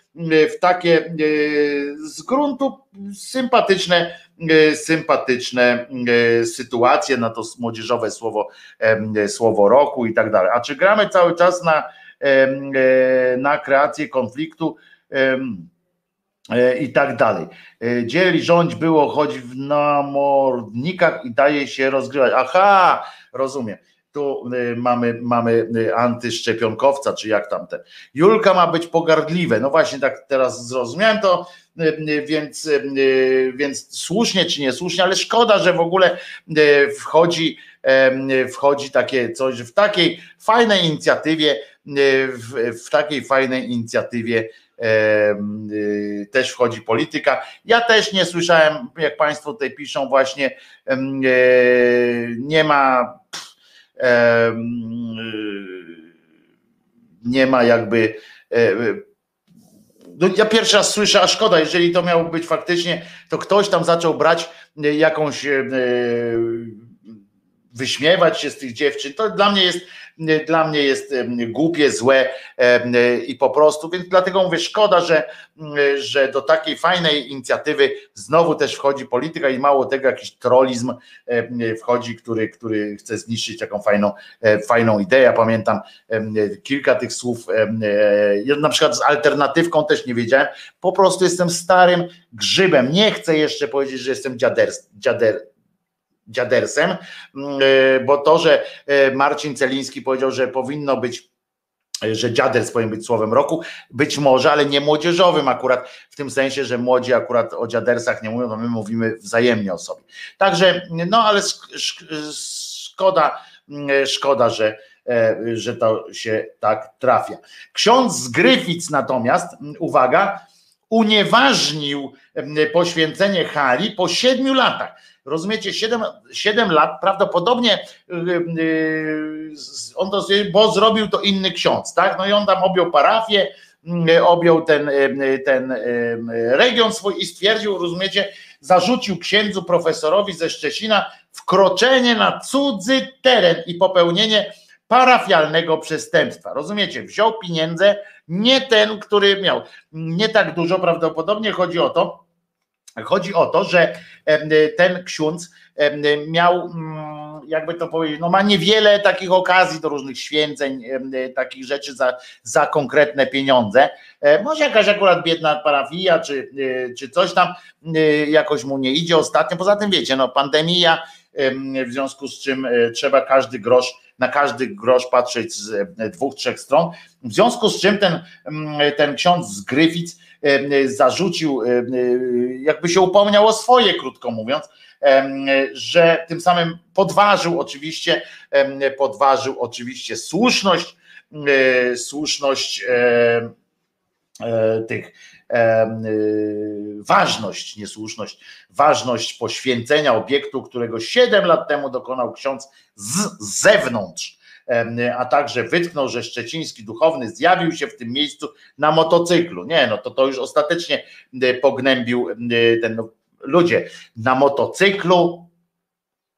w takie yy, z gruntu sympatyczne E, sympatyczne e, sytuacje, na to młodzieżowe słowo, słowo roku i tak dalej. A czy gramy cały czas na, e, na kreację konfliktu? i tak dalej. Dzieli rządź było choć w namordnikach i daje się rozgrywać. Aha, rozumiem. Tu mamy, mamy antyszczepionkowca, czy jak tam ten. Julka ma być pogardliwe. No właśnie tak teraz zrozumiałem to więc, więc słusznie czy niesłusznie, ale szkoda, że w ogóle wchodzi, wchodzi takie coś, w takiej fajnej inicjatywie, w, w takiej fajnej inicjatywie też wchodzi polityka. Ja też nie słyszałem, jak Państwo tutaj piszą, właśnie nie ma nie ma jakby no ja pierwszy raz słyszę, a szkoda, jeżeli to miało być faktycznie, to ktoś tam zaczął brać e, jakąś, e, wyśmiewać się z tych dziewczyn. To dla mnie jest dla mnie jest głupie, złe i po prostu, więc dlatego mówię, szkoda, że, że do takiej fajnej inicjatywy znowu też wchodzi polityka i mało tego jakiś trollizm wchodzi, który, który chce zniszczyć taką fajną, e, fajną ideę. Ja pamiętam kilka tych słów, ja na przykład z alternatywką też nie wiedziałem, po prostu jestem starym grzybem, nie chcę jeszcze powiedzieć, że jestem dziader, dziader dziadersem, mm, bo to, że Marcin Celiński powiedział, że powinno być że dziaders powinien być słowem roku, być może, ale nie młodzieżowym akurat, w tym sensie, że młodzi akurat o dziadersach nie mówią, no my mówimy wzajemnie o sobie. Także, no ale szkoda, szkoda, że, że to się tak trafia. Ksiądz z Gryfic natomiast, uwaga, unieważnił poświęcenie hali po siedmiu latach. Rozumiecie, 7, 7 lat prawdopodobnie on to, bo zrobił to inny ksiądz, tak? No i on tam objął parafię, objął ten, ten region swój i stwierdził, rozumiecie, zarzucił księdzu profesorowi ze Szczecina wkroczenie na cudzy teren i popełnienie parafialnego przestępstwa. Rozumiecie? Wziął pieniądze, nie ten, który miał. Nie tak dużo prawdopodobnie chodzi o to, chodzi o to, że ten ksiądz miał, mm, jakby to powiedzieć, no ma niewiele takich okazji do różnych święceń, takich rzeczy za, za konkretne pieniądze. E, może jakaś akurat biedna parafia, czy, e, czy coś tam e, jakoś mu nie idzie ostatnio. Poza tym wiecie, no pandemia, w związku z czym trzeba każdy grosz na każdy grosz patrzeć z dwóch, trzech stron. W związku z czym ten, mm, ten ksiądz z Gryfic zarzucił, e, jakby się upomniał o swoje, krótko mówiąc, że tym samym podważył oczywiście, podważył oczywiście słuszność, słuszność tych ważność, niesłuszność, ważność poświęcenia obiektu, którego 7 lat temu dokonał ksiądz z zewnątrz, a także wytknął, że szczeciński duchowny zjawił się w tym miejscu na motocyklu. Nie, no to to już ostatecznie pognębił ten no, ludzie na motocyklu.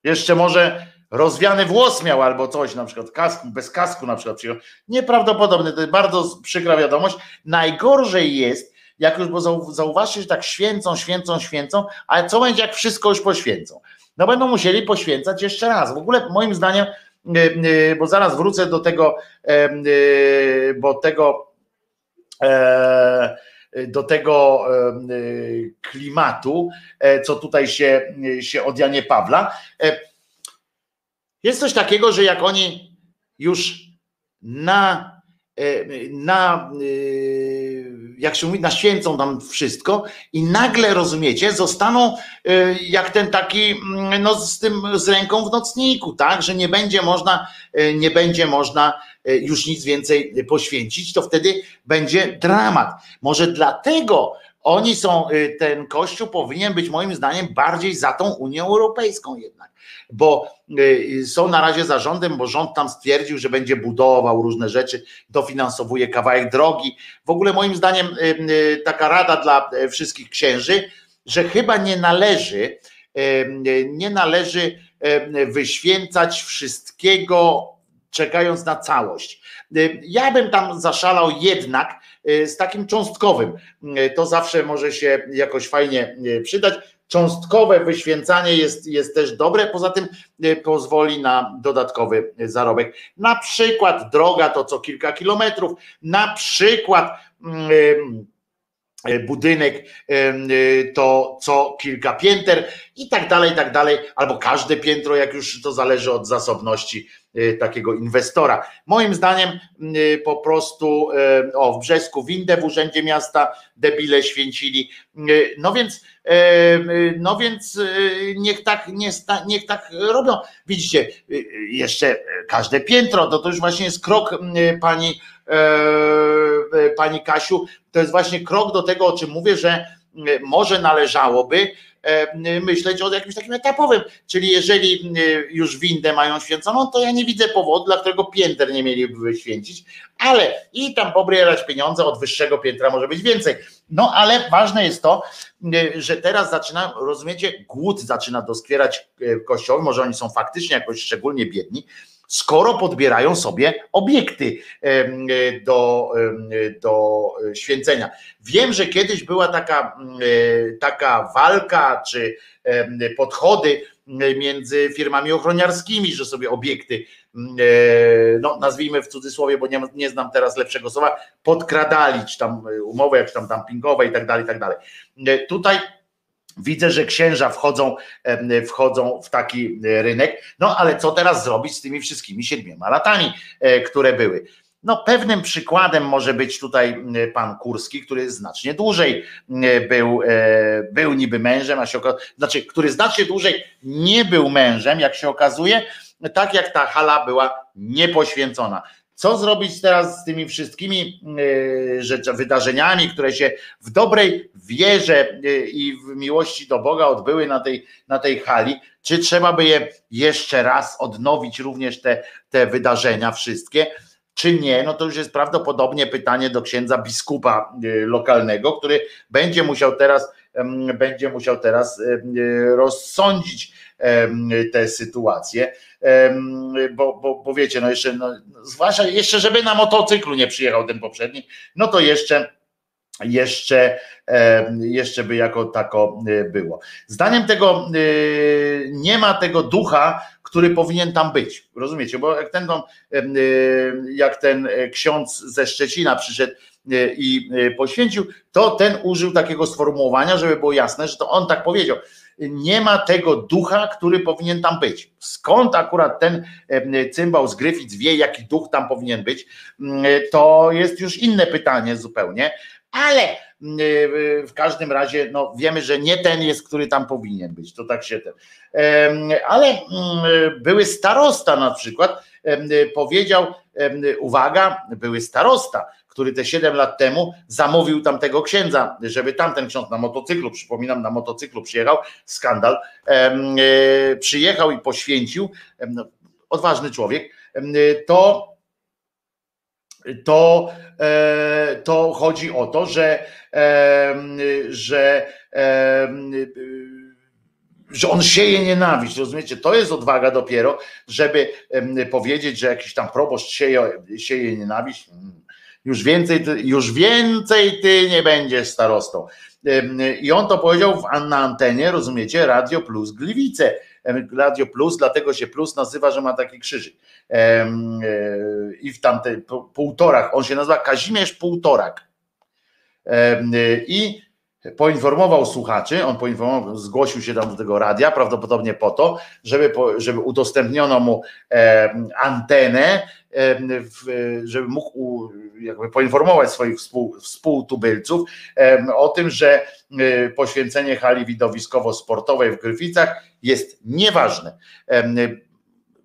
Jeszcze może rozwiany włos miał albo coś, na przykład kasku, bez kasku na przykład. Nieprawdopodobne, to jest bardzo przykra wiadomość. Najgorzej jest, jak już, bo zauważcie, że tak święcą, święcą, święcą, ale co będzie, jak wszystko już poświęcą? No będą musieli poświęcać jeszcze raz. W ogóle moim zdaniem, y, y, bo zaraz wrócę do tego, y, bo tego e, do tego klimatu, e, co tutaj się, się od Janie Pawla. E, jest coś takiego, że jak oni już na, na jak się mówi, naświęcą tam wszystko i nagle, rozumiecie, zostaną y, jak ten taki, mm, no z tym, z ręką w nocniku, tak, że nie będzie można, y, nie będzie można y, już nic więcej poświęcić, to wtedy będzie dramat. Może dlatego oni są, ten kościół powinien być moim zdaniem bardziej za tą Unią Europejską jednak bo y, są na razie zarządem, bo rząd tam stwierdził, że będzie budował różne rzeczy, dofinansowuje kawałek drogi. W ogóle moim zdaniem y, y, taka rada dla wszystkich księży, że chyba nie należy, nie należy wyświęcać wszystkiego, czekając na całość. Ja bym tam zaszalał jednak z takim cząstkowym. To zawsze może się jakoś fajnie przydać cząstkowe wyświęcanie jest, jest też dobre, poza tym pozwoli na dodatkowy zarobek. Na przykład droga to co kilka kilometrów, na przykład e, budynek e, to co kilka pięter i tak dalej, i tak dalej, albo każde piętro, jak już to zależy od zasobności Y, takiego inwestora. Moim zdaniem po prostu o w Brzesku windę w urzędzie miasta debile święcili. No więc no więc niech tak nie niech tak robią. Widzicie, jeszcze każde piętro, to, to już właśnie jest krok pani pani Kasiu, to jest właśnie krok do tego, o czym mówię, że może należałoby E, myśleć o jakimś takim etapowym. Czyli jeżeli e, już windę mają święconą, to ja nie widzę powodu, dla którego pięter nie mieliby wyświęcić, ale i tam pobierać pieniądze od wyższego piętra może być więcej. No ale ważne jest to, e, że teraz zaczyna, rozumiecie, głód zaczyna doskwierać kościoły, może oni są faktycznie jakoś szczególnie biedni, skoro podbierają sobie obiekty do, do święcenia. Wiem, że kiedyś była taka, taka walka czy podchody między firmami ochroniarskimi, że sobie obiekty, no nazwijmy w cudzysłowie, bo nie, nie znam teraz lepszego słowa, podkradali, czy tam umowy jakieś tam dumpingowe i tak dalej, i tak dalej. Tutaj Widzę, że księża wchodzą, wchodzą w taki e, rynek. No ale co teraz zrobić z tymi wszystkimi siedmioma latami, e, które były? No, pewnym przykładem może być tutaj pan Kurski, który znacznie dłużej był, e, był niby mężem, a się okazuje, znaczy, który znacznie dłużej nie był mężem, jak się okazuje, tak jak ta hala była niepoświęcona. Co zrobić teraz z tymi wszystkimi e, wydarzeniami, które się w dobrej wierze e, i w miłości do Boga odbyły na tej, na tej hali? Czy trzeba by je jeszcze raz odnowić, również te, te wydarzenia wszystkie? Czy nie? No to już jest prawdopodobnie pytanie do księdza biskupa e, lokalnego, który będzie musiał teraz, będzie musiał teraz rozsądzić sytuację, Em, bo, bo, bo wiecie, no jeszcze, no, zwłaszcza jeszcze, żeby na motocyklu nie przyjechał ten poprzedni, no to jeszcze jeszcze, jeszcze by jako tako y, było. Zdaniem tego y, nie ma tego ducha, który powinien tam być. Rozumiecie? Bo jak ten, y, jak ten e, ksiądz ze Szczecina przyszedł y, i y, poświęcił, to ten użył takiego sformułowania, żeby było jasne, że to on tak powiedział. Nie ma tego ducha, który powinien tam być. Skąd akurat ten em, cymbał z Gryfic wie, jaki duch tam powinien być, mm, to jest już inne pytanie zupełnie, ale mm, y, w każdym razie no, wiemy, że nie ten jest, który tam powinien być. To tak się ten. Ale mm, były starosta na przykład powiedział, uwaga, były starosta, który te 7 lat temu zamówił tamtego księdza, żeby tamten ksiądz na motocyklu, przypominam, na motocyklu przyjechał, skandal, e, przyjechał i poświęcił, no, odważny człowiek, em, to to, e, to chodzi o to, że, że, że on sieje nienawiść, rozumiecie? To jest odwaga dopiero, żeby powiedzieć, że jakiś tam proboszcz sieje, sieje nienawiść. Już więcej, ty, już więcej ty nie będziesz starostą. I on to powiedział w, na antenie, rozumiecie, Radio Plus Gliwice. Radio Plus, dlatego się Plus nazywa, że ma taki krzyżyk. E, I w tamtej półtorach, on się nazywa Kazimierz Półtorak. E, I poinformował słuchaczy, on poinformował, zgłosił się tam do tego radia, prawdopodobnie po to, żeby, żeby udostępniono mu antenę, żeby mógł jakby poinformować swoich współ, współtubylców o tym, że y, poświęcenie hali widowiskowo-sportowej w Gryficach jest nieważne.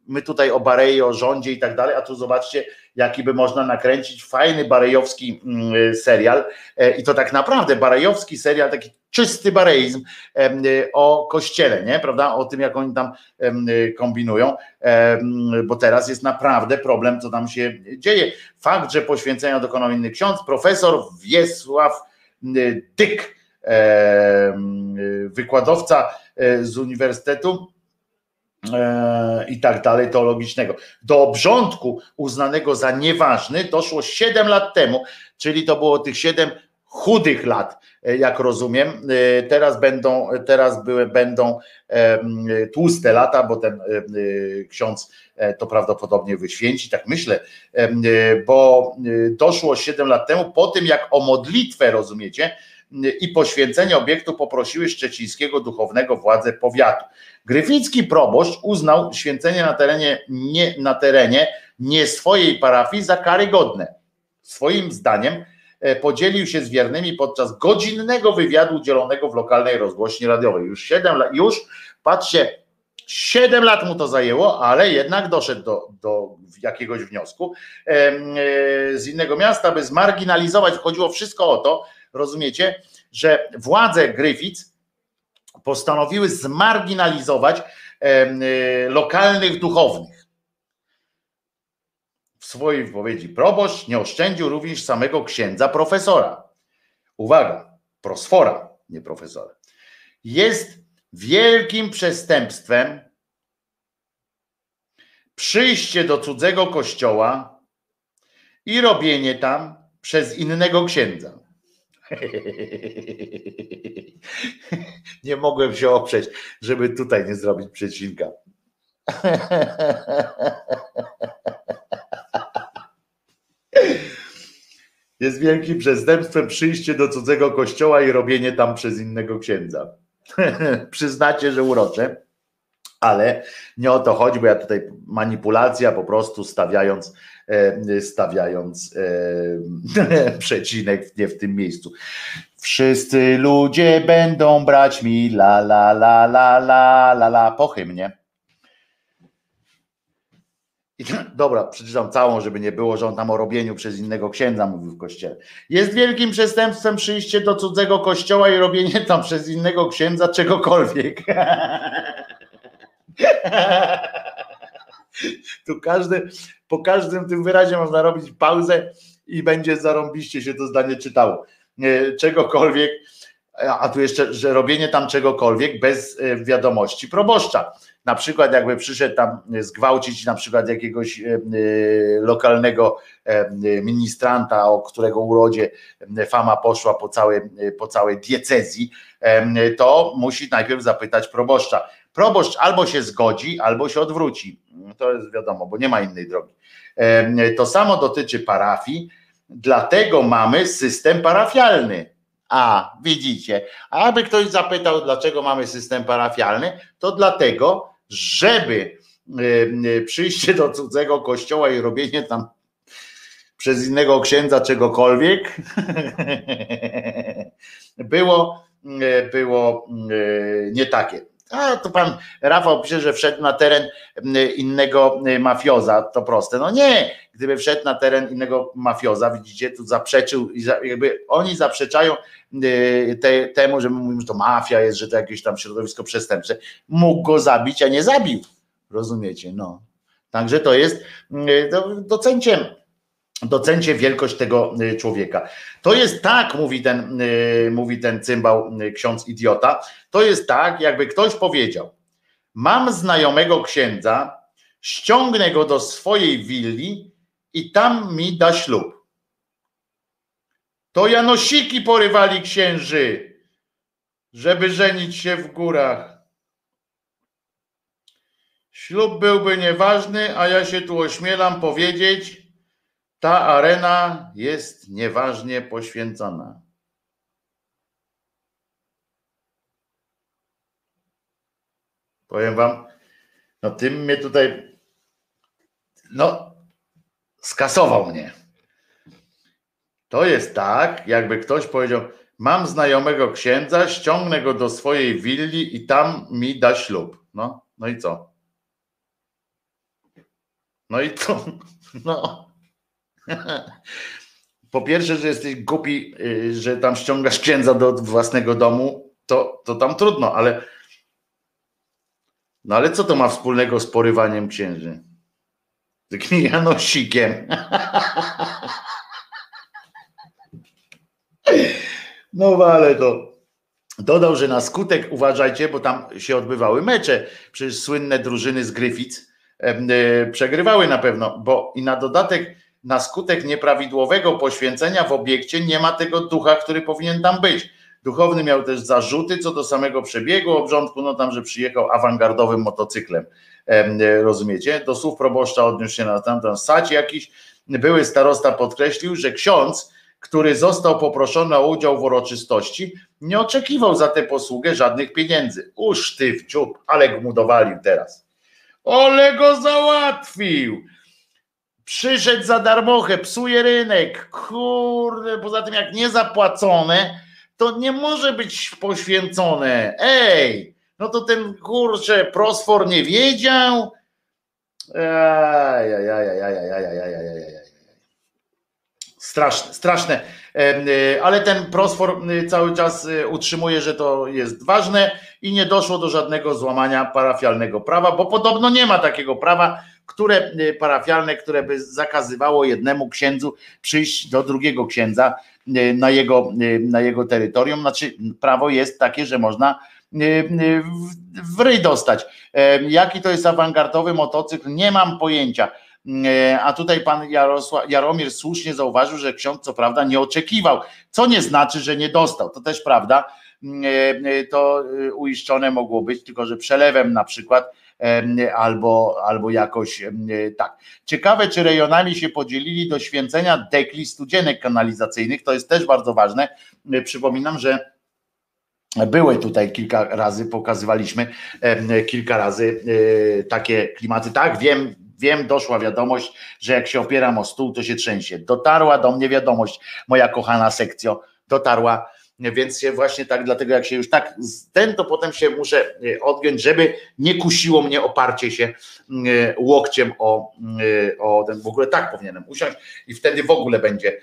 My tutaj o Barei, o rządzie i tak dalej, a tu zobaczcie, jaki by można nakręcić fajny barejowski mm, serial E, i to tak naprawdę barejowski serial, taki czysty bareizm y, o kościele, nie? Prawda? O tym, jak oni tam y, kombinują, bo teraz jest naprawdę problem, co tam się dzieje. Fakt, że poświęcenia dokonał inny ksiądz, profesor Wiesław y, Dyk, y, wykładowca z Uniwersytetu i tak dalej, teologicznego. Do obrządku uznanego za nieważny doszło 7 lat temu, czyli to było tych 7 chudych lat, e, jak rozumiem. E, Teraz będą, teraz były, będą tłuste lata, bo ten e, ksiądz e, to prawdopodobnie wyświęci, tak myślę, e, bo e, doszło 7 lat temu, po tym jak o modlitwę, rozumiecie, i poświęcenie obiektu poprosiły szczecińskiego duchownego władze powiatu. Gryficki proboszcz uznał święcenie na terenie nie, na terenie nie swojej parafii za karygodne. Swoim zdaniem e, podzielił się z wiernymi podczas godzinnego wywiadu udzielonego w lokalnej rozgłośni radiowej. Już 7 lat, już patrzcie, 7 lat mu to zajęło, ale jednak doszedł do, do jakiegoś wniosku e, z innego miasta, by zmarginalizować. Chodziło wszystko o to, rozumiecie, że władze Gryfic postanowiły zmarginalizować e, lokalnych duchownych. W swojej wypowiedzi proboszcz nie oszczędził również samego księdza profesora. Uwaga, prosfora, nie profesora. Jest wielkim przestępstwem przyjście do cudzego kościoła i robienie tam przez innego księdza. Nie mogłem się oprzeć, żeby tutaj nie zrobić przecinka. Jest wielkim przestępstwem przyjście do cudzego kościoła i robienie tam przez innego księdza. Przyznacie, że urocze, ale nie o to chodzi, bo ja tutaj manipulacja po prostu stawiając, stawiając e, przecinek nie w tym miejscu. Wszyscy ludzie będą brać mi la la la la la la la po hymnie. I, dobra, przeczytam całą, żeby nie było, że on tam o robieniu przez innego księdza mówił w kościele. Jest wielkim przestępstwem przyjście do cudzego kościoła i robienie tam przez innego księdza czegokolwiek. Tu każdy, po każdym tym wyrazie można robić pauzę i będzie zarąbiście się to zdanie czytało. E, Czegokolwiek, a tu jeszcze, że robienie tam czegokolwiek bez e, wiadomości proboszcza. Na przykład jakby przyszedł tam zgwałcić na przykład jakiegoś e, e, lokalnego e, ministranta, o którego urodzie fama poszła po całej, po całej diecezji, e, to musi najpierw zapytać proboszcza. Proboszcz albo się zgodzi, albo się odwróci. To jest wiadomo, bo nie ma innej drogi. To samo dotyczy parafii, dlatego mamy system parafialny. A, widzicie, a aby ktoś zapytał, dlaczego mamy system parafialny, to dlatego, żeby przyjście do cudzego kościoła i robienie tam przez innego księdza czegokolwiek było, było nie takie. A to pan Rafał pisze, że wszedł na teren innego mafioza. To proste. No nie, gdyby wszedł na teren innego mafioza, widzicie, tu zaprzeczył, jakby oni zaprzeczają y, te, temu, że my mówimy, że to mafia jest, że to jakieś tam środowisko przestępcze. Mógł go zabić, a nie zabił. Rozumiecie? No. Także to jest, do- docencie, docencie wielkość tego y, człowieka. To jest tak, mówi ten, y, mówi ten cymbał, y, ksiądz idiota, to jest tak, jakby ktoś powiedział, mam znajomego księdza, ściągnę go do swojej willi i tam mi da ślub. To Janosiki porywali księży, żeby żenić się w górach. Ślub byłby nieważny, a ja się tu ośmielam powiedzieć, ta arena jest nieważnie poświęcona. Powiem wam, no tym mnie tutaj, no, skasował mnie. To jest tak, jakby ktoś powiedział, mam znajomego księdza, ściągnę go do swojej willi i tam mi da ślub. No, no i co? No i co? No. Po pierwsze, że jesteś głupi, y, że tam ściągasz księdza do własnego domu, to, to tam trudno, ale no ale co to ma wspólnego z porywaniem księży? Takim Janosikiem. No ale to dodał, że na skutek, uważajcie, bo tam się odbywały mecze, przecież słynne drużyny z Gryfic e, przegrywały na pewno, bo i na dodatek na skutek nieprawidłowego poświęcenia w obiekcie nie ma tego ducha, który powinien tam być. Duchowny miał też zarzuty co do samego przebiegu obrządku, no tam, że przyjechał awangardowym motocyklem. Em, e, Rozumiecie? Do słów proboszcza odniósł się na tamten sać jakiś. Były starosta podkreślił, że ksiądz, który został poproszony o udział w uroczystości, nie oczekiwał za tę posługę żadnych pieniędzy. Uż ty w dziób, ale mu dowalił teraz. Ole go załatwił. Przyszedł za darmochę, psuje rynek. Kurde, poza tym jak niezapłacone, to nie może być poświęcone. Ej, no to ten kurczę prosfor nie wiedział. Straszne, straszne. Y, ale ten prosfor y, cały czas y, utrzymuje, że to jest ważne i nie doszło do żadnego złamania parafialnego prawa, bo podobno nie ma takiego prawa które y, parafialne, które by zakazywało jednemu księdzu przyjść do drugiego księdza y, na jego, y, na jego terytorium. Znaczy, prawo jest takie, że można w- ryj dostać. Jaki to jest awangardowy motocykl? Nie mam pojęcia. E, A tutaj pan Jarosław, Jaromir słusznie zauważył, że ksiądz co prawda nie oczekiwał, co nie znaczy, że nie dostał. To też prawda. E, e, To uiszczone mogło być, tylko że przelewem na przykład albo, albo jakoś tak. Ciekawe, czy rejonami się podzielili do święcenia dekli studzienek kanalizacyjnych. To jest też bardzo ważne. E, Przypominam, że były tutaj kilka razy, pokazywaliśmy kilka razy e, takie klimaty. Tak, wiem, wiem, doszła wiadomość, że jak się opieram o stół, to się trzęsie. Dotarła do mnie wiadomość, moja kochana sekcjo, dotarła, więc się właśnie tak, dlatego jak się już tak ten, to potem się muszę e, odgiąć, żeby nie kusiło mnie oparcie się e, łokciem o, e, o ten, w ogóle tak powinienem usiąść i wtedy w ogóle będzie,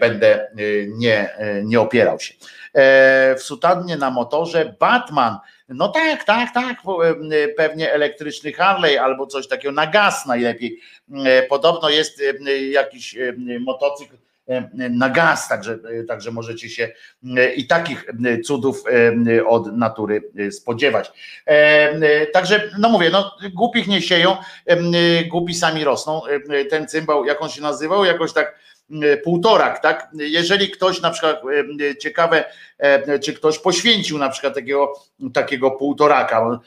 będę nie, nie opierał się. W sutannie na motorze Batman. No tak, tak, tak, pewnie elektryczny Harley albo coś takiego na gaz najlepiej. Podobno jest jakiś motocykl na gaz, także, także możecie się e, i takich e, cudów e, od natury spodziewać. Także, no mówię, no głupich nie sieją, głupi sami rosną. Ten cymbał, jak on się nazywał, jakoś tak półtorak, tak? Jeżeli ktoś na przykład ciekawe, czy ktoś poświęcił na przykład takiego, takiego półtoraka,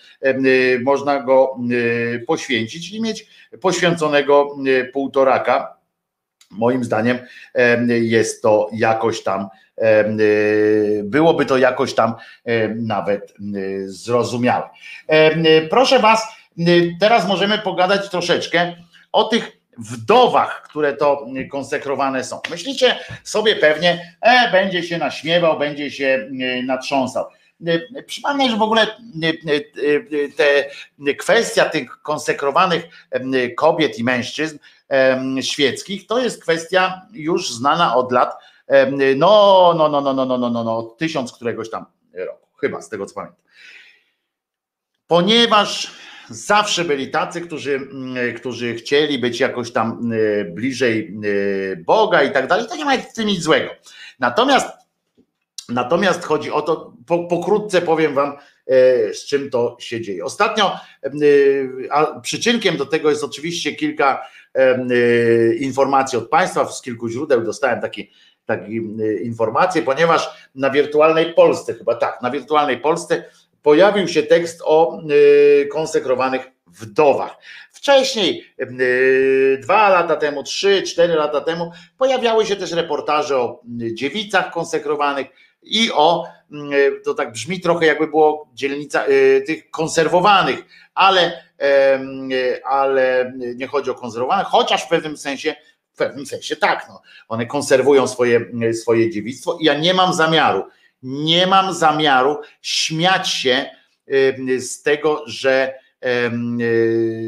można go poświęcić i mieć poświęconego półtoraka. Moim zdaniem jest to jakoś tam, e, byłoby to jakoś tam e, nawet e, zrozumiałe. Proszę Was, teraz możemy pogadać troszeczkę o tych wdowach, które to konsekrowane są. Myślicie sobie pewnie, e, będzie się naśmiewał, będzie się natrząsał. Przypomnę, że w ogóle te kwestia tych konsekrowanych kobiet i mężczyzn świeckich to jest kwestia już znana od lat, no, no, no, no, no, no, no, no, no, tysiąc któregoś tam roku, chyba z tego co pamiętam. Ponieważ zawsze byli tacy, którzy, mm, którzy chcieli być jakoś tam e, bliżej e, Boga i tak dalej, to nie ma w tym nic złego. Natomiast Natomiast chodzi o to, po, pokrótce powiem Wam, z czym to się dzieje. Ostatnio, e, a przyczynkiem do tego jest oczywiście kilka e, e, informacji od Państwa, z kilku źródeł dostałem takie takie e, informacje, ponieważ na wirtualnej Polsce, chyba tak, na wirtualnej Polsce pojawił się tekst o e, konsekrowanych wdowach. Wcześniej, e, dwa lata temu, trzy, cztery lata temu, pojawiały się też reportaże o e, dziewicach konsekrowanych i o, mm, to tak brzmi trochę jakby było dzielnica e, tych konserwowanych, ale, e, ale nie chodzi o konserwowanych, chociaż w pewnym sensie, w pewnym sensie tak, no, one konserwują swoje, swoje dziewictwo i ja nie mam zamiaru, nie mam zamiaru śmiać się z tego, że e,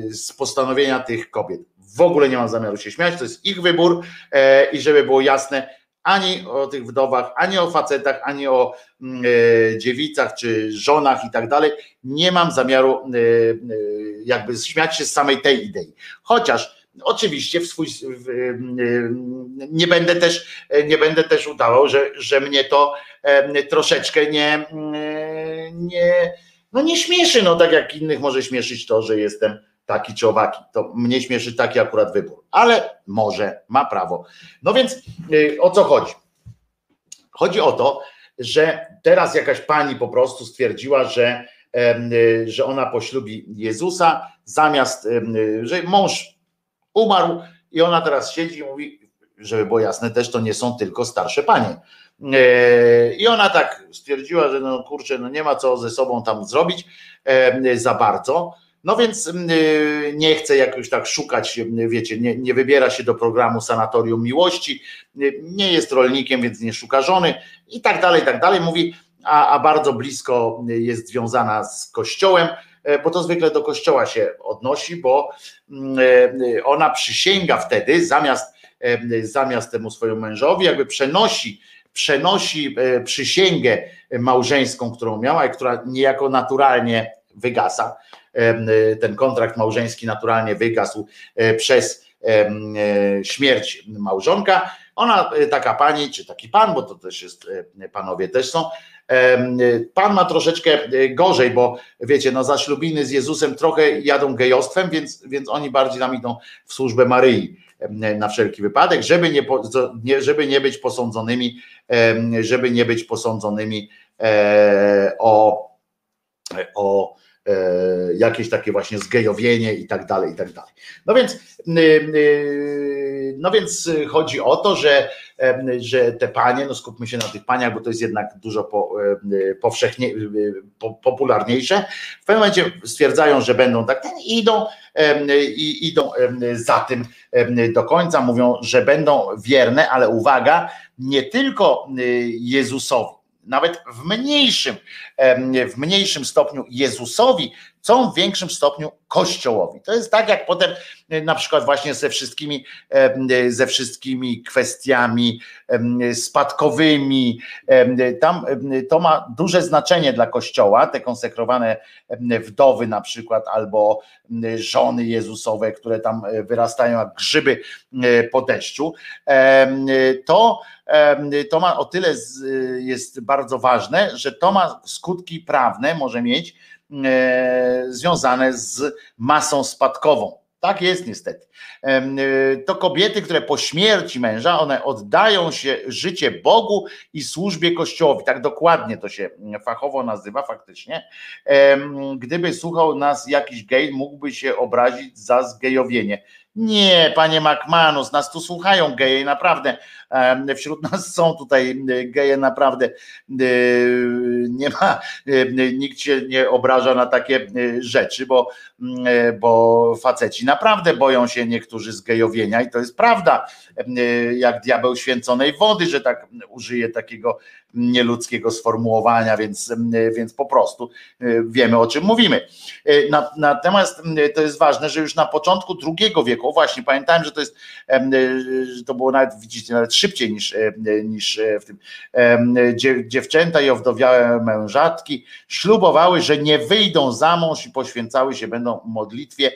z postanowienia tych kobiet. W ogóle nie mam zamiaru się śmiać, to jest ich wybór e, i żeby było jasne, ani o tych wdowach, ani o facetach, ani o mm, e, dziewicach czy żonach i tak dalej. Nie mam zamiaru e, e, jakby śmiać się z samej tej idei. Chociaż oczywiście w swój, nie będę też nie będę też udawał, że, że mnie to troszeczkę nie, e, nie no nie śmieszy, no tak jak innych może śmieszyć to, że jestem taki czy owaki. To mnie śmieszy taki akurat wybór, ale może ma prawo. No więc y, o co chodzi? Chodzi o to, że teraz jakaś pani po prostu stwierdziła, że, y, że ona poślubi Jezusa, zamiast, y, że mąż umarł i ona teraz siedzi i mówi, żeby było jasne, też to nie są tylko starsze panie. E, I ona tak stwierdziła, że no kurczę, no nie ma co ze sobą tam zrobić za bardzo. No więc e, nie chce jakoś tak szukać, wiecie, nie, nie wybiera się do programu Sanatorium Miłości, nie- nie jest rolnikiem, więc nie szuka żony i tak dalej, i tak dalej. Mówi, a, a bardzo blisko jest związana z kościołem, e, bo to zwykle do kościoła się odnosi, bo mm, e, ona przysięga wtedy, zamiast, e, zamiast temu swojemu mężowi, jakby przenosi przenosi przysięgę małżeńską, którą miała i która niejako naturalnie wygasa. E, Ten kontrakt małżeński naturalnie wygasł e, przez e, śmierć małżonka. Ona, taka pani, czy taki pan, bo to też jest, panowie też są, pan ma troszeczkę gorzej, bo wiecie, no za ślubiny z Jezusem trochę jadą gejostwem, więc, więc oni bardziej nam idą w służbę Maryi na wszelki wypadek, żeby nie, żeby nie być posądzonymi żeby nie być posądzonymi o, o jakieś takie właśnie zgejowienie i tak dalej, i tak dalej. No więc, no więc chodzi o to, że, że te panie, no skupmy się na tych paniach, bo to jest jednak dużo po, powszechnie, popularniejsze, w pewnym momencie stwierdzają, że będą tak, i idą, i idą za tym do końca, mówią, że będą wierne, ale uwaga, nie tylko Jezusowi, nawet w mniejszym, w mniejszym stopniu Jezusowi, co w większym stopniu Kościołowi. To jest tak, jak potem e, na przykład właśnie ze wszystkimi, ze wszystkimi kwestiami spadkowymi. Tam to ma duże znaczenie dla Kościoła, te konsekrowane wdowy na przykład, albo żony Jezusowe, które tam e, wyrastają jak grzyby e, po deszczu. To, to ma o tyle jest bardzo ważne, że to ma skutki prawne, może mieć, E, związane z masą spadkową. Tak jest niestety. E, to kobiety, które po śmierci męża, one oddają się życie Bogu i służbie Kościołowi. Tak dokładnie to się fachowo nazywa faktycznie. Gdyby słuchał nas jakiś gej, mógłby się obrazić za zgejowienie. Nie, panie McManus, nas tu słuchają geje, naprawdę. Wśród nas są tutaj geje, naprawdę. Nie ma, nikt się nie obraża na takie rzeczy, bo, bo faceci naprawdę boją się niektórzy zgejowienia i to jest prawda. Jak diabeł święconej wody, że tak użyje takiego nieludzkiego sformułowania, więc, więc po prostu wiemy o czym mówimy. Natomiast to jest ważne, że już na początku II wieku, właśnie, pamiętałem, że to jest, to było nawet, widzicie, nawet szybciej niż, niż w tym. Dziewczęta i owdowiałe mężatki ślubowały, że nie wyjdą za mąż i poświęcały się będą modlitwie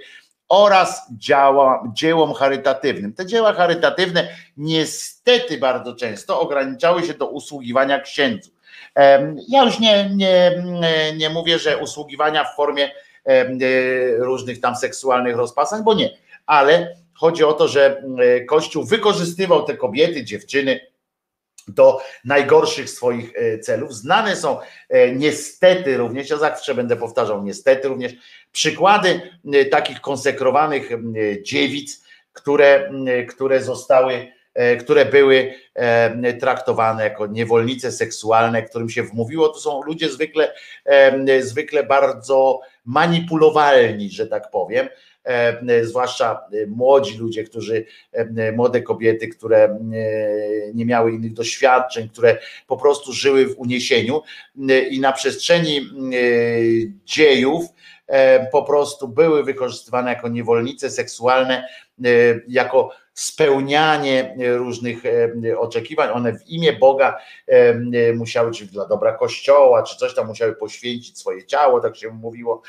oraz działa, dziełom charytatywnym. Te dzieła charytatywne niestety bardzo często ograniczały się do usługiwania księdzu. Ja już nie, nie, nie mówię, że usługiwania w formie różnych tam seksualnych rozpasań, bo nie, ale chodzi o to, że Kościół wykorzystywał te kobiety, dziewczyny, do najgorszych swoich e, celów. Znane są e, niestety również, ja zawsze będę powtarzał, niestety również przykłady e, takich konsekrowanych dziewic, które, które zostały, które były traktowane jako niewolnice seksualne, którym się wmówiło, to są ludzie zwykle, zwykle bardzo manipulowalni, że tak powiem, E, zwłaszcza e, młodzi ludzie, którzy, e, młode kobiety, które nie miały innych doświadczeń, które po prostu żyły w uniesieniu i na przestrzeni dziejów po prostu były wykorzystywane jako niewolnice seksualne, jako spełnianie różnych e, oczekiwań. One w imię Boga e, musiały, czy dla dobra Kościoła, czy coś tam musiały poświęcić swoje ciało, tak się mówiło,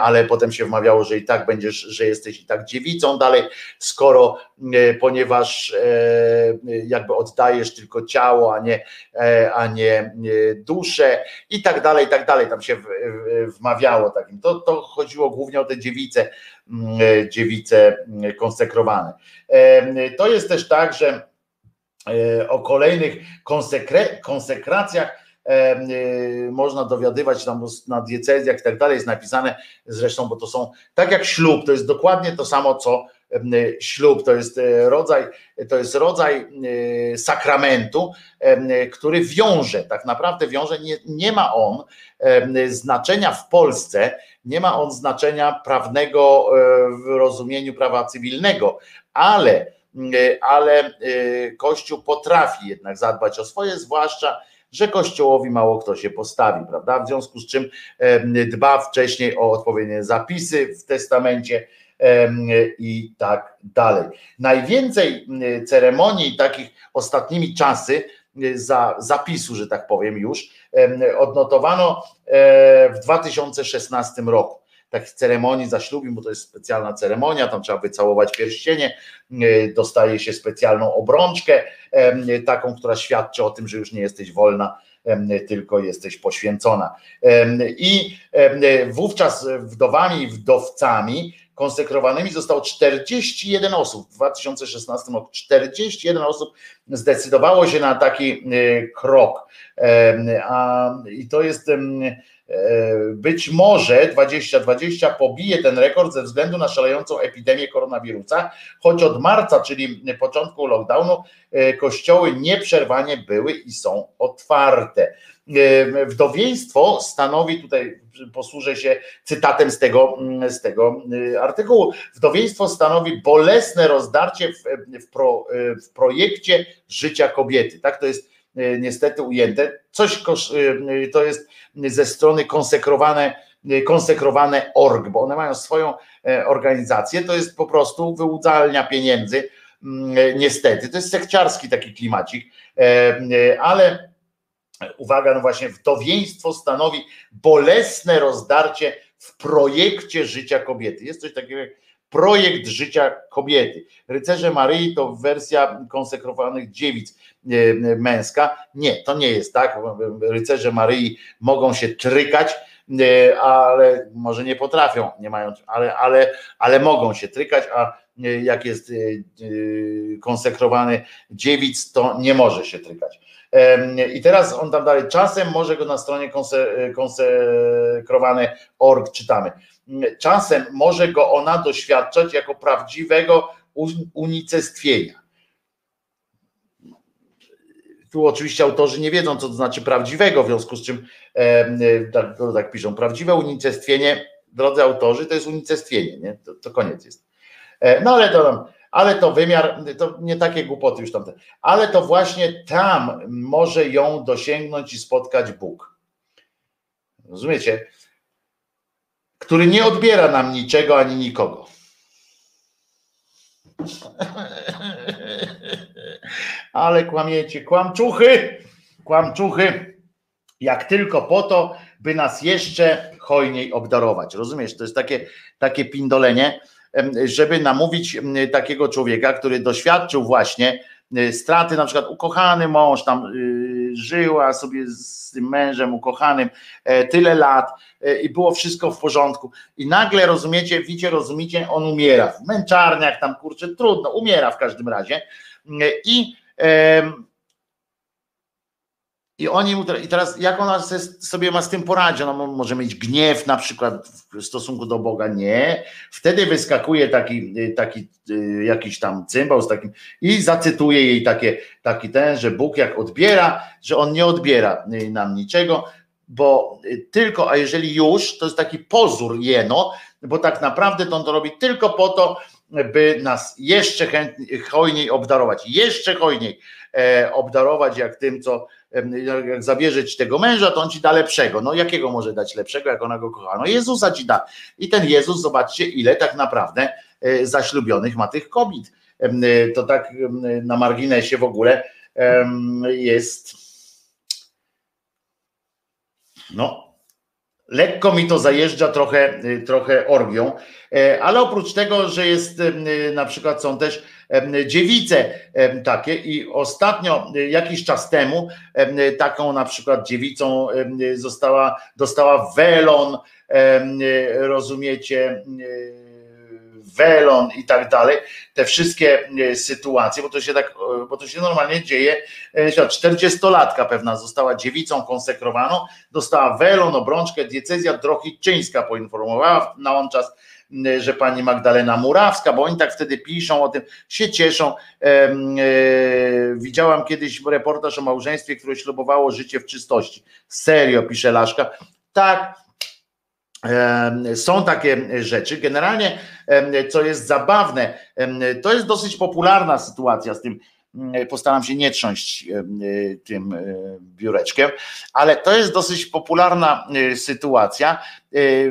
ale potem się wmawiało, że i tak będziesz, że jesteś i tak dziewicą dalej, skoro, e, ponieważ jakby oddajesz tylko ciało, a nie, a nie duszę i tak dalej, i tak dalej. Tam się wmawiało takim. To, to chodziło głównie o te dziewice, E, dziewice konsekrowane. E, to jest też tak, że e, o kolejnych konsekracjach można dowiadywać tam na diecezjach i tak dalej, jest napisane zresztą, bo to są, tak jak ślub, to jest dokładnie to samo, co ślub, to jest rodzaj, to jest rodzaj sakramentu, który wiąże, tak naprawdę wiąże, nie, nie ma on znaczenia w Polsce, nie ma on znaczenia prawnego e, w rozumieniu prawa cywilnego, ale, e, ale e, Kościół potrafi jednak zadbać o swoje, zwłaszcza że Kościołowi mało kto się postawi, prawda? W związku z czym dba wcześniej o odpowiednie zapisy w testamencie i tak dalej. Najwięcej ceremonii takich ostatnimi czasy za zapisu, że tak powiem już, odnotowano e, w 2016 roku takich ceremonii zaślubin, bo to jest specjalna ceremonia, tam trzeba wycałować pierścienie, e, dostaje się specjalną obrączkę, taką, która świadczy o tym, że już nie jesteś wolna, tylko jesteś poświęcona. I wówczas wdowami i wdowcami konsekrowanymi zostało 41 osób. W 2016 roku 41 osób zdecydowało się na taki y, krok. I to jest Być może 2020 pobije ten rekord ze względu na szalejącą epidemię koronawirusa, choć od marca, czyli początku lockdownu, kościoły nieprzerwanie były i są otwarte. Wdowieństwo stanowi, tutaj posłużę się cytatem z tego, z tego artykułu, wdowieństwo stanowi bolesne rozdarcie w, w, pro, w projekcie życia kobiety. Tak to jest niestety ujęte. Coś to jest ze strony konsekrowane, konsekrowane org, bo one mają swoją organizację, to jest po prostu wyłudzalnia pieniędzy, niestety. To jest sekciarski taki klimacik, ale uwaga, no właśnie, wdowieństwo stanowi bolesne rozdarcie w projekcie życia kobiety. Jest coś takiego jak projekt życia kobiety. Rycerze Maryi to wersja konsekrowanych dziewic męska. Nie, to nie jest tak. Rycerze Maryi mogą się trykać, ale może nie potrafią, nie mają, ale, ale, ale mogą się trykać, a jak jest konsekrowany dziewic, to nie może się trykać. I teraz on tam dalej, czasem może go na stronie konsekrowany org czytamy. Czasem może go ona doświadczać jako prawdziwego unicestwienia. Tu oczywiście autorzy nie wiedzą, co to znaczy prawdziwego, w związku z czym tak, tak piszą. Prawdziwe unicestwienie, drodzy autorzy, to jest unicestwienie, nie? To, to koniec jest. No ale to ale to wymiar, to nie takie głupoty już tamte, ale to właśnie tam może ją dosięgnąć i spotkać Bóg. Rozumiecie? Który nie odbiera nam niczego ani nikogo. Ale kłamiecie, kłamczuchy, kłamczuchy, jak tylko po to, by nas jeszcze hojniej obdarować. Rozumiesz? To jest takie, takie pindolenie żeby namówić takiego człowieka, który doświadczył właśnie straty, na przykład ukochany mąż tam y, żyła sobie z tym mężem ukochanym e, tyle lat e, i było wszystko w porządku. I nagle rozumiecie, widzicie, rozumiecie, on umiera. W męczarniach tam kurczę, trudno, umiera w każdym razie. I i oni i teraz jak ona sobie ma z tym poradzić? Ona może mieć gniew na przykład w stosunku do Boga? Nie. Wtedy wyskakuje taki, taki y, jakiś tam cymbał z takim i zacytuje jej takie, taki ten, że Bóg jak odbiera, że on nie odbiera y, nam niczego, bo y, tylko, a jeżeli już, to jest taki pozór jeno, bo tak naprawdę to on to robi tylko po to, by nas jeszcze chętniej, hojniej obdarować, jeszcze hojniej e, obdarować jak tym, co jak zabierze ci tego męża, to on ci da lepszego. No jakiego może dać lepszego, jak ona go kocha? No Jezusa ci da. I ten Jezus, zobaczcie, ile tak naprawdę e, zaślubionych ma tych kobiet. E, to tak na marginesie w ogóle jest. No, lekko mi to zajeżdża trochę, e, trochę orgią, ale oprócz tego, że jest na przykład są też dziewice takie. I ostatnio, jakiś czas temu, taką na przykład dziewicą została, dostała welon, rozumiecie, welon i tak dalej, te wszystkie sytuacje, bo to się tak, bo to się normalnie dzieje, 40-latka pewna została dziewicą konsekrowaną, dostała welon, obrączkę, diecezja drohiczyńska poinformowała na on czas że pani Magdalena Murawska, bo oni tak wtedy piszą o tym, się cieszą. E, widziałam kiedyś reportaż o małżeństwie, które ślubowało życie w czystości. Serio, pisze Laszka. Tak, są takie rzeczy. Generalnie, co jest zabawne, to jest dosyć popularna sytuacja z tym postaram się nie trząść e, tym e, biureczkiem, ale to jest dosyć popularna e, sytuacja.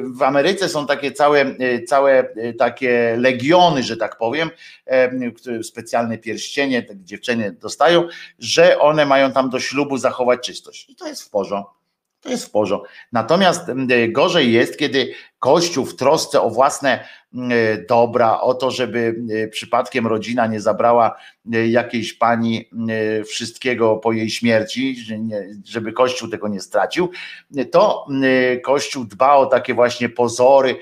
W Ameryce są takie całe, całe takie legiony, że tak powiem, specjalne pierścienie te dziewczyny dostają, że one mają tam do ślubu zachować czystość. I to jest w porządku. To jest w porządku. Natomiast gorzej jest, kiedy Kościół w trosce o własne dobra, o to, żeby przypadkiem rodzina nie zabrała jakiejś pani wszystkiego po jej śmierci, żeby Kościół tego nie stracił, to Kościół dba o takie właśnie pozory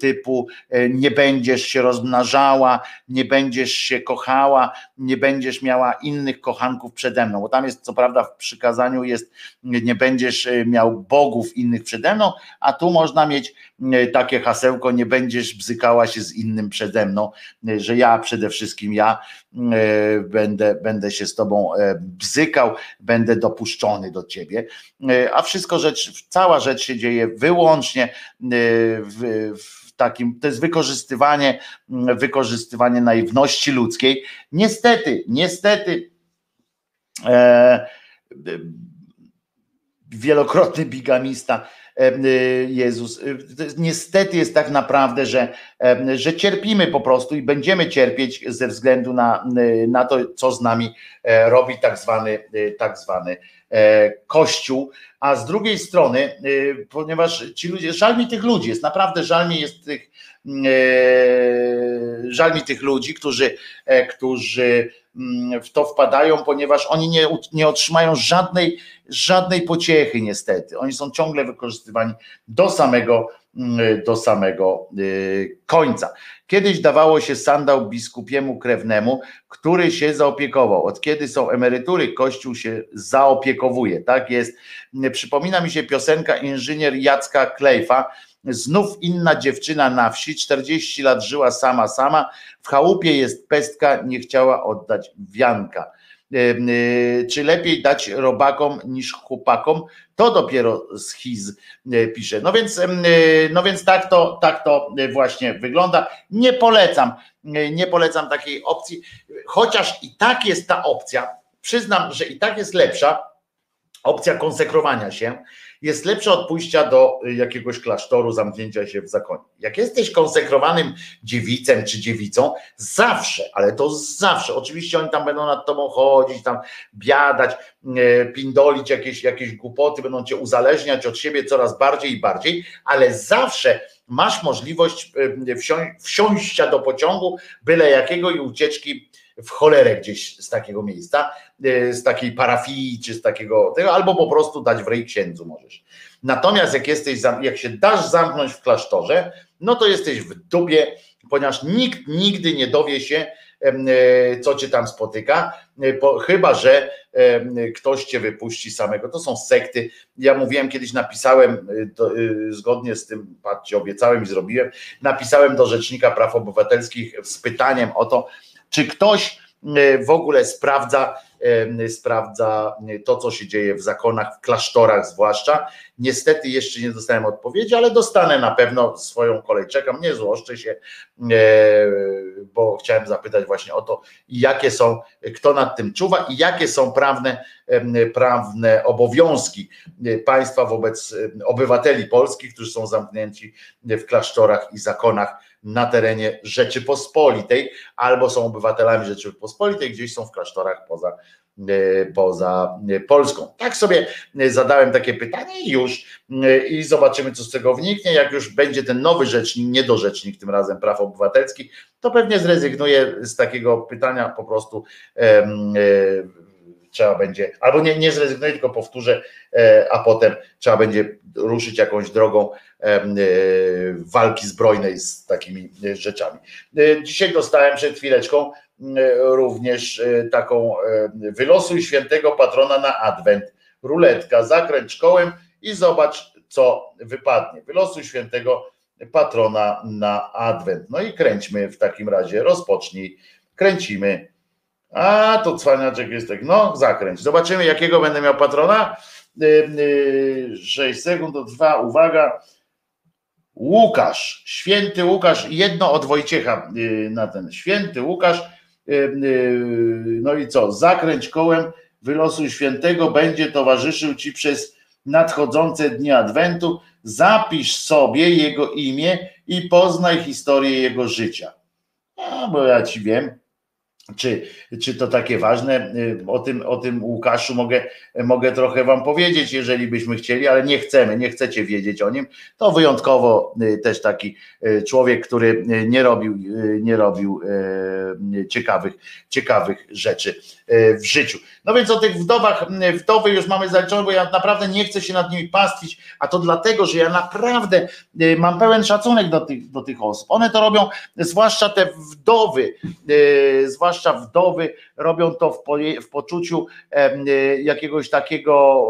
typu nie będziesz się rozmnażała, nie będziesz się kochała, nie będziesz miała innych kochanków przede mną, bo tam jest co prawda w przykazaniu jest nie będziesz miał bogów innych przede mną, a tu można mieć takie hasełko, nie będziesz bzykała się z innym przede mną, że ja przede wszystkim ja e, będę, będę się z tobą e, bzykał, będę dopuszczony do ciebie, e, a wszystko rzecz, cała rzecz się dzieje wyłącznie w, w takim, to jest wykorzystywanie, wykorzystywanie naiwności ludzkiej. Niestety, niestety e, wielokrotny bigamista Y, Jezus. Y, niestety jest tak naprawdę, że, że cierpimy po prostu i będziemy cierpieć ze względu na, y, na to, co z nami e, robi tak zwany, tak zwany e, Kościół, a z drugiej strony, ponieważ ci ludzie, żal mi tych ludzi, jest naprawdę żal mi jest tych, żal mi tych ludzi, którzy, e, którzy mm, w to wpadają, ponieważ oni nie, nie otrzymają żadnej, żadnej pociechy niestety. Oni są ciągle wykorzystywani do samego, mm, do samego y, końca. Kiedyś dawało się sandał biskupiemu krewnemu, który się zaopiekował. Od kiedy są emerytury, Kościół się zaopiekowuje. Tak jest. Przypomina mi się piosenka inżynier Jacka Klejfa, Znów inna dziewczyna na wsi, 40 lat żyła sama, sama, w chałupie jest pestka, nie chciała oddać wianka. Y, czy lepiej dać robakom niż chłopakom? To dopiero schiz y, pisze. No więc, no więc tak, to, tak to właśnie wygląda. Nie polecam, nie polecam takiej opcji, chociaż i tak jest ta opcja. Przyznam, że i tak jest lepsza opcja konsekrowania się jest lepsze od pójścia do y, jakiegoś klasztoru, zamknięcia się w zakonie. Jak jesteś konsekrowanym dziewicem czy dziewicą, zawsze, ale to zawsze, oczywiście oni tam będą nad tobą chodzić, tam biadać, y, pindolić jakieś, jakieś głupoty, będą cię uzależniać od siebie coraz bardziej i bardziej, ale zawsze masz możliwość y, wsiąścia do pociągu byle jakiego i ucieczki w cholerę gdzieś z takiego miejsca, e, z takiej parafii, czy z takiego tego, albo po prostu dać w rej księdzu możesz. Natomiast jak jesteś, jak się dasz zamknąć w klasztorze, no to jesteś w dubie, ponieważ nikt nigdy nie dowie się, e, co cię tam spotyka, e, chyba że ktoś cię wypuści samego. To są sekty. Ja mówiłem kiedyś, napisałem zgodnie z tym, patrzcie, obiecałem i zrobiłem, napisałem do Rzecznika Praw Obywatelskich z pytaniem o to, czy ktoś e, w ogóle sprawdza, e, sprawdza to, co się dzieje w zakonach, w klasztorach zwłaszcza. Niestety jeszcze nie dostałem odpowiedzi, ale dostanę na pewno swoją kolej. Czekam, nie złoszczę się, e, bo chciałem zapytać właśnie o to, jakie są, kto nad tym czuwa i jakie są prawne, prawne obowiązki państwa wobec obywateli polskich, którzy są zamknięci w klasztorach i zakonach na terenie Rzeczypospolitej, albo są obywatelami Rzeczypospolitej, gdzieś są w klasztorach poza, e, poza Polską. Tak sobie zadałem takie pytanie i już i zobaczymy, co z tego wniknie. Jak już będzie ten nowy rzecznik, niedorzecznik tym razem praw obywatelskich, to pewnie zrezygnuję z takiego pytania po prostu. E, trzeba będzie, albo nie, nie zrezygnuję, tylko powtórzę, e, a potem trzeba będzie ruszyć jakąś drogą e, walki zbrojnej z takimi e, rzeczami. Dzisiaj dostałem przed chwileczką również taką wylosuj świętego patrona na adwent. Ruletka, zakręć kołem i zobacz, co wypadnie. Wylosuj świętego patrona na adwent. No i kręćmy w takim razie, rozpocznij, kręcimy a, to cwaniaczek jest tak. No, zakręć. Zobaczymy, jakiego będę miał patrona. 6 y, y, sekund to trwa. Uwaga. Łukasz, święty Łukasz, jedno od Wojciecha y, na ten. Święty Łukasz. No i co? Zakręć kołem, wylosuj świętego, będzie towarzyszył ci przez nadchodzące dni Adwentu. Zapisz sobie jego imię i poznaj historię jego życia. A, bo ja ci wiem, czy, czy to takie ważne? Y, o tym, o tym Łukaszu mogę, mogę trochę Wam powiedzieć, jeżeli byśmy chcieli, ale nie chcemy, nie chcecie wiedzieć o nim. To wyjątkowo y, też taki y, człowiek, który nie robił, nie robił ciekawych, ciekawych rzeczy w życiu. No więc o tych wdowach, wdowy już mamy zaliczone, bo ja naprawdę nie chcę się nad nimi pastwić, a to dlatego, że ja naprawdę mam pełen szacunek do tych, do tych osób. One to robią, zwłaszcza te wdowy, zwłaszcza zwłaszcza wdowy, robią to w, po, w poczuciu e, jakiegoś takiego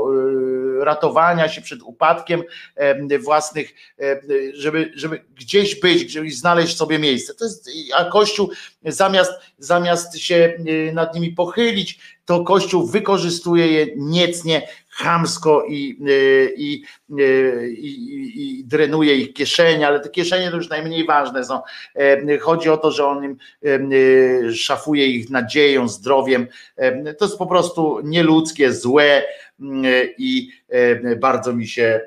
e, ratowania się przed upadkiem własnych, żeby, żeby gdzieś być, żeby znaleźć sobie miejsce. To jest, a Kościół zamiast, zamiast się e, nad nimi pochylić, to Kościół wykorzystuje je niecnie, chamsko i, i, i, i, drenuje ich kieszenie, ale te kieszenie to już najmniej ważne są. Chodzi o to, że on im szafuje ich nadzieją, zdrowiem. To jest po prostu nieludzkie, złe i bardzo mi się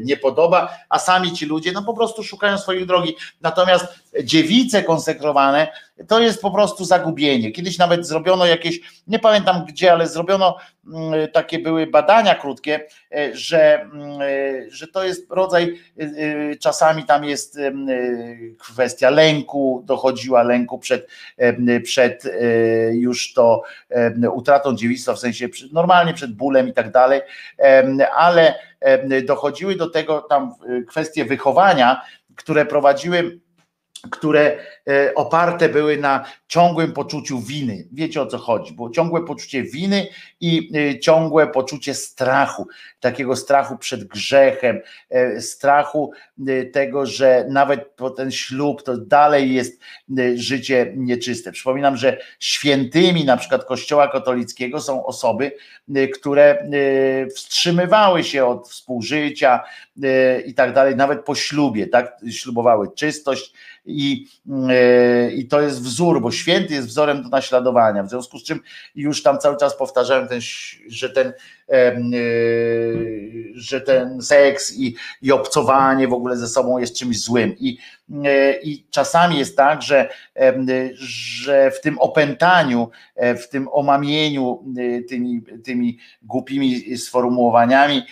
nie podoba, a sami ci ludzie no po prostu szukają swojej drogi. Natomiast dziewice konsekrowane to jest po prostu zagubienie. Kiedyś nawet zrobiono jakieś, nie pamiętam gdzie, ale zrobiono takie były badania krótkie, e, że, e, że to jest rodzaj, czasami tam jest kwestia lęku, dochodziła lęku przed, przed już to utratą dziewictwa, w sensie normalnie przed bólem i tak dalej, ale dochodziły do tego tam kwestie wychowania, które prowadziły które e, oparte były na ciągłym poczuciu winy. Wiecie o co chodzi? Było ciągłe poczucie winy i e, ciągłe poczucie strachu, takiego strachu przed grzechem, e, strachu tego, że nawet po ten ślub to dalej jest życie nieczyste. Przypominam, że świętymi na przykład Kościoła katolickiego są osoby, które wstrzymywały się od współżycia i tak dalej, nawet po ślubie, tak? Ślubowały czystość i, e, i to jest wzór, bo święty jest wzorem do naśladowania. W związku z czym już tam cały czas powtarzałem, ten, że ten e, że ten seks i, i obcowanie w ogóle ze sobą jest czymś złym. I, e, i czasami jest tak, że, że w tym opętaniu, w tym omamieniu tymi, tymi głupimi sformułowaniami,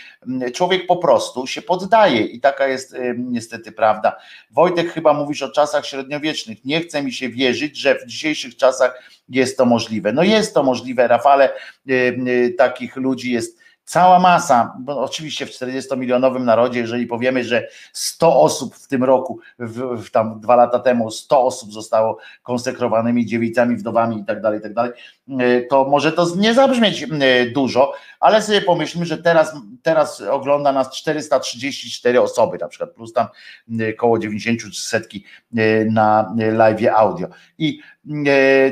człowiek po prostu się poddaje i taka jest niestety prawda. Wojtek, chyba mówisz o czasach średniowiecznych. Nie chce mi się wierzyć, że w dzisiejszych czasach jest to możliwe. No jest to możliwe, Rafale, takich ludzi jest cała masa, bo oczywiście w 40-milionowym narodzie, jeżeli powiemy, że 100 osób w tym roku, w, w, tam dwa lata temu 100 osób zostało konsekrowanymi dziewicami, wdowami i tak dalej, i tak dalej, to może to nie zabrzmieć dużo, ale sobie pomyślmy, że teraz, teraz ogląda nas 434 osoby na przykład, plus tam około 90 setki na live audio. I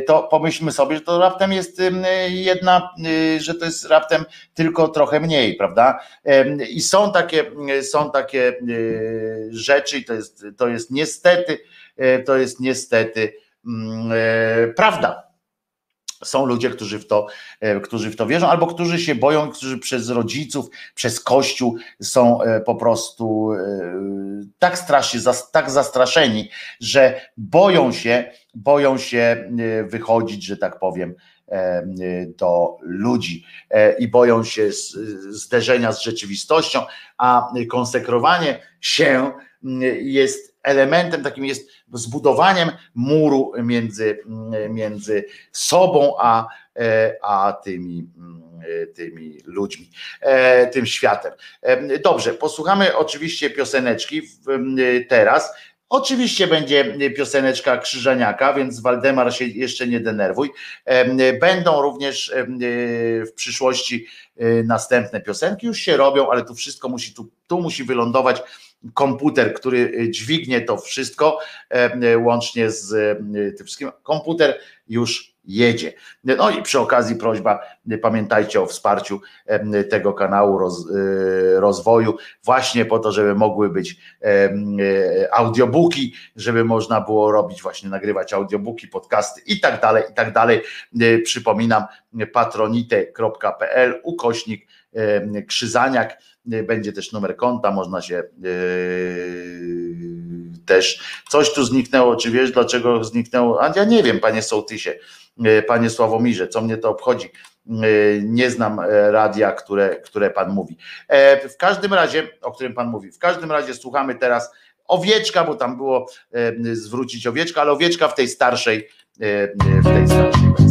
to pomyślmy sobie, że to raptem jest jedna, że to jest raptem tylko trochę mniej, prawda? I są takie, są takie rzeczy, i to jest, to jest niestety, to jest niestety prawda są ludzie, którzy w, to, e, którzy w to wierzą, albo którzy się boją, którzy przez rodziców, przez kościół są e, po prostu e, tak strasznie, tak zastraszeni, że boją się, boją się wychodzić, że tak powiem, do ludzi i boją się zderzenia z rzeczywistością, a konsekrowanie się jest elementem takim jest zbudowaniem muru między, między sobą a, a tymi, tymi ludźmi, tym światem. Dobrze, posłuchamy oczywiście pioseneczki teraz. Oczywiście będzie pioseneczka Krzyżaniaka, więc Waldemar się jeszcze nie denerwuj. Będą również w przyszłości następne piosenki, już się robią, ale tu wszystko musi, tu, tu musi wylądować komputer, który dźwignie to wszystko, e, łącznie z e, tym wszystkim. Komputer już jedzie. No i przy okazji prośba, pamiętajcie o wsparciu e, tego kanału roz, rozwoju, właśnie po to, żeby mogły być audiobooki, żeby można było robić, właśnie nagrywać audiobooki, podcasty i tak dalej, i tak dalej. Przypominam patronite.pl ukośnik Krzyzaniak będzie też numer konta, można się yy, też. Coś tu zniknęło, czy wiesz dlaczego zniknęło? A ja nie wiem, panie Sołtysie, e, panie Sławomirze, co mnie to obchodzi. E, Nie znam e, radia, które, które pan mówi. E, W każdym razie, o którym pan mówi, w każdym razie słuchamy teraz owieczka, bo tam było e, zwrócić owieczka, ale owieczka w tej starszej, e, w tej starszej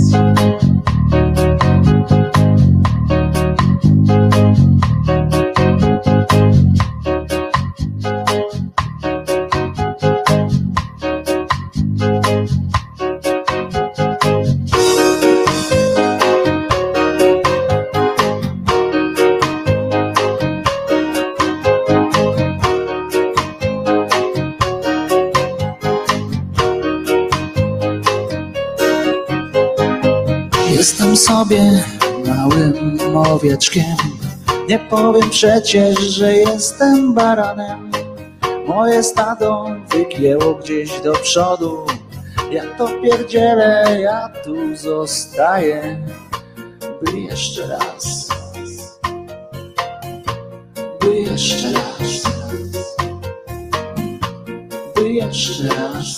Sobie małym owieczkiem. Nie powiem przecież, że jestem baranem. Moje stado wygięło gdzieś do przodu. Ja to pierdzielę, ja tu zostaję. By jeszcze raz. By jeszcze raz. By jeszcze raz.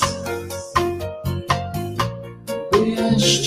By jeszcze raz.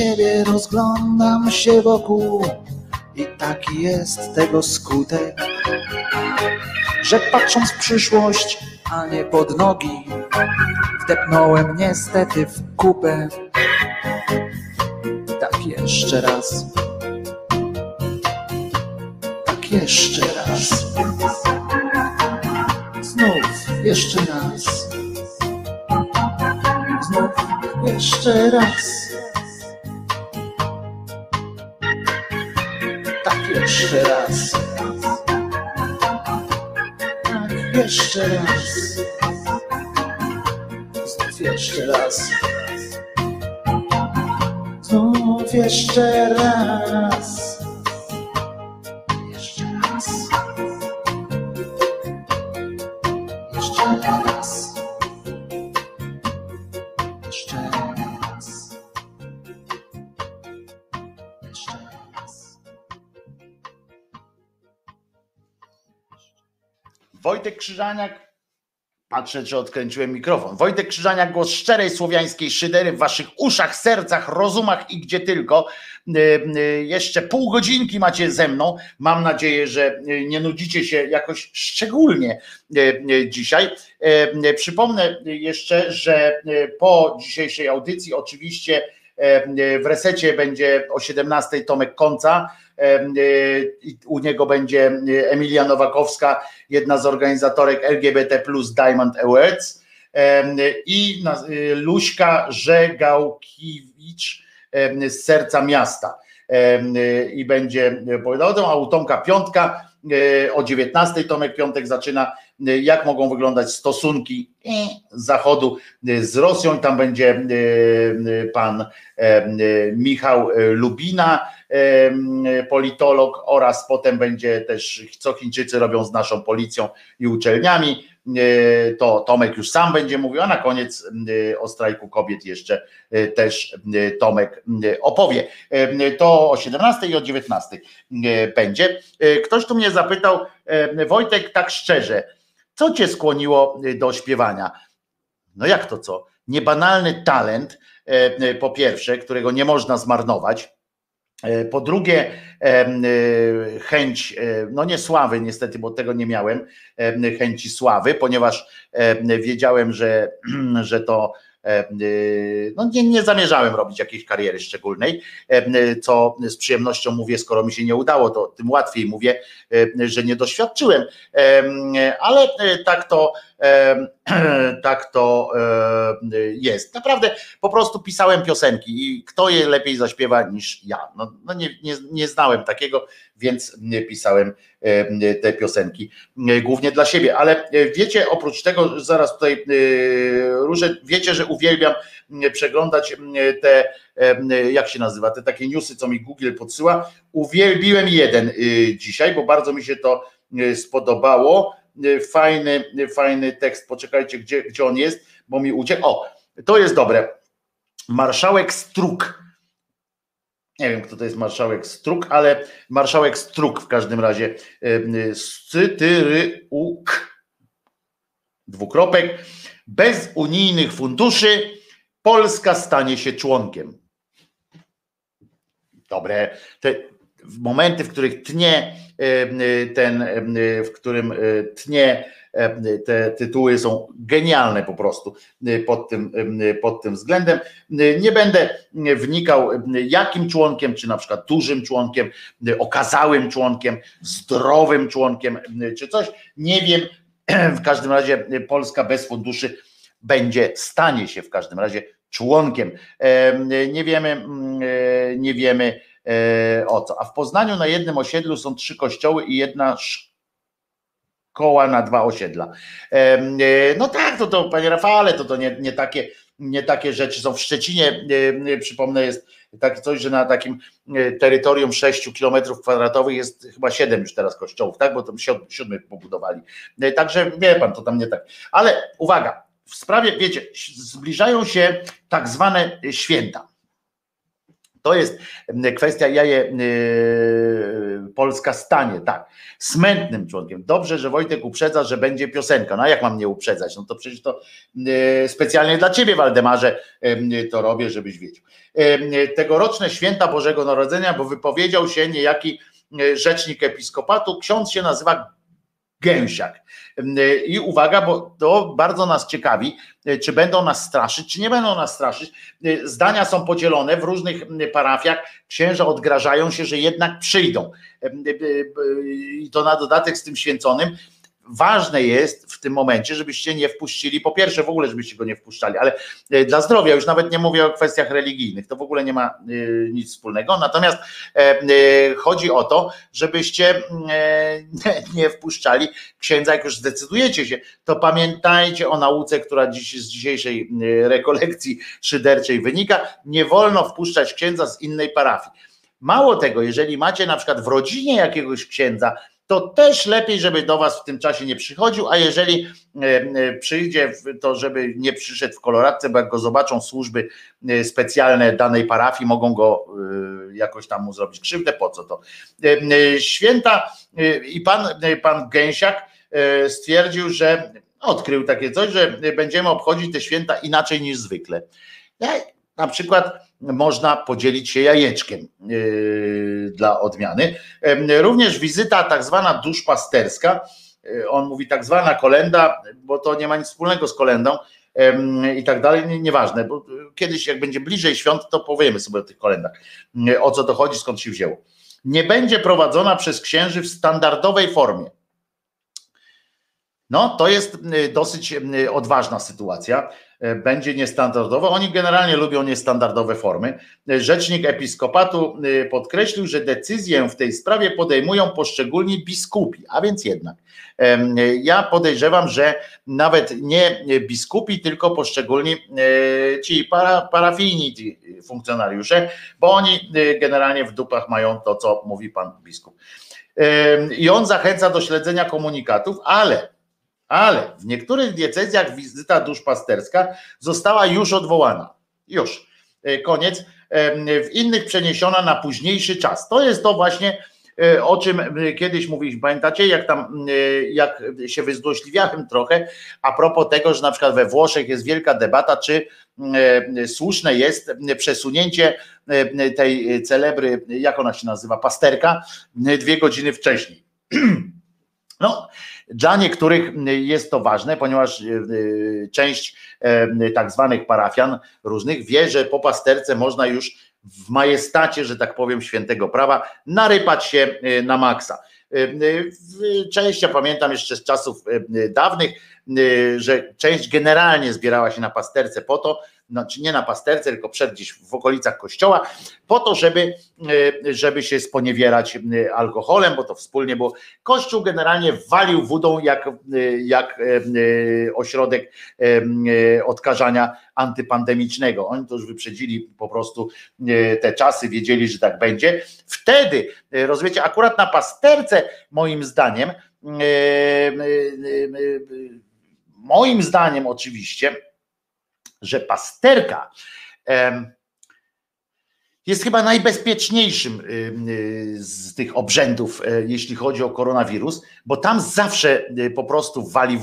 siebie, rozglądam się wokół i taki jest tego skutek, że patrząc w przyszłość, a nie pod nogi, wdepnąłem niestety w kupę tak jeszcze raz. Tak jeszcze raz. Znów jeszcze raz. Znów jeszcze raz. Krzyżaniak. Patrzę, czy odkręciłem mikrofon. Wojtek Krzyżaniak, głos szczerej słowiańskiej szydery w waszych uszach, sercach, rozumach i gdzie tylko. E, e, Jeszcze pół godzinki macie ze mną. Mam nadzieję, że e, nie nudzicie się jakoś szczególnie dzisiaj. Przypomnę jeszcze, że po dzisiejszej audycji oczywiście w resecie będzie o 17 Tomek Konca. E, e, U niego będzie Emilia Nowakowska, jedna z organizatorek LGBT plus Diamond Awards i Luśka Żegałkiewicz z serca miasta i będzie opowiadał a u Tomka Piątka o 19 Tomek Piątek zaczyna jak mogą wyglądać stosunki y, Zachodu y, z Rosją tam będzie y, y, pan y, Michał y, Lubina politolog oraz potem będzie też co Chińczycy robią z naszą policją i uczelniami. to Tomek już sam będzie mówił, a na koniec o strajku kobiet jeszcze też Tomek opowie. To o 17 i o 19 będzie. Ktoś tu mnie zapytał, Wojtek, tak szczerze, co cię skłoniło do śpiewania? No jak to co? Niebanalny talent, po pierwsze, którego nie można zmarnować E, po drugie, e, chęć, e, no nie sławy, niestety, bo tego nie miałem, chęci sławy, ponieważ wiedziałem, że, że to no nie, nie zamierzałem robić jakiejś kariery szczególnej, co z przyjemnością mówię, skoro mi się nie udało, to tym łatwiej mówię, że nie doświadczyłem, ale tak to tak to jest. Naprawdę po prostu pisałem piosenki i kto je lepiej zaśpiewa niż ja. No, no nie, nie, nie znałem takiego, więc nie pisałem te piosenki głównie dla siebie. Ale wiecie, oprócz tego, zaraz tutaj różę, wiecie, że uwielbiam przeglądać te, jak się nazywa, te takie newsy, co mi Google podsyła. Uwielbiłem jeden dzisiaj, bo bardzo mi się to spodobało Y, fajny, y, fajny tekst. Poczekajcie, gdzie, gdzie on jest, bo mi uciekł. O, to jest dobre. Marszałek Struk. Nie wiem, kto to jest marszałek Struk, ale marszałek Struk w każdym razie. Y, Scytyryuk. Dwukropek. Bez unijnych funduszy Polska stanie się członkiem. Dobre. Te momenty, w których tnie ten, w którym tnie te tytuły są genialne po prostu pod tym, pod tym względem. Nie będę wnikał, jakim członkiem, czy na przykład dużym członkiem, okazałym członkiem, zdrowym członkiem, czy coś. Nie wiem. W każdym razie Polska bez funduszy będzie, stanie się w każdym razie członkiem. Nie wiemy, nie wiemy E, o co. A w Poznaniu na jednym osiedlu są trzy kościoły i jedna szkoła na dwa osiedla. E, no tak, to, to panie Rafale, to, to nie, nie, takie, nie takie rzeczy są w Szczecinie. E, przypomnę, jest takie coś, że na takim terytorium 6 kilometrów kwadratowych jest chyba 7 już teraz kościołów, tak? Bo tam siódmy pobudowali. Także wie pan, to tam nie tak. Ale uwaga, w sprawie, wiecie, zbliżają się tak zwane święta. To jest kwestia, ja je Polska stanie, tak, smętnym członkiem. Dobrze, że Wojtek uprzedza, że będzie piosenka. No a jak mam nie uprzedzać? No to przecież to specjalnie dla ciebie, Waldemarze, to robię, żebyś wiedział. Tegoroczne święta Bożego Narodzenia, bo wypowiedział się niejaki rzecznik episkopatu, ksiądz się nazywa Gęsiak. I uwaga, bo to bardzo nas ciekawi, czy będą nas straszyć, czy nie będą nas straszyć. Zdania są podzielone w różnych parafiach. Księża odgrażają się, że jednak przyjdą. I to na dodatek z tym święconym ważne jest w tym momencie, żebyście nie wpuścili, po pierwsze w ogóle, żebyście go nie wpuszczali, ale e, dla zdrowia, już nawet nie mówię o kwestiach religijnych, to w ogóle nie ma e, nic wspólnego, natomiast e, chodzi o to, żebyście nie wpuszczali księdza, jak już zdecydujecie się, to pamiętajcie o nauce, która dziś z dzisiejszej rekolekcji szyderczej wynika, nie wolno wpuszczać księdza z innej parafii. Mało tego, jeżeli macie na przykład w rodzinie jakiegoś księdza, to też lepiej, żeby do Was w tym czasie nie przychodził, a jeżeli e, e, przyjdzie, to żeby nie przyszedł w koloradce, bo jak go zobaczą służby e, specjalne danej parafii, mogą go jakoś tam mu zrobić krzywdę, po co to? Święta i pan, pan Gęsiak stwierdził, że odkrył takie coś, że będziemy obchodzić te święta inaczej niż zwykle. Na przykład można podzielić się jajeczkiem yy, dla odmiany. Również wizyta tak zwana duszpasterska, yy, on mówi tak zwana kolenda, bo to nie ma nic wspólnego z kolendą i tak dalej, nieważne, bo kiedyś jak będzie bliżej świąt, to powiemy sobie o tych kolendach, yy, o co to chodzi, skąd się wzięło. Nie będzie prowadzona przez księży w standardowej formie. No, to jest dosyć odważna sytuacja będzie niestandardowa. Oni generalnie lubią niestandardowe formy. E, rzecznik episkopatu e, podkreślił, że decyzję w tej sprawie podejmują poszczególni biskupi, a więc jednak. Ja podejrzewam, że nawet nie biskupi, tylko poszczególni ci para, parafijni funkcjonariusze, bo oni generalnie w dupach mają to, co mówi pan biskup. I on zachęca do śledzenia komunikatów, ale Ale w niektórych diecezjach wizyta duszpasterska została już odwołana. Już. E, koniec. W innych przeniesiona na późniejszy czas. To jest to właśnie, e, o czym e, kiedyś mówiliśmy. Pamiętacie, jak tam, jak się wyzłośliwiałem trochę a propos tego, że na przykład we Włoszech jest wielka debata, czy słuszne jest przesunięcie tej celebry, jak ona się nazywa, pasterka, dwie godziny wcześniej. No, dla niektórych jest to ważne, ponieważ e, część e, tak zwanych parafian różnych wie, że po pasterce można już w majestacie, że tak powiem, świętego prawa narypać się e, na maksa. Część, ja pamiętam jeszcze z czasów dawnych, że część generalnie zbierała się na pasterce po to, znaczy nie na pasterce, tylko przed gdzieś w okolicach kościoła, po to, żeby, e, żeby się sponiewierać e, alkoholem, bo to wspólnie było. Kościół generalnie walił wodą jak, e, jak ośrodek odkażania antypandemicznego. Oni to już wyprzedzili po prostu te czasy, wiedzieli, że tak będzie. Wtedy, rozumiecie, akurat na pasterce, moim zdaniem, moim zdaniem oczywiście, że pasterka jest chyba najbezpieczniejszym ym, y, z tych obrzędów, e, jeśli chodzi o koronawirus, bo tam zawsze y, po prostu wali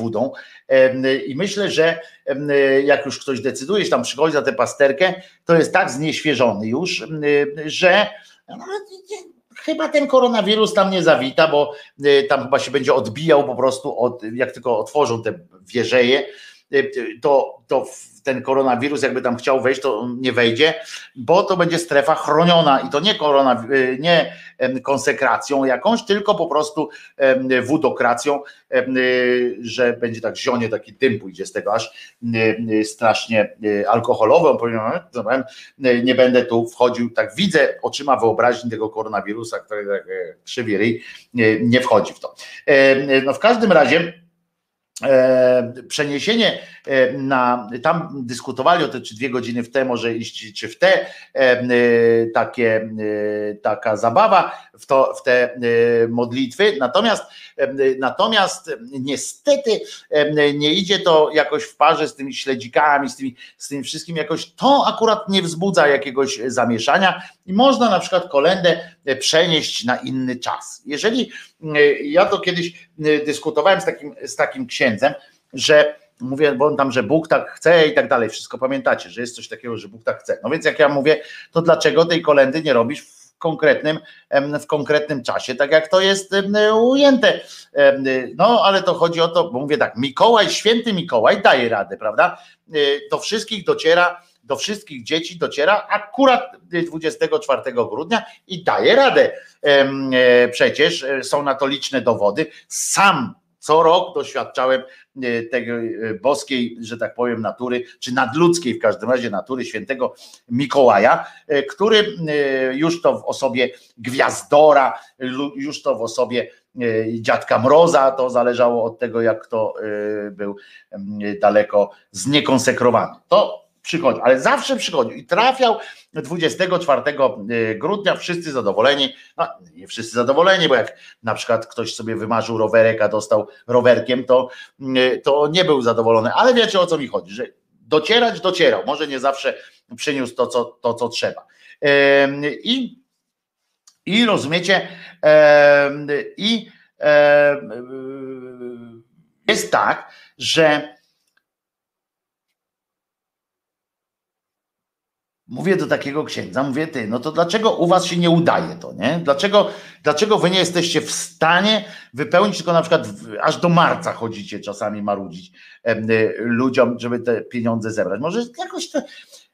y, i myślę, że y, jak już ktoś decyduje się tam przychodzi za tę pasterkę, to jest tak znieświeżony już, y, że no, chyba ten koronawirus tam nie zawita, bo y, tam chyba się będzie odbijał po prostu od, jak tylko otworzą te wieżeje, y, to, to ten koronawirus jakby tam chciał wejść, to nie wejdzie, bo to będzie strefa chroniona i to nie korona, y, nie konsekracją jakąś, tylko po prostu wudokracją, y, że będzie tak zionie, taki dym pójdzie z tego aż y, strasznie alkoholowy. On "No, nie będę tu wchodził, tak widzę oczyma wyobraźni tego koronawirusa, który tak e, krzywi ryj, nie wchodzi w to. E, No w każdym razie e, przeniesienie na, tam dyskutowali o te czy dwie godziny w te może iść, czy w te, e, e, takie, e, taka zabawa w, to, w te e, modlitwy, natomiast, e, natomiast niestety e, nie idzie to jakoś w parze z tymi śledzikami, z, tymi, z tym wszystkim jakoś, to akurat nie wzbudza jakiegoś zamieszania i można na przykład kolendę e, przenieść na inny czas. Jeżeli e, ja to kiedyś e, dyskutowałem z takim, z takim księdzem, że mówię, bo on tam, że Bóg tak chce i tak dalej, wszystko pamiętacie, że jest coś takiego, że Bóg tak chce. No więc jak ja mówię, to dlaczego tej kolendy nie robisz w konkretnym, w konkretnym czasie, tak jak to jest ujęte. No ale to chodzi o to, bo mówię tak, Mikołaj, święty Mikołaj daje radę, prawda? Y, Do wszystkich dociera, do wszystkich dzieci dociera akurat 24 grudnia i daje radę. E, Przecież e, są na to liczne dowody. Sam co rok doświadczałem e, tego e, boskiej, że tak powiem, natury, czy nadludzkiej w każdym razie natury świętego Mikołaja, e, który już to w osobie gwiazdora, już to w osobie dziadka Mroza, to zależało od tego, jak kto był daleko zniekonsekrowany. To przychodzi, ale zawsze przychodził i trafiał 24 grudnia, wszyscy zadowoleni, no nie wszyscy zadowoleni, bo jak na przykład ktoś sobie wymarzył rowerek, a dostał rowerkiem, to, to nie był zadowolony, ale wiecie o co mi chodzi, że docierać docierał, może nie zawsze przyniósł to, co, to, co trzeba. Em, I, i rozumiecie, i jest tak, że Mówię do takiego księdza, mówię ty, no to dlaczego u was się nie udaje to, nie? Dlaczego, dlaczego wy nie jesteście w stanie wypełnić, tylko na przykład w, aż do marca chodzicie czasami marudzić y, ludziom, żeby te pieniądze zebrać. Może jakoś to,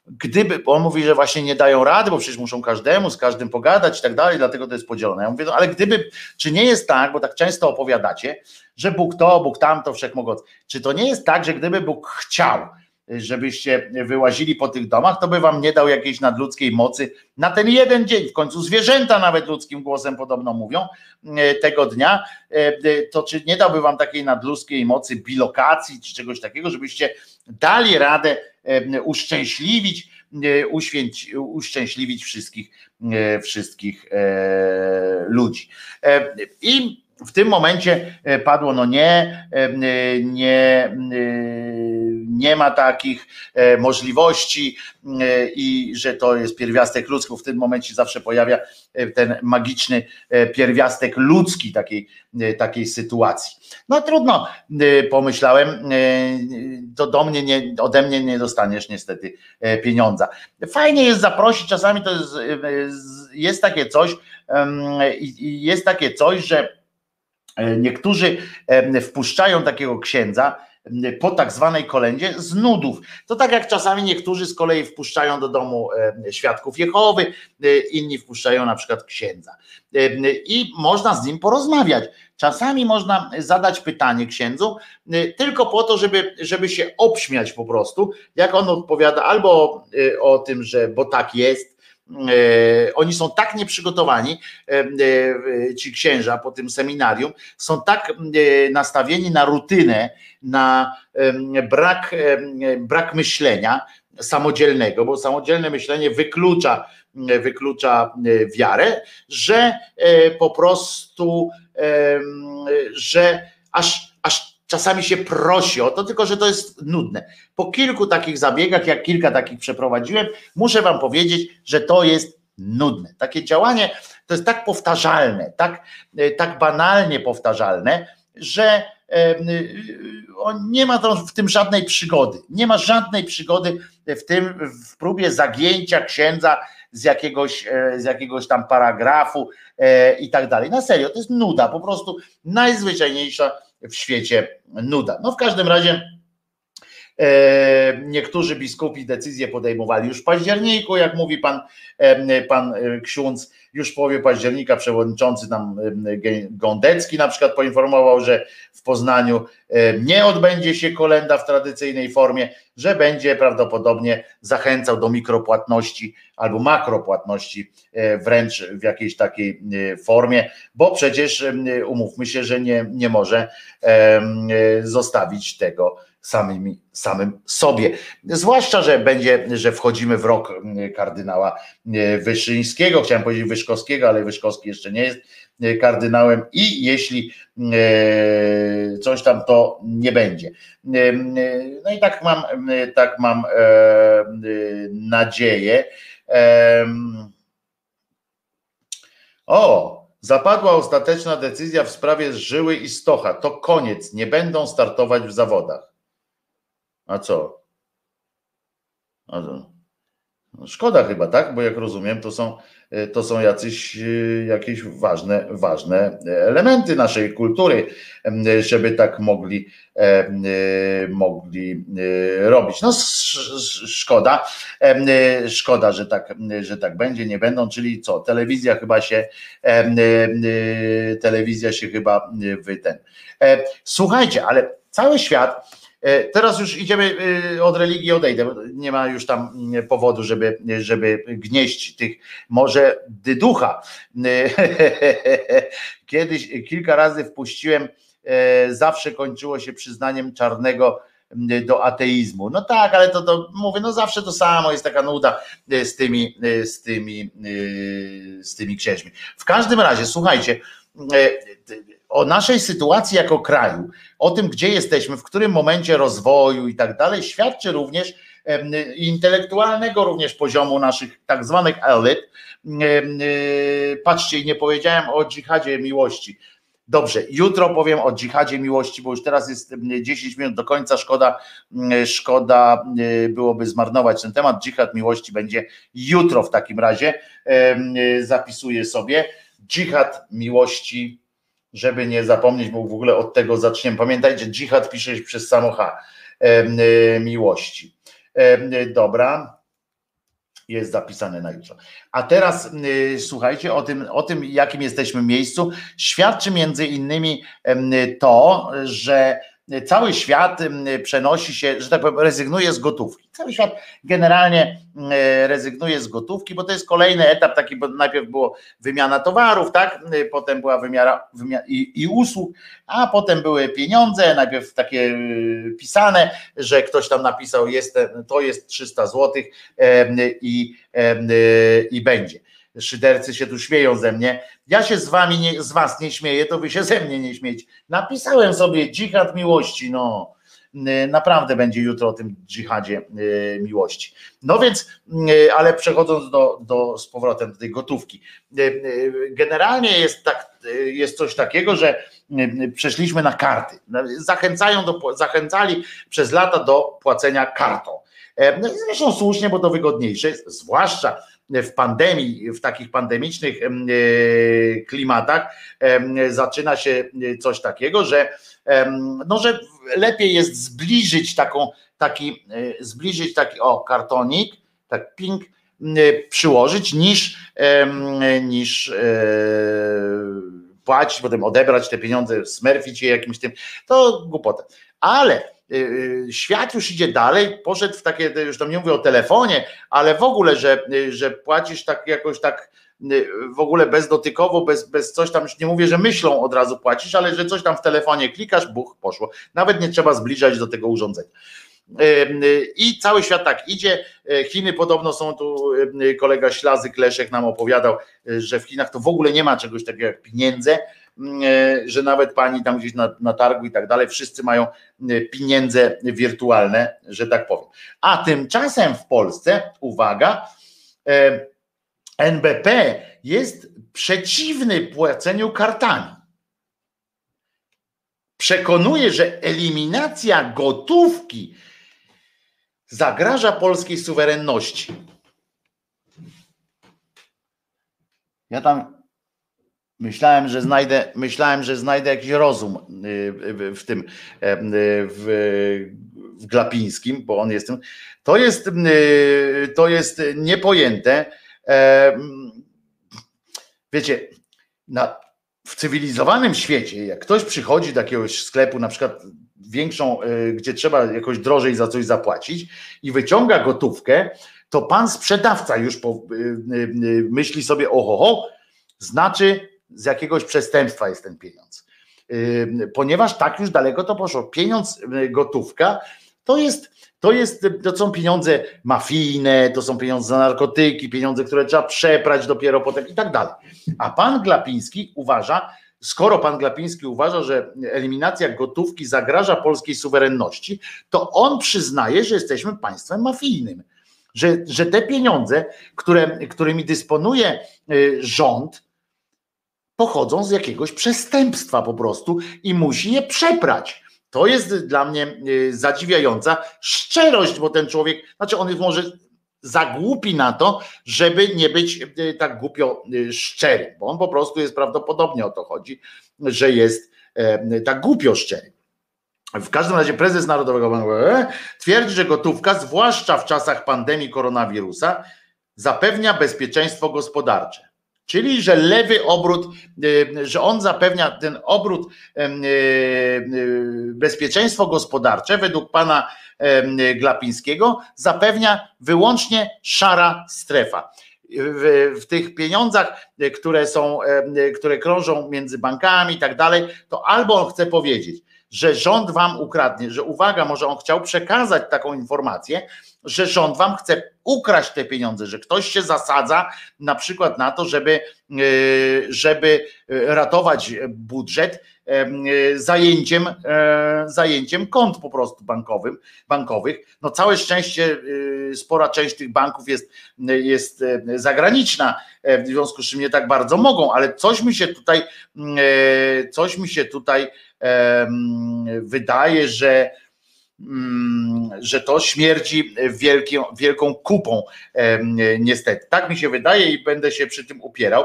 gdyby, bo on mówi, że właśnie nie dają rady, bo przecież muszą każdemu, z każdym pogadać i tak dalej, dlatego to jest podzielone. Ja mówię, no ale gdyby, czy nie jest tak, bo tak często opowiadacie, że Bóg to, Bóg tamto, wszechmogący. Czy to nie jest tak, że gdyby Bóg chciał, żebyście wyłazili po tych domach, to by wam nie dał jakiejś nadludzkiej mocy na ten jeden dzień. W końcu zwierzęta nawet ludzkim głosem podobno mówią e, tego dnia. E, e, To czy nie dałby wam takiej nadludzkiej mocy bilokacji czy czegoś takiego, żebyście dali radę uszczęśliwić, uświęć, uszczęśliwić wszystkich, wszystkich ludzi. I w tym momencie e, padło, no nie, e, nie, e, nie ma takich możliwości i że to jest pierwiastek ludzki. W tym momencie zawsze pojawia ten magiczny pierwiastek ludzki takiej, takiej sytuacji. No trudno, pomyślałem, to do mnie nie, ode mnie nie dostaniesz niestety pieniądza. Fajnie jest zaprosić, czasami to jest, jest takie coś, jest takie coś, że niektórzy e, wpuszczają takiego księdza po tak zwanej kolędzie z nudów. To tak jak czasami niektórzy z kolei wpuszczają do domu e, świadków Jehowy, inni wpuszczają na przykład księdza. I można z nim porozmawiać. Czasami można zadać pytanie księdzu tylko po to, żeby, żeby się obśmiać po prostu, jak on odpowiada albo o tym, że bo tak jest, E, oni są tak nieprzygotowani, e, e, ci księża po tym seminarium, są tak nastawieni na rutynę, na brak, brak myślenia samodzielnego, bo samodzielne myślenie wyklucza, wyklucza wiarę, że po prostu, że aż, aż czasami się prosi o to, tylko że to jest nudne. Po kilku takich zabiegach, jak kilka takich przeprowadziłem, muszę Wam powiedzieć, że to jest nudne. Takie działanie to jest tak powtarzalne, tak, e, tak banalnie powtarzalne, że e, nie ma w tym żadnej przygody. Nie ma żadnej przygody w tym, w próbie zagięcia księdza z jakiegoś, e, z jakiegoś tam paragrafu i tak dalej. Na serio, to jest nuda, po prostu najzwyczajniejsza w świecie nuda. No w każdym razie e, niektórzy biskupi decyzje podejmowali już w październiku, jak mówi pan, e, pan e, ksiądz, już w połowie października przewodniczący tam Gądecki na przykład poinformował, że w Poznaniu nie odbędzie się kolenda w tradycyjnej formie, że będzie prawdopodobnie zachęcał do mikropłatności albo makropłatności wręcz w jakiejś takiej formie, bo przecież umówmy się, że nie, nie może zostawić tego samym, samym sobie. Zwłaszcza, że będzie, że wchodzimy w rok kardynała Wyszyńskiego, chciałem powiedzieć Wyszkowskiego, ale Wyszkowski jeszcze nie jest kardynałem i jeśli coś tam to nie będzie. No i tak mam, tak mam nadzieję. O, Zapadła ostateczna decyzja w sprawie Żyły i Stocha. To koniec, nie będą startować w zawodach. A co? A to... No szkoda chyba, tak? Bo jak rozumiem, to są, e, to są jacyś, e, jakieś ważne, ważne elementy naszej kultury, żeby tak mogli, e, mogli robić. No szkoda, szkoda, że tak, że tak będzie, nie będą, czyli co, telewizja chyba się, telewizja się chyba wyten. Słuchajcie, ale cały świat teraz już idziemy e, od religii, odejdę. Nie ma już tam mm, powodu, żeby, żeby gnieść tych może dyducha. Kiedyś kilka razy wpuściłem, e, zawsze kończyło się przyznaniem czarnego mm, do ateizmu. No tak, ale to, to mówię, no zawsze to samo, jest taka nuda z tymi, z tymi, z tymi księżmi. W każdym razie, słuchajcie, o naszej sytuacji jako kraju, o tym, gdzie jesteśmy, w którym momencie rozwoju i tak dalej, świadczy również intelektualnego również poziomu naszych tak zwanych elit. Patrzcie, nie powiedziałem o dżihadzie miłości. Dobrze, jutro powiem o dżihadzie miłości, bo już teraz jest 10 minut do końca. Szkoda, szkoda byłoby zmarnować ten temat. Dżihad miłości będzie jutro w takim razie. Zapisuję sobie. Dżihad miłości żeby nie zapomnieć, bo w ogóle od tego zaczniemy. Pamiętajcie, dżihad pisze się przez samo H, e, miłości. E, dobra, jest zapisane na jutro. A teraz e, słuchajcie o tym, o tym, jakim jesteśmy miejscu. Świadczy między innymi to, że cały świat przenosi się, że tak powiem, rezygnuje z gotówki. Cały świat generalnie e, rezygnuje z gotówki, bo to jest kolejny etap taki, bo najpierw było wymiana towarów, tak? E, potem była wymiara, wymiana i, i usług, a potem były pieniądze, najpierw takie e, pisane, że ktoś tam napisał, jest, to jest 300 zł i, i będzie. Szydercy się tu śmieją ze mnie. Ja się z wami, nie, z was nie śmieję, to wy się ze mnie nie śmiejecie. Napisałem sobie dżihad miłości, no. Naprawdę będzie jutro o tym dżihadzie y, miłości. No więc, y, ale przechodząc do, do, z powrotem do tej gotówki. Y, Generalnie jest, tak, jest coś takiego, że przeszliśmy na karty. Zachęcają do, zachęcali przez lata do płacenia kartą. E, no Zresztą słusznie, bo to wygodniejsze, zwłaszcza w pandemii, w takich pandemicznych em, e, klimatach zaczyna się coś takiego, że, no, że lepiej jest zbliżyć taką, taki, e, zbliżyć taki, o, kartonik, tak ping, m, przyłożyć, niż, niż e, płacić, potem odebrać te pieniądze, smerfić je jakimś tym, to głupota. Ale świat już idzie dalej, poszedł w takie, już tam nie mówię o telefonie, ale w ogóle, że, y, że płacisz tak jakoś tak y, w ogóle bezdotykowo, bez, bez coś tam, już nie mówię, że myślą od razu płacisz, ale że coś tam w telefonie klikasz, buch, poszło. Nawet nie trzeba zbliżać do tego urządzenia. Y, y, I cały świat tak idzie. Y, Chiny podobno są tu, y, kolega Ślazyk Leszek nam opowiadał, y, że w Chinach to w ogóle nie ma czegoś takiego jak pieniądze, y, że nawet pani tam gdzieś na, na targu i tak dalej, wszyscy mają y, pieniądze wirtualne, że tak powiem. A tymczasem w Polsce, uwaga, e, NBP jest przeciwny płaceniu kartami. Przekonuje, że eliminacja gotówki zagraża polskiej suwerenności. Ja tam myślałem, że znajdę, myślałem, że znajdę jakiś rozum y, w tym e, w, w Glapińskim, bo on jest tym. To jest, y, to jest niepojęte. E, Wiecie, na, w cywilizowanym świecie, jak ktoś przychodzi do jakiegoś sklepu, na przykład większą, y, gdzie trzeba jakoś drożej za coś zapłacić i wyciąga gotówkę, to pan sprzedawca już po, y, y, y, myśli sobie, oho, ho, znaczy z jakiegoś przestępstwa jest ten pieniądz. Ponieważ tak już daleko to poszło. Pieniądz, y, gotówka, to jest, to jest, to są pieniądze mafijne, to są pieniądze za narkotyki, pieniądze, które trzeba przeprać dopiero potem i tak dalej. A pan Glapiński uważa, skoro pan Glapiński uważa, że eliminacja gotówki zagraża polskiej suwerenności, to on przyznaje, że jesteśmy państwem mafijnym. Że, że te pieniądze, które, którymi dysponuje y, rząd, pochodzą z jakiegoś przestępstwa po prostu i musi je przeprać. To jest dla mnie y, zadziwiająca szczerość, bo ten człowiek, znaczy on jest może za głupi na to, żeby nie być y, tak głupio y, szczery, bo on po prostu jest prawdopodobnie o to chodzi, że jest e, tak głupio szczery. W każdym razie prezes Narodowego Banku e, twierdzi, że gotówka, zwłaszcza w czasach pandemii koronawirusa, zapewnia bezpieczeństwo gospodarcze. Czyli, że lewy obrót, y, że on zapewnia ten obrót, y, y, bezpieczeństwo gospodarcze, według pana Glapińskiego, zapewnia wyłącznie szara strefa. W, w tych pieniądzach, które są, które krążą między bankami i tak dalej, to albo on chce powiedzieć, że rząd wam ukradnie, że uwaga, może on chciał przekazać taką informację, że rząd wam chce ukraść te pieniądze, że ktoś się zasadza na przykład na to, żeby, e, żeby ratować budżet e, zajęciem, e, zajęciem kont po prostu bankowym, bankowych. No całe szczęście spora część tych banków jest, jest zagraniczna, w związku z czym nie tak bardzo mogą, ale coś mi się tutaj coś mi się tutaj wydaje, że że to śmierdzi wielką, wielką kupą niestety. Tak mi się wydaje i będę się przy tym upierał.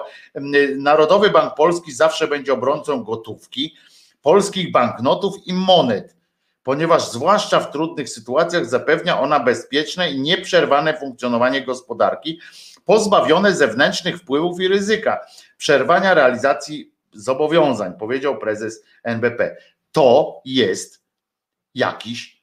Narodowy Bank Polski zawsze będzie obrońcą gotówki, polskich banknotów i monet, ponieważ zwłaszcza w trudnych sytuacjach zapewnia ona bezpieczne i nieprzerwane funkcjonowanie gospodarki, pozbawione zewnętrznych wpływów i ryzyka, przerwania realizacji zobowiązań, powiedział prezes NBP. To jest jakiś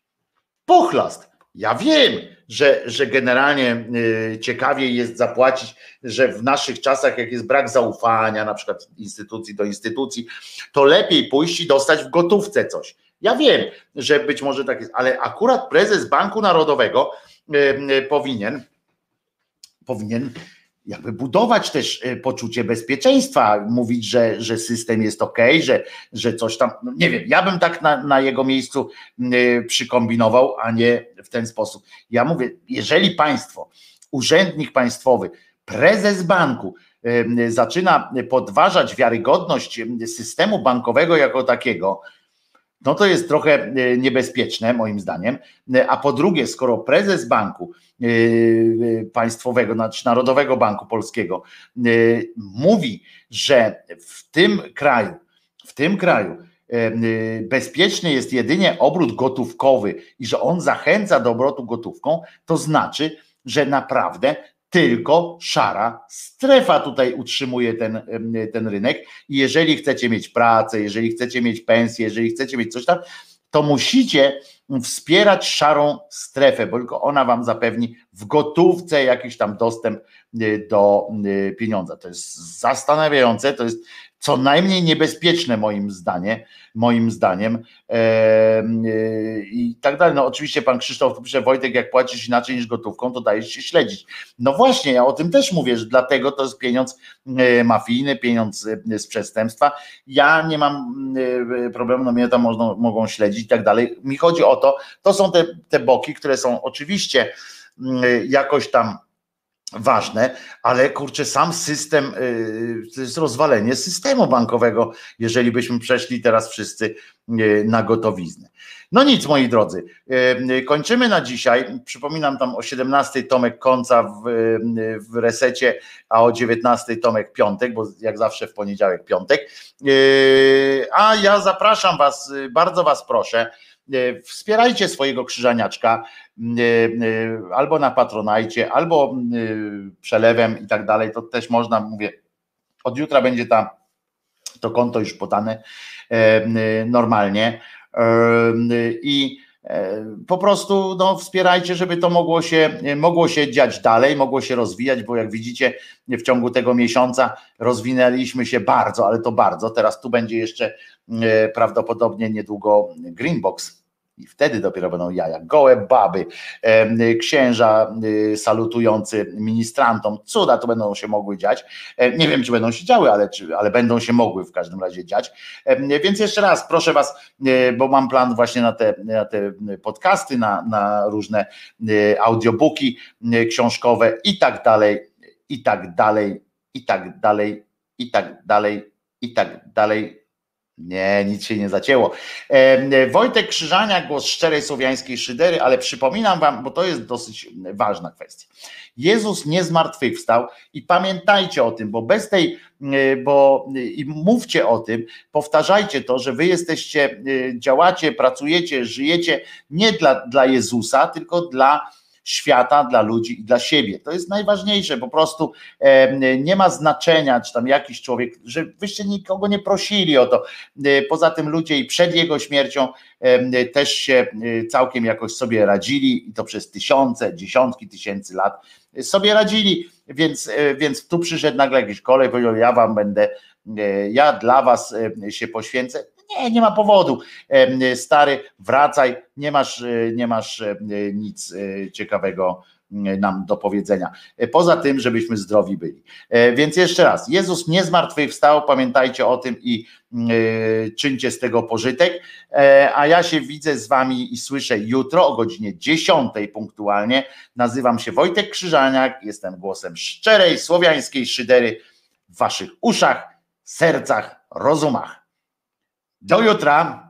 pochlast. Ja wiem, że, że generalnie y, ciekawiej jest zapłacić, że w naszych czasach, jak jest brak zaufania, na przykład instytucji do instytucji, to lepiej pójść i dostać w gotówce coś. Ja wiem, że być może tak jest, ale akurat prezes Banku Narodowego y, y, powinien, powinien jakby budować też e, poczucie bezpieczeństwa, mówić, że, że system jest ok, że, że coś tam, no nie wiem, ja bym tak na, na jego miejscu e, przykombinował, a nie w ten sposób. Ja mówię, jeżeli państwo, urzędnik państwowy, prezes banku e, zaczyna podważać wiarygodność systemu bankowego jako takiego, no to jest trochę e, niebezpieczne moim zdaniem. E, a po drugie, skoro prezes banku e, państwowego, znaczy Narodowego Banku Polskiego mówi, że w tym kraju, w tym kraju bezpieczny jest jedynie obrót gotówkowy i że on zachęca do obrotu gotówką, to znaczy, że naprawdę tylko szara strefa tutaj utrzymuje ten, ten rynek. I jeżeli chcecie mieć pracę, jeżeli chcecie mieć pensję, jeżeli chcecie mieć coś tam, to musicie wspierać szarą strefę, bo tylko ona wam zapewni w gotówce jakiś tam dostęp y, do y, pieniądza. To jest zastanawiające, to jest co najmniej niebezpieczne moim zdaniem, moim zdaniem e, i tak dalej. No oczywiście pan Krzysztof pisze, Wojtek, jak płacisz inaczej niż gotówką, to dajesz się śledzić. No właśnie, ja o tym też mówię, że dlatego to jest pieniądz e, mafijny, pieniądz e, z przestępstwa. Ja nie mam e, problemu, no mnie tam można, mogą śledzić i tak dalej. Mi chodzi o to, to są te, te boki, które są oczywiście jakoś tam ważne, ale kurczę, sam system, y, to jest rozwalenie systemu bankowego, jeżeli byśmy przeszli teraz wszyscy y, na gotowiznę. No nic, moi drodzy, y, kończymy na dzisiaj. Przypominam tam o 17 Tomek Końca w, w resecie, a o 19 Tomek Piątek, bo jak zawsze w poniedziałek Piątek. A ja zapraszam Was, bardzo Was proszę, wspierajcie swojego krzyżaniaczka, Y, y, albo na patronajcie, albo przelewem i tak dalej, to też można, mówię, od jutra będzie ta, to konto już podane normalnie. I po prostu no, wspierajcie, żeby to mogło się, mogło się dziać dalej, mogło się rozwijać, bo jak widzicie, w ciągu tego miesiąca rozwinęliśmy się bardzo, ale to bardzo. Teraz tu będzie jeszcze prawdopodobnie niedługo Greenbox i wtedy dopiero będą jaja. Gołe baby, księża y, salutujący ministrantom, cuda to będą się mogły dziać. Nie wiem, czy będą się działy, ale, czy, ale będą się mogły w każdym razie dziać. Więc jeszcze raz proszę Was, y, bo mam plan właśnie na te, na te podcasty, na, na różne y, audiobooki książkowe i tak dalej, i tak dalej, i tak dalej, i tak dalej, i tak dalej nie, nic się nie zacięło. Wojtek Krzyżania, głos szczerej słowiańskiej szydery, ale przypominam wam, bo to jest dosyć ważna kwestia. Jezus nie zmartwychwstał i pamiętajcie o tym, bo bez tej, bo i mówcie o tym, powtarzajcie to, że wy jesteście, działacie, pracujecie, żyjecie nie dla, dla Jezusa, tylko dla świata, dla ludzi i dla siebie. To jest najważniejsze, po prostu nie ma znaczenia, czy tam jakiś człowiek, że wyście nikogo nie prosili o to. E, poza tym ludzie i przed jego śmiercią też się e, całkiem jakoś sobie radzili i to przez tysiące, dziesiątki tysięcy lat sobie radzili, więc, e, więc tu przyszedł nagle jakiś kolej, powiedział, ja wam będę, ja dla was się poświęcę. Nie, nie ma powodu. Stary, wracaj, nie masz, e, nie masz e, nic e, ciekawego nam do powiedzenia. Poza tym, żebyśmy zdrowi byli. Więc jeszcze raz, Jezus nie zmartwychwstał, pamiętajcie o tym i czyńcie z tego pożytek. A ja się widzę z wami i słyszę jutro o godzinie 10 punktualnie. Nazywam się Wojtek Krzyżaniak, jestem głosem szczerej słowiańskiej szydery w waszych uszach, sercach, rozumach. Do jutra.